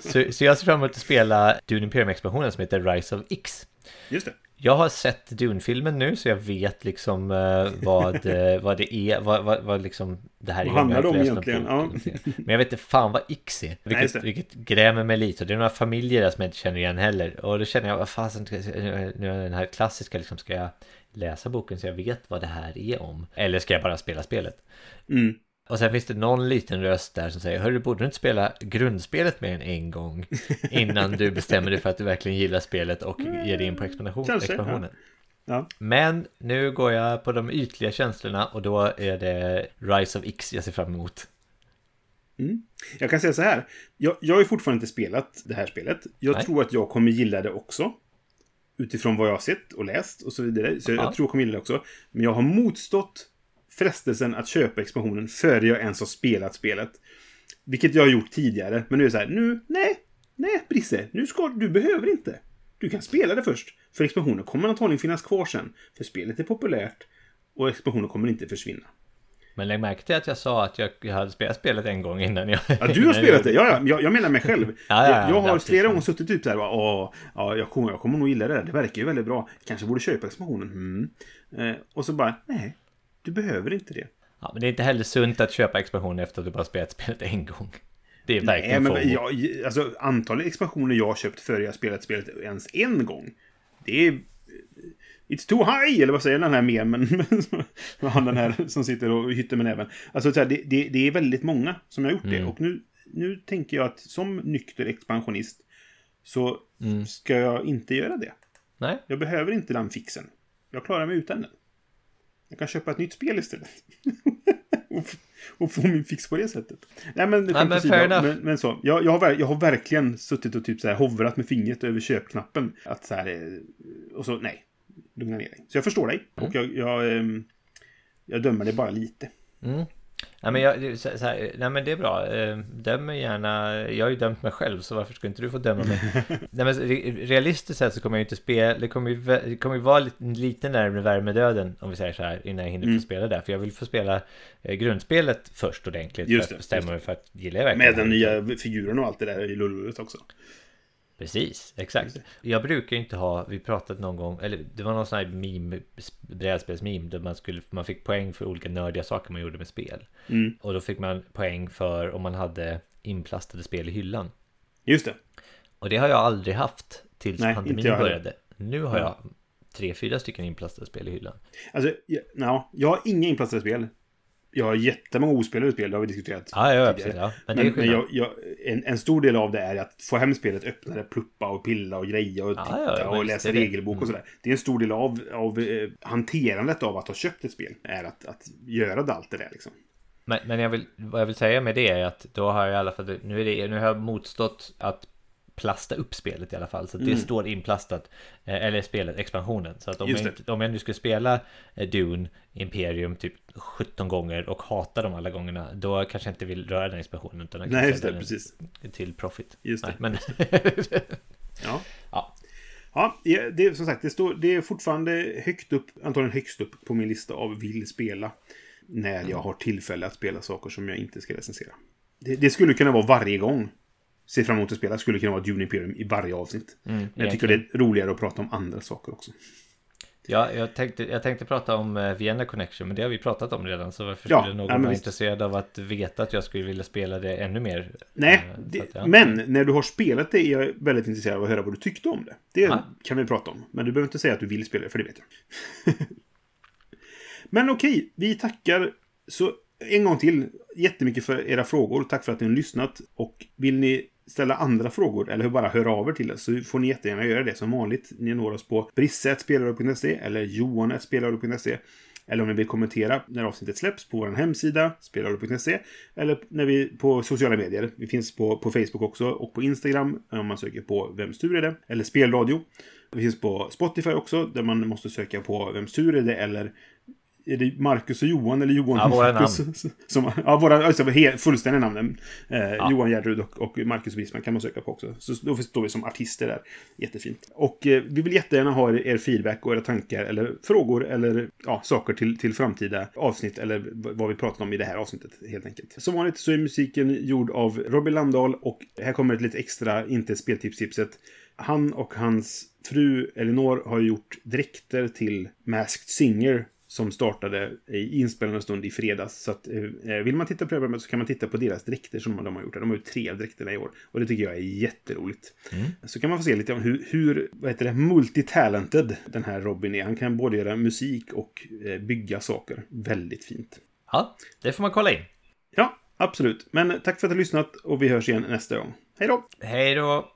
så, så jag ser fram emot att spela Dune Imperium-expansionen som heter Rise of X. Just det. Jag har sett Dune-filmen nu så jag vet liksom eh, vad, eh, vad det är, vad, vad, vad liksom det här är. Vad handlar det om egentligen? någonting. Men jag vet inte fan vad Ix är. Vilket, det. vilket grämer mig lite. Och det är några familjer där som jag inte känner igen heller. Och då känner jag, vad fasen, nu är den här klassiska liksom, ska jag läsa boken så jag vet vad det här är om? Eller ska jag bara spela spelet? Mm. Och sen finns det någon liten röst där som säger Hörru, borde du inte spela grundspelet mer än en gång Innan du bestämmer dig för att du verkligen gillar spelet och ger dig in på expansion, Kanske, expansionen Ja. Men nu går jag på de ytliga känslorna och då är det Rise of X jag ser fram emot Jag kan säga så här. Jag, jag har ju fortfarande inte spelat det här spelet. Jag Nej. tror att jag kommer gilla det också. Utifrån vad jag har sett och läst och så vidare. Så Ja. jag tror jag kommer gilla det också. Men jag har motstått frestelsen att köpa expansionen före jag ens har spelat spelet. Vilket jag har gjort tidigare. Men nu är det så här, nu, nej, nej Brisse, nu ska du behöver inte. Du kan spela det först. För expansionen kommer antagligen finnas kvar sen. För spelet är populärt. Och expansionen kommer inte försvinna. Men lägg märke till att jag sa att jag, jag hade spelat spelet en gång innan jag Ja, du har spelat det. Ja, ja. Jag, jag menar mig själv. Ja, ja, ja, jag har flera gånger suttit typ så här. Åh, ja, jag, kommer, jag kommer nog gilla det där. Det verkar ju väldigt bra. Kanske borde köpa expansionen. Mm. Eh, och så bara, nej. Du behöver inte det. Ja, men det är inte heller sunt att köpa expansion efter att du bara spelat spelet en gång Det är Nej, verkligen men FOMO. jag, alltså, antalet expansioner jag har köpt före jag spelat spelet ens en gång. Det är... It's too high! Eller vad säger den här memen? Han den här som sitter och hytter med näven. Alltså, det, det, det är väldigt många som har gjort det. Mm. Och nu, nu tänker jag att som nykter expansionist så Mm. ska jag inte göra det. Nej, Jag behöver inte den fixen. Jag klarar mig utan den. Jag kan köpa ett nytt spel istället. och, få min fix på det sättet. Nej men, skämt men fair enough. men, men så. Jag, jag, har, jag har verkligen suttit och typ så här hovrat med fingret över köpknappen. Att så här... eh, Och så, nej. Lugna ner dig. Så jag förstår dig. Mm. Och jag, jag, ehm, jag dömer dig bara lite. Nej men, jag, det- så, här, nej men det är bra, Eh, döm mig gärna, jag har ju dömt mig själv så varför ska inte du få döma mig? nej men re- realistiskt sett så kommer jag ju inte spela, det kommer ju, det kommer ju vara lite, lite närmare värmedöden om vi säger så här innan jag hinner Mm. få spela där. För jag vill få spela eh, grundspelet först ordentligt Just för att bestämma mig för att gillar jag verkligen Med den nya figuren och allt det där i lulluret också. Precis, exakt. Jag brukar inte ha, vi pratat någon gång, eller det var någon sån här meme, brädspelsmeme där man, skulle, man fick poäng för olika nördiga saker man gjorde med spel. Mm. Och då fick man poäng för om man hade inplastade spel i hyllan. Just det. Och det har jag aldrig haft tills Nej, pandemin inte jag heller. började. Nu har jag tre, fyra stycken inplastade spel i hyllan. Alltså, ja, jag har inga inplastade spel. Jag har jättemånga ospelade spel, det har vi diskuterat. Ja, ja, precis. Ja. Men, Men, men jag, jag, en, en stor del av det är att få hem spelet, öppna det, pluppa och pilla och greja och Ja, titta ja, och läsa det regelbok och Mm. sådär. Det är en stor del av, av eh, hanterandet av att ha köpt ett spel. Är att, att göra det allt det där liksom. Men, men jag vill, vad jag vill säga med det är att då har jag i alla fall, nu, är det, nu har jag motstått att plasta upp spelet i alla fall. Så att det Mm. står inplastat. eh, Eller spelet, expansionen. Så att om jag, inte, om jag nu skulle spela eh, Dune, Imperium typ 17 gånger och hata dem alla gångerna. Då kanske jag inte vill röra den expansionen. Utan jag Nej, just det, precis. Till profit. Just Nej, det. men Ja. Ja. Ja, ja, det, är- som sagt, det, står, det är fortfarande högt upp, antagligen högst upp på min lista av vill spela. När jag har tillfälle att spela saker som jag inte ska recensera. Det, det skulle kunna vara varje gång. Se fram emot att spela skulle kunna vara Dune Imperium i varje avsnitt. Mm, Men jag tycker det är roligare att prata om andra saker också. Ja, jag tänkte, jag tänkte prata om eh, Vienna Connection, men det har vi pratat om redan. Så varför Ja, skulle någon ja, vara intresserad av att veta att jag skulle vilja spela det ännu mer? Nej, Eh, det, att, ja. men när du har spelat det är jag väldigt intresserad av att höra vad du tyckte om det. Det Ja. kan vi prata om. Men du behöver inte säga att du vill spela det, för det vet jag. men okej, vi tackar så en gång till jättemycket för era frågor. Tack för att ni har lyssnat. Och vill ni ställa andra frågor eller bara höra av er till oss så får ni jättegärna göra det som vanligt. Ni når oss på brisse.spelare.se eller johan.spelare.se eller om ni vill kommentera när avsnittet släpps på vår hemsida, spelare.se. Eller när vi på sociala medier. Vi finns på, på Facebook också och på Instagram om man söker på Vems tur är det? Eller Spelradio. Vi finns på Spotify också där man måste söka på Vems tur är det? Eller är det Marcus och Johan eller Johan Ja, och våra Marcus? Som, ja, våra alltså, fullständiga namnen. Eh, Johan Gärderud och, och Marcus Wisman kan man söka på också. Så då står vi som artister där. Jättefint. Och eh, vi vill jättegärna ha er, er feedback och era tankar eller frågor eller ja, saker till, till framtida avsnitt eller vad vi pratar om i det här avsnittet helt enkelt. Som vanligt så är musiken gjord av Robin Landahl och här kommer ett lite extra, inte speltipstipset. Han och hans fru Elinor har gjort dräkter till Masked Singer som startade i inspelande stund i fredags. Så att, eh, vill man titta på programmet så kan man titta på deras dräkter som de har gjort. De har gjort tre av dräkterna i år. Och det tycker jag är jätteroligt. Mm. Så kan man få se lite om hur, hur vad heter det, multitalented den här Robin är. Han kan både göra musik och eh, bygga saker. Väldigt fint. Ja, det får man kolla in. Ja, absolut. Men tack för att du har lyssnat och vi hörs igen nästa gång. Hej då! Hej då!